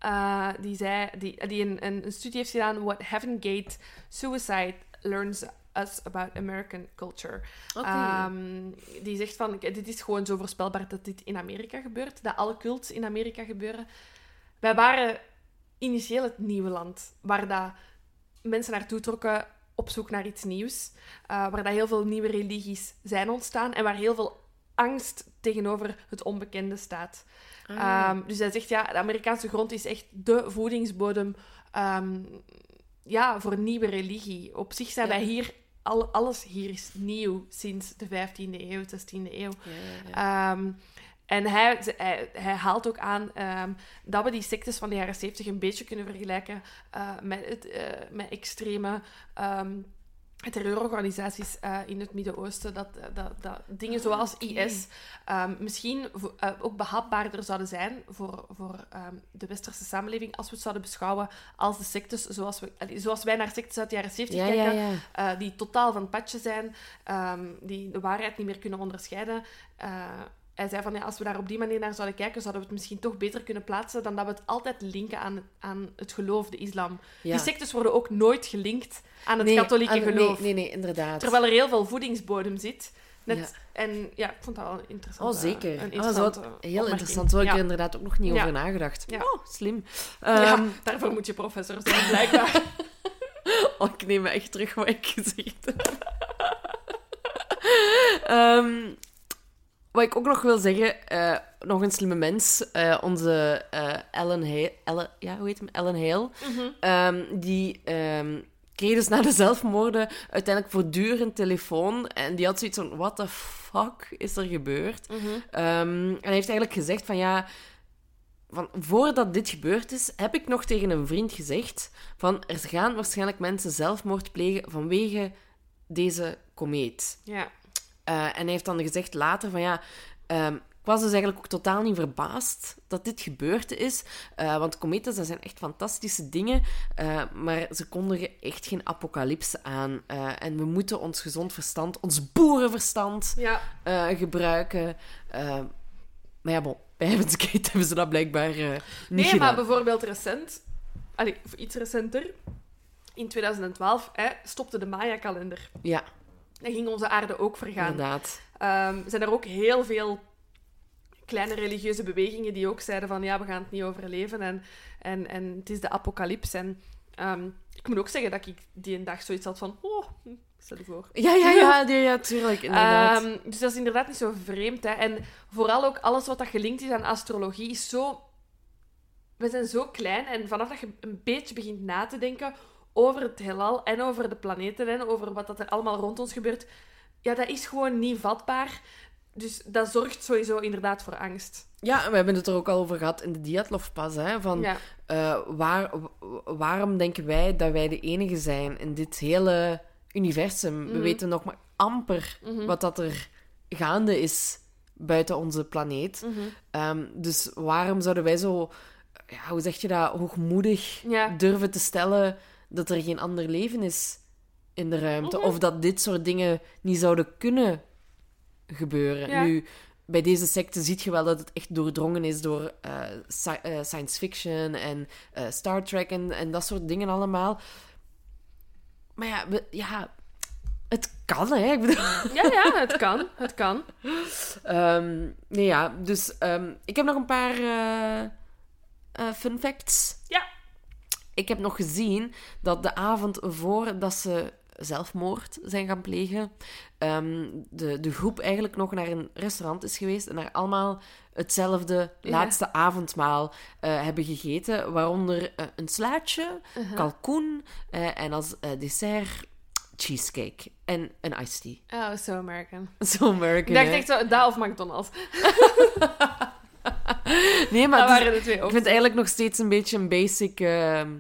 Uh, die zei, die, die een, een, studie heeft gedaan, What Heaven Gate Suicide Learns Us About American Culture. Okay. Um, die zegt van, dit is gewoon zo voorspelbaar dat dit in Amerika gebeurt, dat alle cults in Amerika gebeuren. Wij waren initieel het nieuwe land, waar dat mensen naartoe trokken op zoek naar iets nieuws, uh, waar dat heel veel nieuwe religies zijn ontstaan en waar heel veel angst tegenover het onbekende staat. Ah. Um, dus hij zegt, ja, de Amerikaanse grond is echt de voedingsbodem um, ja, voor nieuwe religie. Op zich zijn Ja. wij hier, al, alles hier is nieuw sinds de 15e eeuw, 16e eeuw. Ja. Um, en hij, hij, hij, haalt ook aan um, dat we die sectes van de jaren 70 een beetje kunnen vergelijken uh, met, het, uh, met extreme um, terreurorganisaties uh, in het Midden-Oosten. Dat, dat, dat dingen zoals okay. IS um, misschien ook behapbaarder zouden zijn voor, voor de westerse samenleving als we het zouden beschouwen als de sectes zoals, we, zoals wij naar sectes uit de jaren 70 ja, kijken, ja, ja. die totaal van het padje zijn, die de waarheid niet meer kunnen onderscheiden hij zei van ja, als we daar op die manier naar zouden kijken, zouden we het misschien toch beter kunnen plaatsen dan dat we het altijd linken aan, aan het geloof, de islam. Ja. Die sectes worden ook nooit gelinkt aan het Nee, katholieke aan- geloof. Nee, nee, nee, inderdaad. Terwijl er heel veel voedingsbodem zit. Net, Ja. En ja, ik vond dat wel interessant. Oh, zeker. Een interessante heel opmerking. interessant. Zo heb ik er inderdaad ook nog niet over nagedacht. Oh, slim. Ehm, daarvoor moet je professor zijn, blijkbaar. oh, ik neem me echt terug wat ik gezegd heb. Ehm, wat ik ook nog wil zeggen, eh, nog een slimme mens, eh, onze eh, Ellen Hale, Ellen, ja, hoe heet hem? Ellen Hale, Mhm. ehm, die ehm, kreeg dus na de zelfmoorden uiteindelijk voortdurend telefoon en die had zoiets van, what the fuck is er gebeurd? Mhm. Ehm, en hij heeft eigenlijk gezegd van ja, van, voordat dit gebeurd is, heb ik nog tegen een vriend gezegd van er gaan waarschijnlijk mensen zelfmoord plegen vanwege deze komeet. Ja. Eh, en hij heeft dan gezegd later van ja, ehm, ik was dus eigenlijk ook totaal niet verbaasd dat dit gebeurd is. Eh, want kometen, dat zijn echt fantastische dingen. eh, maar ze kondigen echt geen apocalypse aan. En we moeten ons gezond verstand, ons boerenverstand Ja. gebruiken. Eh, maar ja, bon, bij Heaven's Gate hebben ze dat blijkbaar niet Nee, maar bijvoorbeeld recent, allee, iets recenter, in 2012 hè, stopte de Maya-kalender. Ja, En ging onze aarde ook vergaan. inderdaad. Ehm, zijn er ook heel veel kleine religieuze bewegingen die ook zeiden van ja, we gaan het niet overleven en, en, en het is de apocalyps. En ehm, ik moet ook zeggen dat ik die een dag zoiets had van oh, stel je voor. Ja, ja, ja, ja, ja tuurlijk, inderdaad. Ehm, dus dat is inderdaad niet zo vreemd. Hè. En vooral ook alles wat dat gelinkt is aan astrologie is zo... We zijn zo klein en vanaf dat je een beetje begint na te denken over het heelal en over de planeten en over wat dat er allemaal rond ons gebeurt, ja, dat is gewoon niet vatbaar. Dus dat zorgt sowieso inderdaad voor angst. Ja, we hebben het er ook al over gehad in de Diatlov-pas, hè, van... Ja, Eh, waar, waarom denken wij dat wij de enige zijn in dit hele universum? We Mhm. weten nog maar amper Mhm. wat dat er gaande is buiten onze planeet. Mhm. Ehm, dus waarom zouden wij zo, ja, hoe zeg je dat, hoogmoedig ja. durven te stellen dat er geen ander leven is in de ruimte? Mhm. Of dat dit soort dingen niet zouden kunnen gebeuren? Ja. Nu, bij deze secte zie je wel dat het echt doordrongen is door eh, sci- eh, science fiction en eh, Star Trek en, en dat soort dingen allemaal. Maar ja, we- ja het kan, hè? Ik bedoel... ja, ja, het kan. Het kan. Ehm, nee, ja, dus ehm, ik heb nog een paar fun facts. Ja. Ik heb nog gezien dat de avond voordat ze zelfmoord zijn gaan plegen, ehm, de, de groep eigenlijk nog naar een restaurant is geweest en daar allemaal hetzelfde Ja. laatste avondmaal eh, hebben gegeten, waaronder eh, een slaatje, Uh-huh. kalkoen eh, en als dessert cheesecake en een iced tea. Oh, so American. Zo American, Ik dacht echt zo, dat of McDonald's. Nee, maar Dat het is- waren de twee ik vind het eigenlijk nog steeds een beetje een basic... ehm,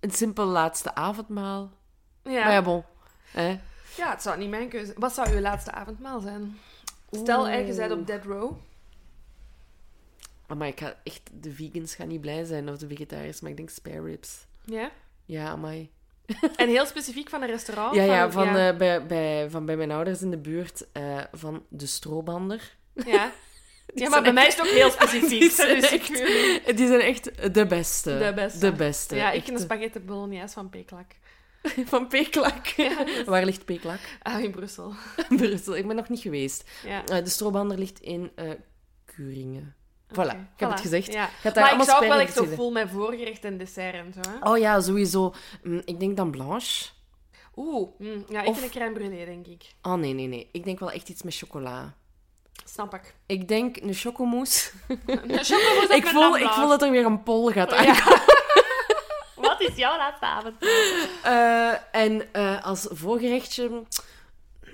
een simpel laatste avondmaal. Ja. Maar ja, bon. Hè? ja, het zou niet mijn keuze Wat zou uw laatste avondmaal zijn? Stel, ergens uit op Dead Row. Maar ik ga echt... De vegans gaan niet blij zijn, of de vegetariërs, maar ik denk spare ribs. Ja. Ja, amai. En heel specifiek van een restaurant? Ja, ja, van, ja. eh, bij, bij, van bij mijn ouders in de buurt, eh, van de strobander. ja. Die Ja, maar bij mij is het ook heel Die specifiek. zijn dus echt-. Die zijn echt de beste. De beste. De beste. Ja, ik Echt vind een de- spaghetti bolognese van Peklak. Van Peklak. Waar ligt Peklak? Ah, in Brussel. Brussel. Ik ben nog niet geweest. Ja. Eh, de strobander ligt in eh Kuringen. Voilà, ik heb het gezegd. Ja. Gaat daar Maar ik zou ook wel echt zo vol met voorgerecht en dessert en zo. Hè? Oh ja, sowieso. Mm, ik denk dan blanche. Oeh, mm, ja, ik Of- vind een crème brûlée, denk ik. Oh nee, nee, nee. Ik denk wel echt iets met chocola. Snap ik. Ik denk een chocomousse. Een chocomousse ik, voel, ik voel dat er weer een pol gaat Ja. aankomen. Wat is jouw laatste avond? Eh, en eh, als voorgerechtje...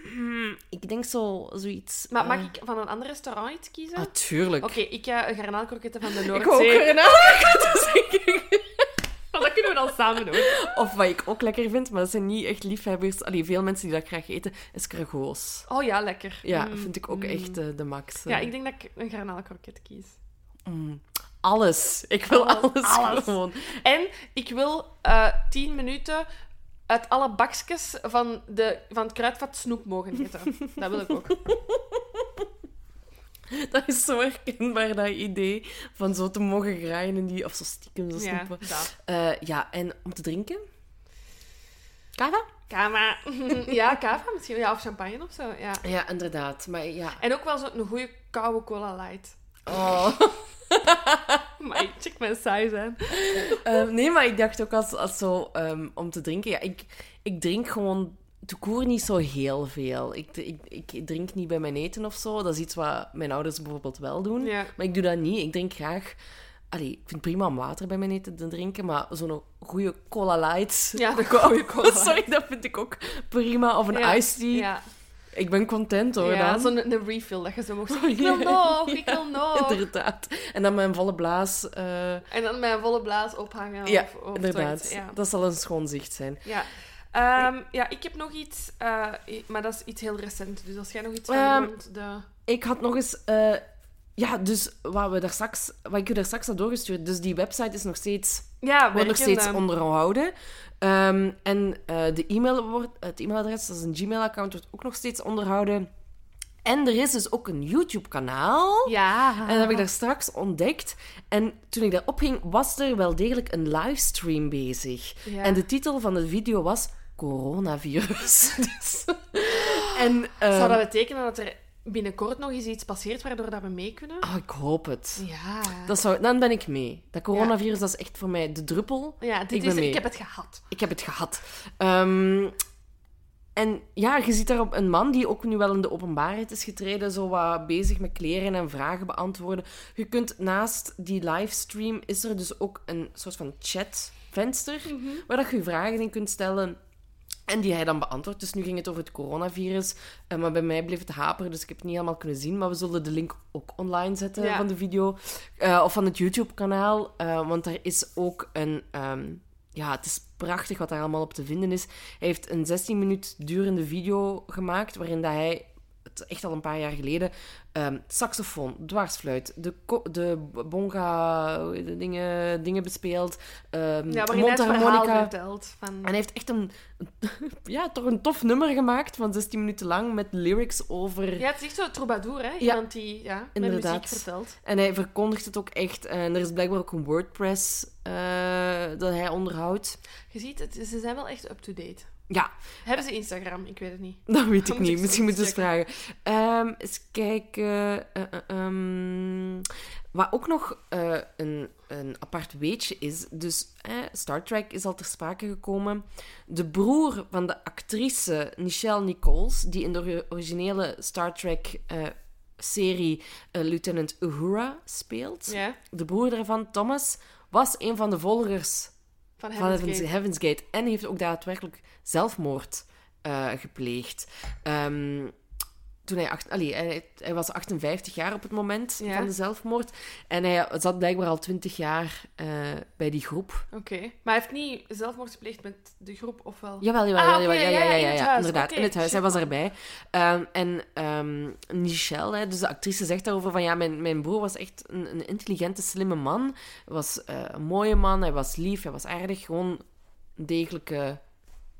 hmm, ik denk zo, zoiets... Maar eh, mag ik van een ander restaurant iets kiezen? Ah, tuurlijk. Oké, ik ga een garnaalkroketten van de Ik ook Noordzee. weer een aanraker zeggen. Dat kunnen we dan samen doen. Of wat ik ook lekker vind, maar dat zijn niet echt liefhebbers. Allee, veel mensen die dat graag eten, is krugoos. Oh ja, lekker. Ja, Mm, vind ik ook mm. echt eh, de max. Ja, ik denk dat ik een garnaalkroket kies. Mm. Alles. Ik wil Alles, gewoon. En ik wil eh 10 minuten uit alle bakjes van, de, van het kruidvat snoep mogen eten. Dat wil ik ook. Dat is zo herkenbaar, dat idee van zo te mogen graaien en die... Of zo stiekem zo Ja, snoepen. dat. Eh, ja, en om te drinken? Kava? Kava. Ja, kava misschien. Ja, of champagne of zo. Ja. Ja, inderdaad. Maar ja... En ook wel zo'n goede koude cola light. Oh. Maar ik check mijn saai zijn. Ehm, nee, maar ik dacht ook als, als zo ehm, om te drinken. Ja, ik, ik drink gewoon te koer niet zo heel veel. Ik, ik, ik drink niet bij mijn eten of zo. Dat is iets wat mijn ouders bijvoorbeeld wel doen. Ja. Maar ik doe dat niet. Ik drink graag. Allee, ik vind het prima om water bij mijn eten te drinken, maar zo'n goede cola light. Ja, de goede cola Sorry, dat vind ik ook prima. Of een Ja, iced tea. Ja, Ik ben content hoor. ja zo'n een refill dat je zo mocht zeggen. Ik wil nog, ik wil nog. Inderdaad. En dan mijn volle blaas. eh, En dan mijn volle blaas ophangen. ja, of, of inderdaad. Ja. Dat zal een schoon zicht zijn. Ja. Ehm, ja, ik heb nog iets, eh, maar dat is iets heel recent. Dus als jij nog iets van Ehm, rond de... Ik had nog eens... eh, ja, dus wat, we daar straks, wat ik je daar straks had doorgestuurd. Dus die website is nog steeds, Ja, wordt nog steeds werkende. onderhouden. Ehm, en eh, de e-mail wordt, het e-mailadres, dat is een Gmail-account, wordt ook nog steeds onderhouden. En er is dus ook een YouTube-kanaal. Ja. En dat heb ik daar straks ontdekt. En toen ik daarop ging, was er wel degelijk een livestream bezig. Ja. En de titel van de video was Coronavirus. Dus, en, ehm, Zou dat betekenen dat er binnenkort nog eens iets passeert waardoor dat we mee kunnen? oh, ik hoop het. Ja. Dat zou, dan ben ik mee. Dat coronavirus, dat is echt voor mij de druppel. Ja, dit ik is, ik heb het gehad. Ik heb het gehad. Ehm, en ja, je ziet daarop een man die ook nu wel in de openbaarheid is getreden, zo wat bezig met kleren en vragen beantwoorden. Je kunt naast die livestream, is er dus ook een soort van chatvenster, waar dat je vragen in kunt stellen. En die hij dan beantwoordt. Dus nu ging het over het coronavirus. eh, maar bij mij bleef het haperen, dus ik heb het niet helemaal kunnen zien. Maar we zullen de link ook online zetten Ja. van de video. eh, of van het YouTube-kanaal. eh, want daar is ook een... ehm, ja, het is prachtig wat daar allemaal op te vinden is. Hij heeft een 16 minuut durende video gemaakt, waarin dat hij, echt al een paar jaar geleden, ehm, saxofoon, dwarsfluit, de, de bonga, de dingen, dingen Ja, het verhaal mondharmonica. vertelt. Van... En hij heeft echt een, ja, toch een tof nummer gemaakt van 16 minuten lang met lyrics over. Ja, het is echt zo'n troubadour, hè? Iemand die ja, met Inderdaad. muziek vertelt. En hij verkondigt het ook echt. En er is blijkbaar ook een WordPress eh, dat hij onderhoudt. Je ziet, het, ze zijn wel echt up-to-date. Ja, Hebben ze Instagram? Ik weet het niet. dat weet ik Moet niet. ik Misschien moeten checken. vragen. Ehm eens kijken. ehm, wat ook nog eh, een, een apart weetje is. Dus eh, Star Trek is al ter sprake gekomen. De broer van de actrice Nichelle Nichols, die in de originele Star Trek. serie Lieutenant Uhura speelt. De broer daarvan, Thomas, was een van de volgers van van Heaven's Gate. Heaven's Gate. En heeft ook daadwerkelijk zelfmoord eh, gepleegd. Ehm, toen hij, acht, allee, hij, hij was 58 jaar op het moment Ja. van de zelfmoord. En hij zat blijkbaar al 20 jaar eh, bij die groep. Oké. Maar hij heeft niet zelfmoord gepleegd met de groep, of wel? Jawel, jawel, Ah, jawel, ja, ja, ja, ja, in ja, inderdaad. In het huis, hij was erbij. Ehm, en ehm Michelle, hè, dus de actrice, zegt daarover van ja, mijn, mijn broer was echt een, een intelligente, slimme man. Hij was eh, een mooie man, hij was lief, hij was aardig, gewoon een degelijke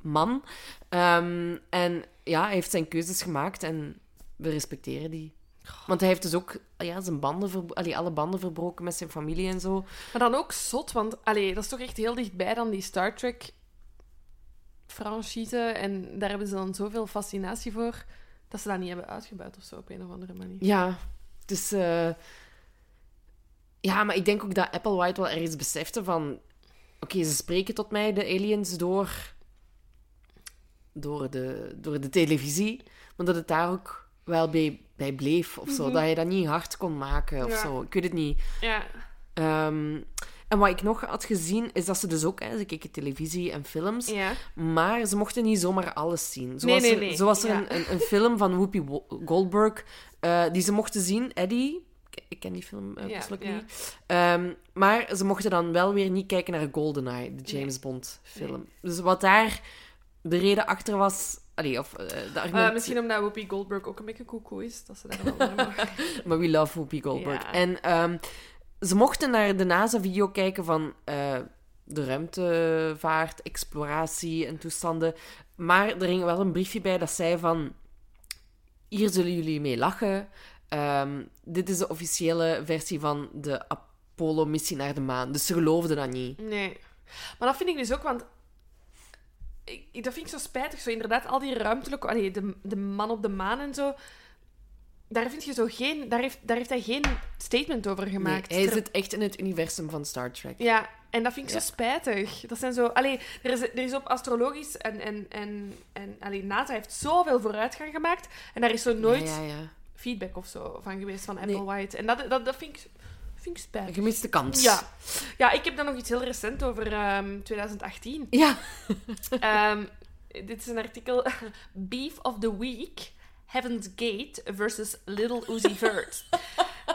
man. Ehm, en ja, hij heeft zijn keuzes gemaakt en we respecteren die. Want hij heeft dus ook ja, zijn banden allee, alle banden verbroken met zijn familie en zo. Maar dan ook zot, want allee, dat is toch echt heel dichtbij dan die Star Trek franchise. En daar hebben ze dan zoveel fascinatie voor dat ze dat niet hebben uitgebuit of zo op een of andere manier. Ja, dus... eh, Ja, maar ik denk ook dat Apple White wel ergens besefte van... Oké, ze spreken tot mij, de aliens, door... Door de, door de televisie. Maar dat het daar ook wel bij, bij bleef of zo. Dat je dat niet hard kon maken of Ja. zo. Ik weet het niet. Ja. Ehm, en wat ik nog had gezien, is dat ze dus ook... Hè, ze keken televisie en films. Ja. Maar ze mochten niet zomaar alles zien. Zo Nee, was nee, er, nee. Zo was er een, een, een film van Whoopi Goldberg eh, die ze mochten zien, Eddie. Ik- ken die film uh, persoonlijk ja. niet. Ehm, maar ze mochten dan wel weer niet kijken naar GoldenEye, de James Bond film. Dus wat daar de reden achter was... Allee, of eh, de Eh, misschien omdat Whoopi Goldberg ook een beetje koekoe is, dat ze daar wel mag. Maar we love Whoopi Goldberg. Ja. En ehm, ze mochten naar de NASA-video kijken van eh, de ruimtevaart, exploratie en toestanden. Maar er ging wel een briefje bij dat zei van... Hier zullen jullie mee lachen. Ehm, dit is de officiële versie van de Apollo-missie naar de maan. Dus ze geloofden dat niet. Nee. Maar dat vind ik dus ook, want... Ik, dat vind ik zo spijtig. Zo inderdaad, al die ruimtelijke... Allee, de, de man op de maan en zo... Daar, vind je zo geen, daar, heeft, daar heeft hij geen statement over Nee, gemaakt. hij Ter- zit echt in het universum van Star Trek. Ja, en dat vind ik Ja. zo spijtig. Dat zijn zo... Allee, er is, er is op astrologisch en... en, en, en allee, NASA heeft zoveel vooruitgang gemaakt. En daar is zo nooit Ja, ja, ja. feedback of zo van geweest van Apple Nee. White. En dat, dat, dat vind, ik, vind ik spijtig. Een gemiste kans. Ja. ja, ik heb dan nog iets heel recent over ehm, 2018. Ja. Ehm, dit is een artikel. Beef of the Week. Heaven's Gate versus Little Uzi Vert.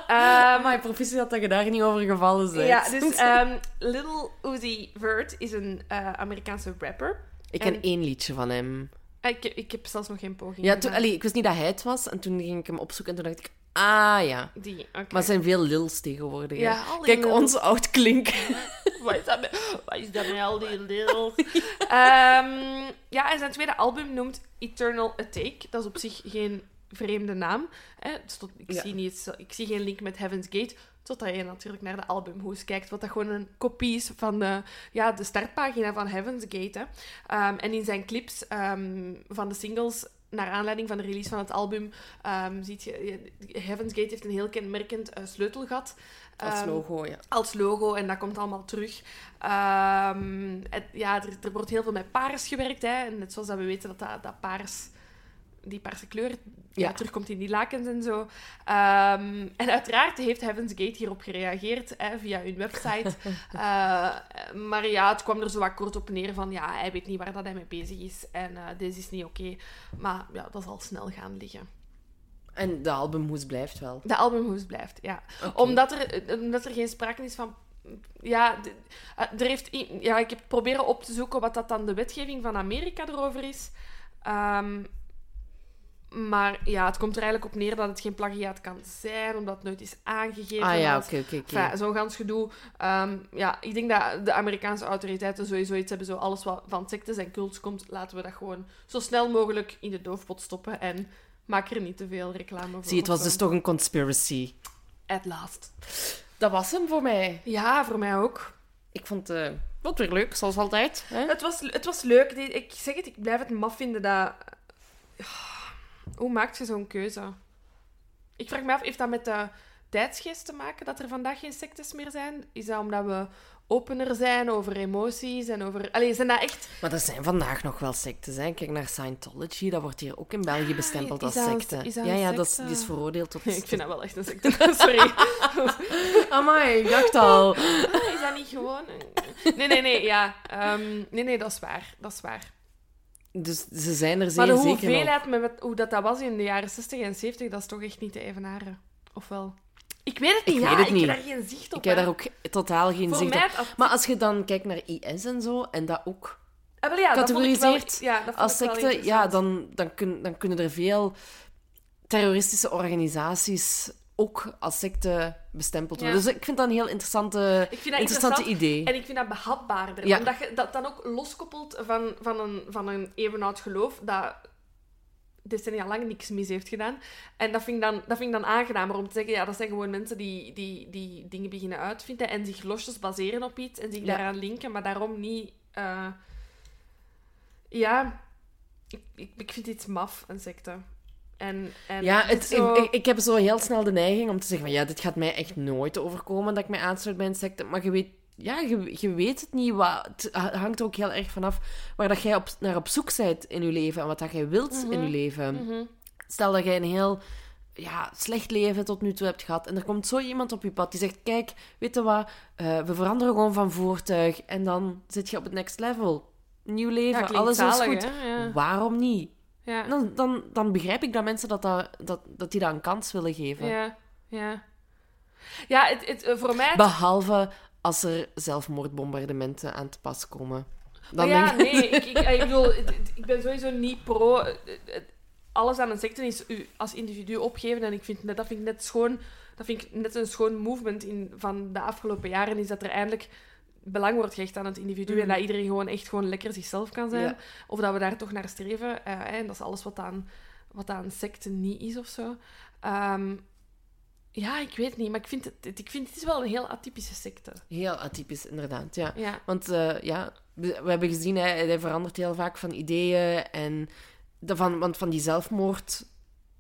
Ehm, maar proficiat dat je daar niet over gevallen bent. ja, dus ehm, Little Uzi Vert is een eh, Amerikaanse rapper. ik ken en- één liedje van hem. Eh, Ik, ik heb zelfs nog geen poging Ja, toen, gedaan. allee, ik wist niet dat hij het was. En toen ging ik hem opzoeken en toen dacht ik... Ah, ja. Die, oké. Maar het zijn veel lils tegenwoordig. hè. Ja, al die Kijk, lils. ons oud klinken. Wat is dat met, wat is dat met al die lils? Ehm, ja, en zijn tweede album noemt Eternal Attack. Dat is op zich geen vreemde naam. Hè? Ik, Ja. zie niet, ik zie geen link met Heaven's Gate. Totdat je natuurlijk naar de albumhoes kijkt, wat dat gewoon een kopie is van de, ja, de startpagina van Heaven's Gate. Hè. Ehm, en in zijn clips ehm, van de singles, naar aanleiding van de release van het album, ehm ziet je, Heaven's Gate heeft een heel kenmerkend eh, sleutelgat. Als logo, ja. als logo en dat komt allemaal terug. Het- ja, er, er wordt heel veel met paars gewerkt. Hè. En net zoals dat we weten dat, dat, dat paars, die paarse kleur ja. Terugkomt in die lakens en zo. Ehm, en uiteraard heeft Heaven's Gate hierop gereageerd hè, via hun website. Eh, maar ja, het kwam er zo wat kort op neer van ja, hij weet niet waar dat hij mee bezig is. En eh deze is niet oké. Maar ja, dat zal snel gaan liggen. En de albumhoes blijft wel. De albumhoes blijft, ja. Omdat, er, omdat er geen sprake is van... Ja, eh, er heeft, ja, ik heb proberen op te zoeken wat dat dan de wetgeving van Amerika erover is. Ehm, maar ja, het komt er eigenlijk op neer dat het geen plagiaat kan zijn, omdat het nooit is aangegeven. Ah ja, oké, oké, zo'n gans gedoe. Ehm, ja, ik denk dat de Amerikaanse autoriteiten sowieso iets hebben. Zo alles wat van sectes en cults komt, laten we dat gewoon zo snel mogelijk in de doofpot stoppen. En maak er niet te veel reclame voor. Zie, het was dus toch een conspiracy. At last. Dat was hem voor mij. Ja, voor mij ook. Ik vond het wat weer leuk, zoals altijd. Hè? Het was, het was leuk. Ik zeg het, ik blijf het maf vinden dat... Hoe maak je zo'n keuze? Ik vraag me af, heeft dat met de tijdsgeest te maken dat er vandaag geen sectes meer zijn? Is dat omdat we opener zijn over emoties en over... Allee, zijn dat echt... Maar er zijn vandaag nog wel sectes. Hè? Kijk naar Scientology, dat wordt hier ook in België bestempeld is als een- secte. ja, ja, dat is, secte? die is veroordeeld tot... Ik vind dat wel echt een secte. Sorry. Amai, ik dacht al. Is dat niet gewoon... Nee, nee, nee, ja. Ehm, nee, nee, dat is waar. Dat is waar. Dus ze zijn er zeer Maar de zeker op. hoeveelheid met, met hoe dat, dat was in de jaren 60 en 70, dat is toch echt niet te evenaren. Of wel? Ik weet het niet. Ik ja, weet het ik niet. heb daar geen zicht op. Ik heb daar ook totaal geen Voor zicht op. af- Maar als je dan kijkt naar IS en zo, en dat ook Ah, ja, categoriseert ja, als secte, ja, dan, dan, kun, dan kunnen er veel terroristische organisaties ook als secte bestempeld worden. Ja. Dus ik vind dat een heel interessante, interessante interessant. idee. En ik vind dat behapbaarder. Ja. Omdat je dat dan ook loskoppelt van, van, een, van een eeuwenoud geloof dat decennia lang niks mis heeft gedaan. En dat vind ik dan, dat vind ik dan aangenamer om te zeggen, ja, dat zijn gewoon mensen die, die, die dingen beginnen uitvinden en zich losjes baseren op iets en zich Ja. daaraan linken, maar daarom niet... eh, Ja, ik, ik, ik vind iets maf, een secte. En, en Ja, het het, zo- ik, ik, heb zo heel snel de neiging om te zeggen van ja, dit gaat mij echt nooit overkomen dat ik mij aansluit bij een secte. Maar je weet, ja, je, je weet het niet. Wat, het hangt ook heel erg vanaf waar dat jij op, naar op zoek bent in je leven en wat dat jij wilt in je leven. Mhm. Stel dat jij een heel ja, slecht leven tot nu toe hebt gehad en er komt zo iemand op je pad die zegt, kijk, weet je wat, eh, we veranderen gewoon van voertuig en dan zit je op het next level. Nieuw leven, Ja, alles zalig, is goed. Ja. Waarom niet? Ja. Dan, dan, dan begrijp ik dat mensen dat, dat, dat, dat die dat een kans willen geven. Ja, ja. Ja, het, het, eh, voor mij... Behalve als er zelfmoordbombardementen aan te pas komen. Dan Maar ja, denk nee, ik, ik, ik bedoel, ik ben sowieso niet pro... het- het- Alles aan een secte is u als individu opgeven en ik vind net, dat vind ik net schoon... Dat vind ik net een schoon movement in, van de afgelopen jaren, is dat er eindelijk belang wordt gehecht aan het individu en Mhm. dat iedereen gewoon echt gewoon lekker zichzelf kan zijn. Ja. Of dat we daar toch naar streven. eh, en dat is alles wat aan, wat aan secte niet is of zo. Ehm, ja, ik weet niet, maar ik vind het, ik vind het is wel een heel atypische secte. Heel atypisch, inderdaad. Ja. Ja. Want eh, ja, we, we hebben gezien, hij verandert heel vaak van ideeën. En de, van, want van die zelfmoord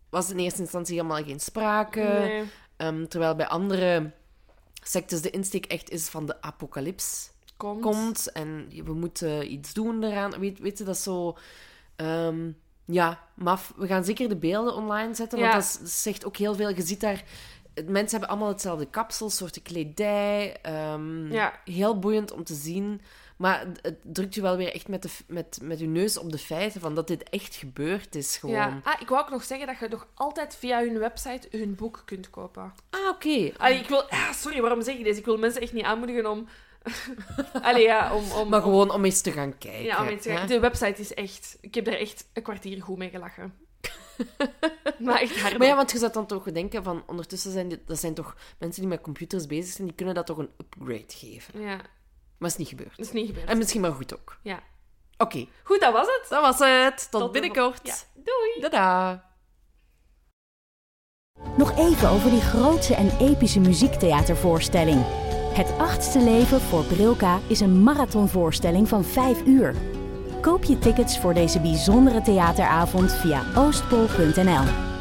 was in eerste instantie helemaal geen sprake. Nee. Ehm, terwijl bij andere sectes de insteek echt is van de apocalyps. Komt. komt en we moeten iets doen eraan. Weet, weet je, dat is zo... ehm, ja, maf. We gaan zeker de beelden online zetten, want Ja. dat is- zegt ook heel veel. Je ziet daar... Mensen hebben allemaal hetzelfde kapsel, soorten kledij. ehm, Ja. Heel boeiend om te zien. Maar het- drukt je wel weer echt met, de, met, met je neus op de feiten van dat dit echt gebeurd is. Gewoon. Ja. Ah, ik wou ook nog zeggen dat je nog altijd via hun website hun boek kunt kopen. Ah, oké. Ik wil... Ah, sorry, waarom zeg ik deze? Ik wil mensen echt niet aanmoedigen om... Allee, ja, om... om Maar gewoon om eens te gaan kijken. Ja, om iets te zeggen. De website is echt... Ik heb daar echt een kwartier goed mee gelachen. maar echt hard. Maar ja, want je zou dan toch denken van ondertussen zijn dit, dat zijn toch mensen die met computers bezig zijn, die kunnen dat toch een upgrade geven. Ja, Maar is niet gebeurd. is niet gebeurd. En misschien maar goed ook. Ja. Oké, Goed, dat was het. dat was het. Tot, Tot de binnenkort. Ja, doei. Dada. Nog even over die grootse en epische muziektheatervoorstelling. Het achtste leven voor Brilka is een marathonvoorstelling van 5 uur. Koop je tickets voor deze bijzondere theateravond via oostpol.nl.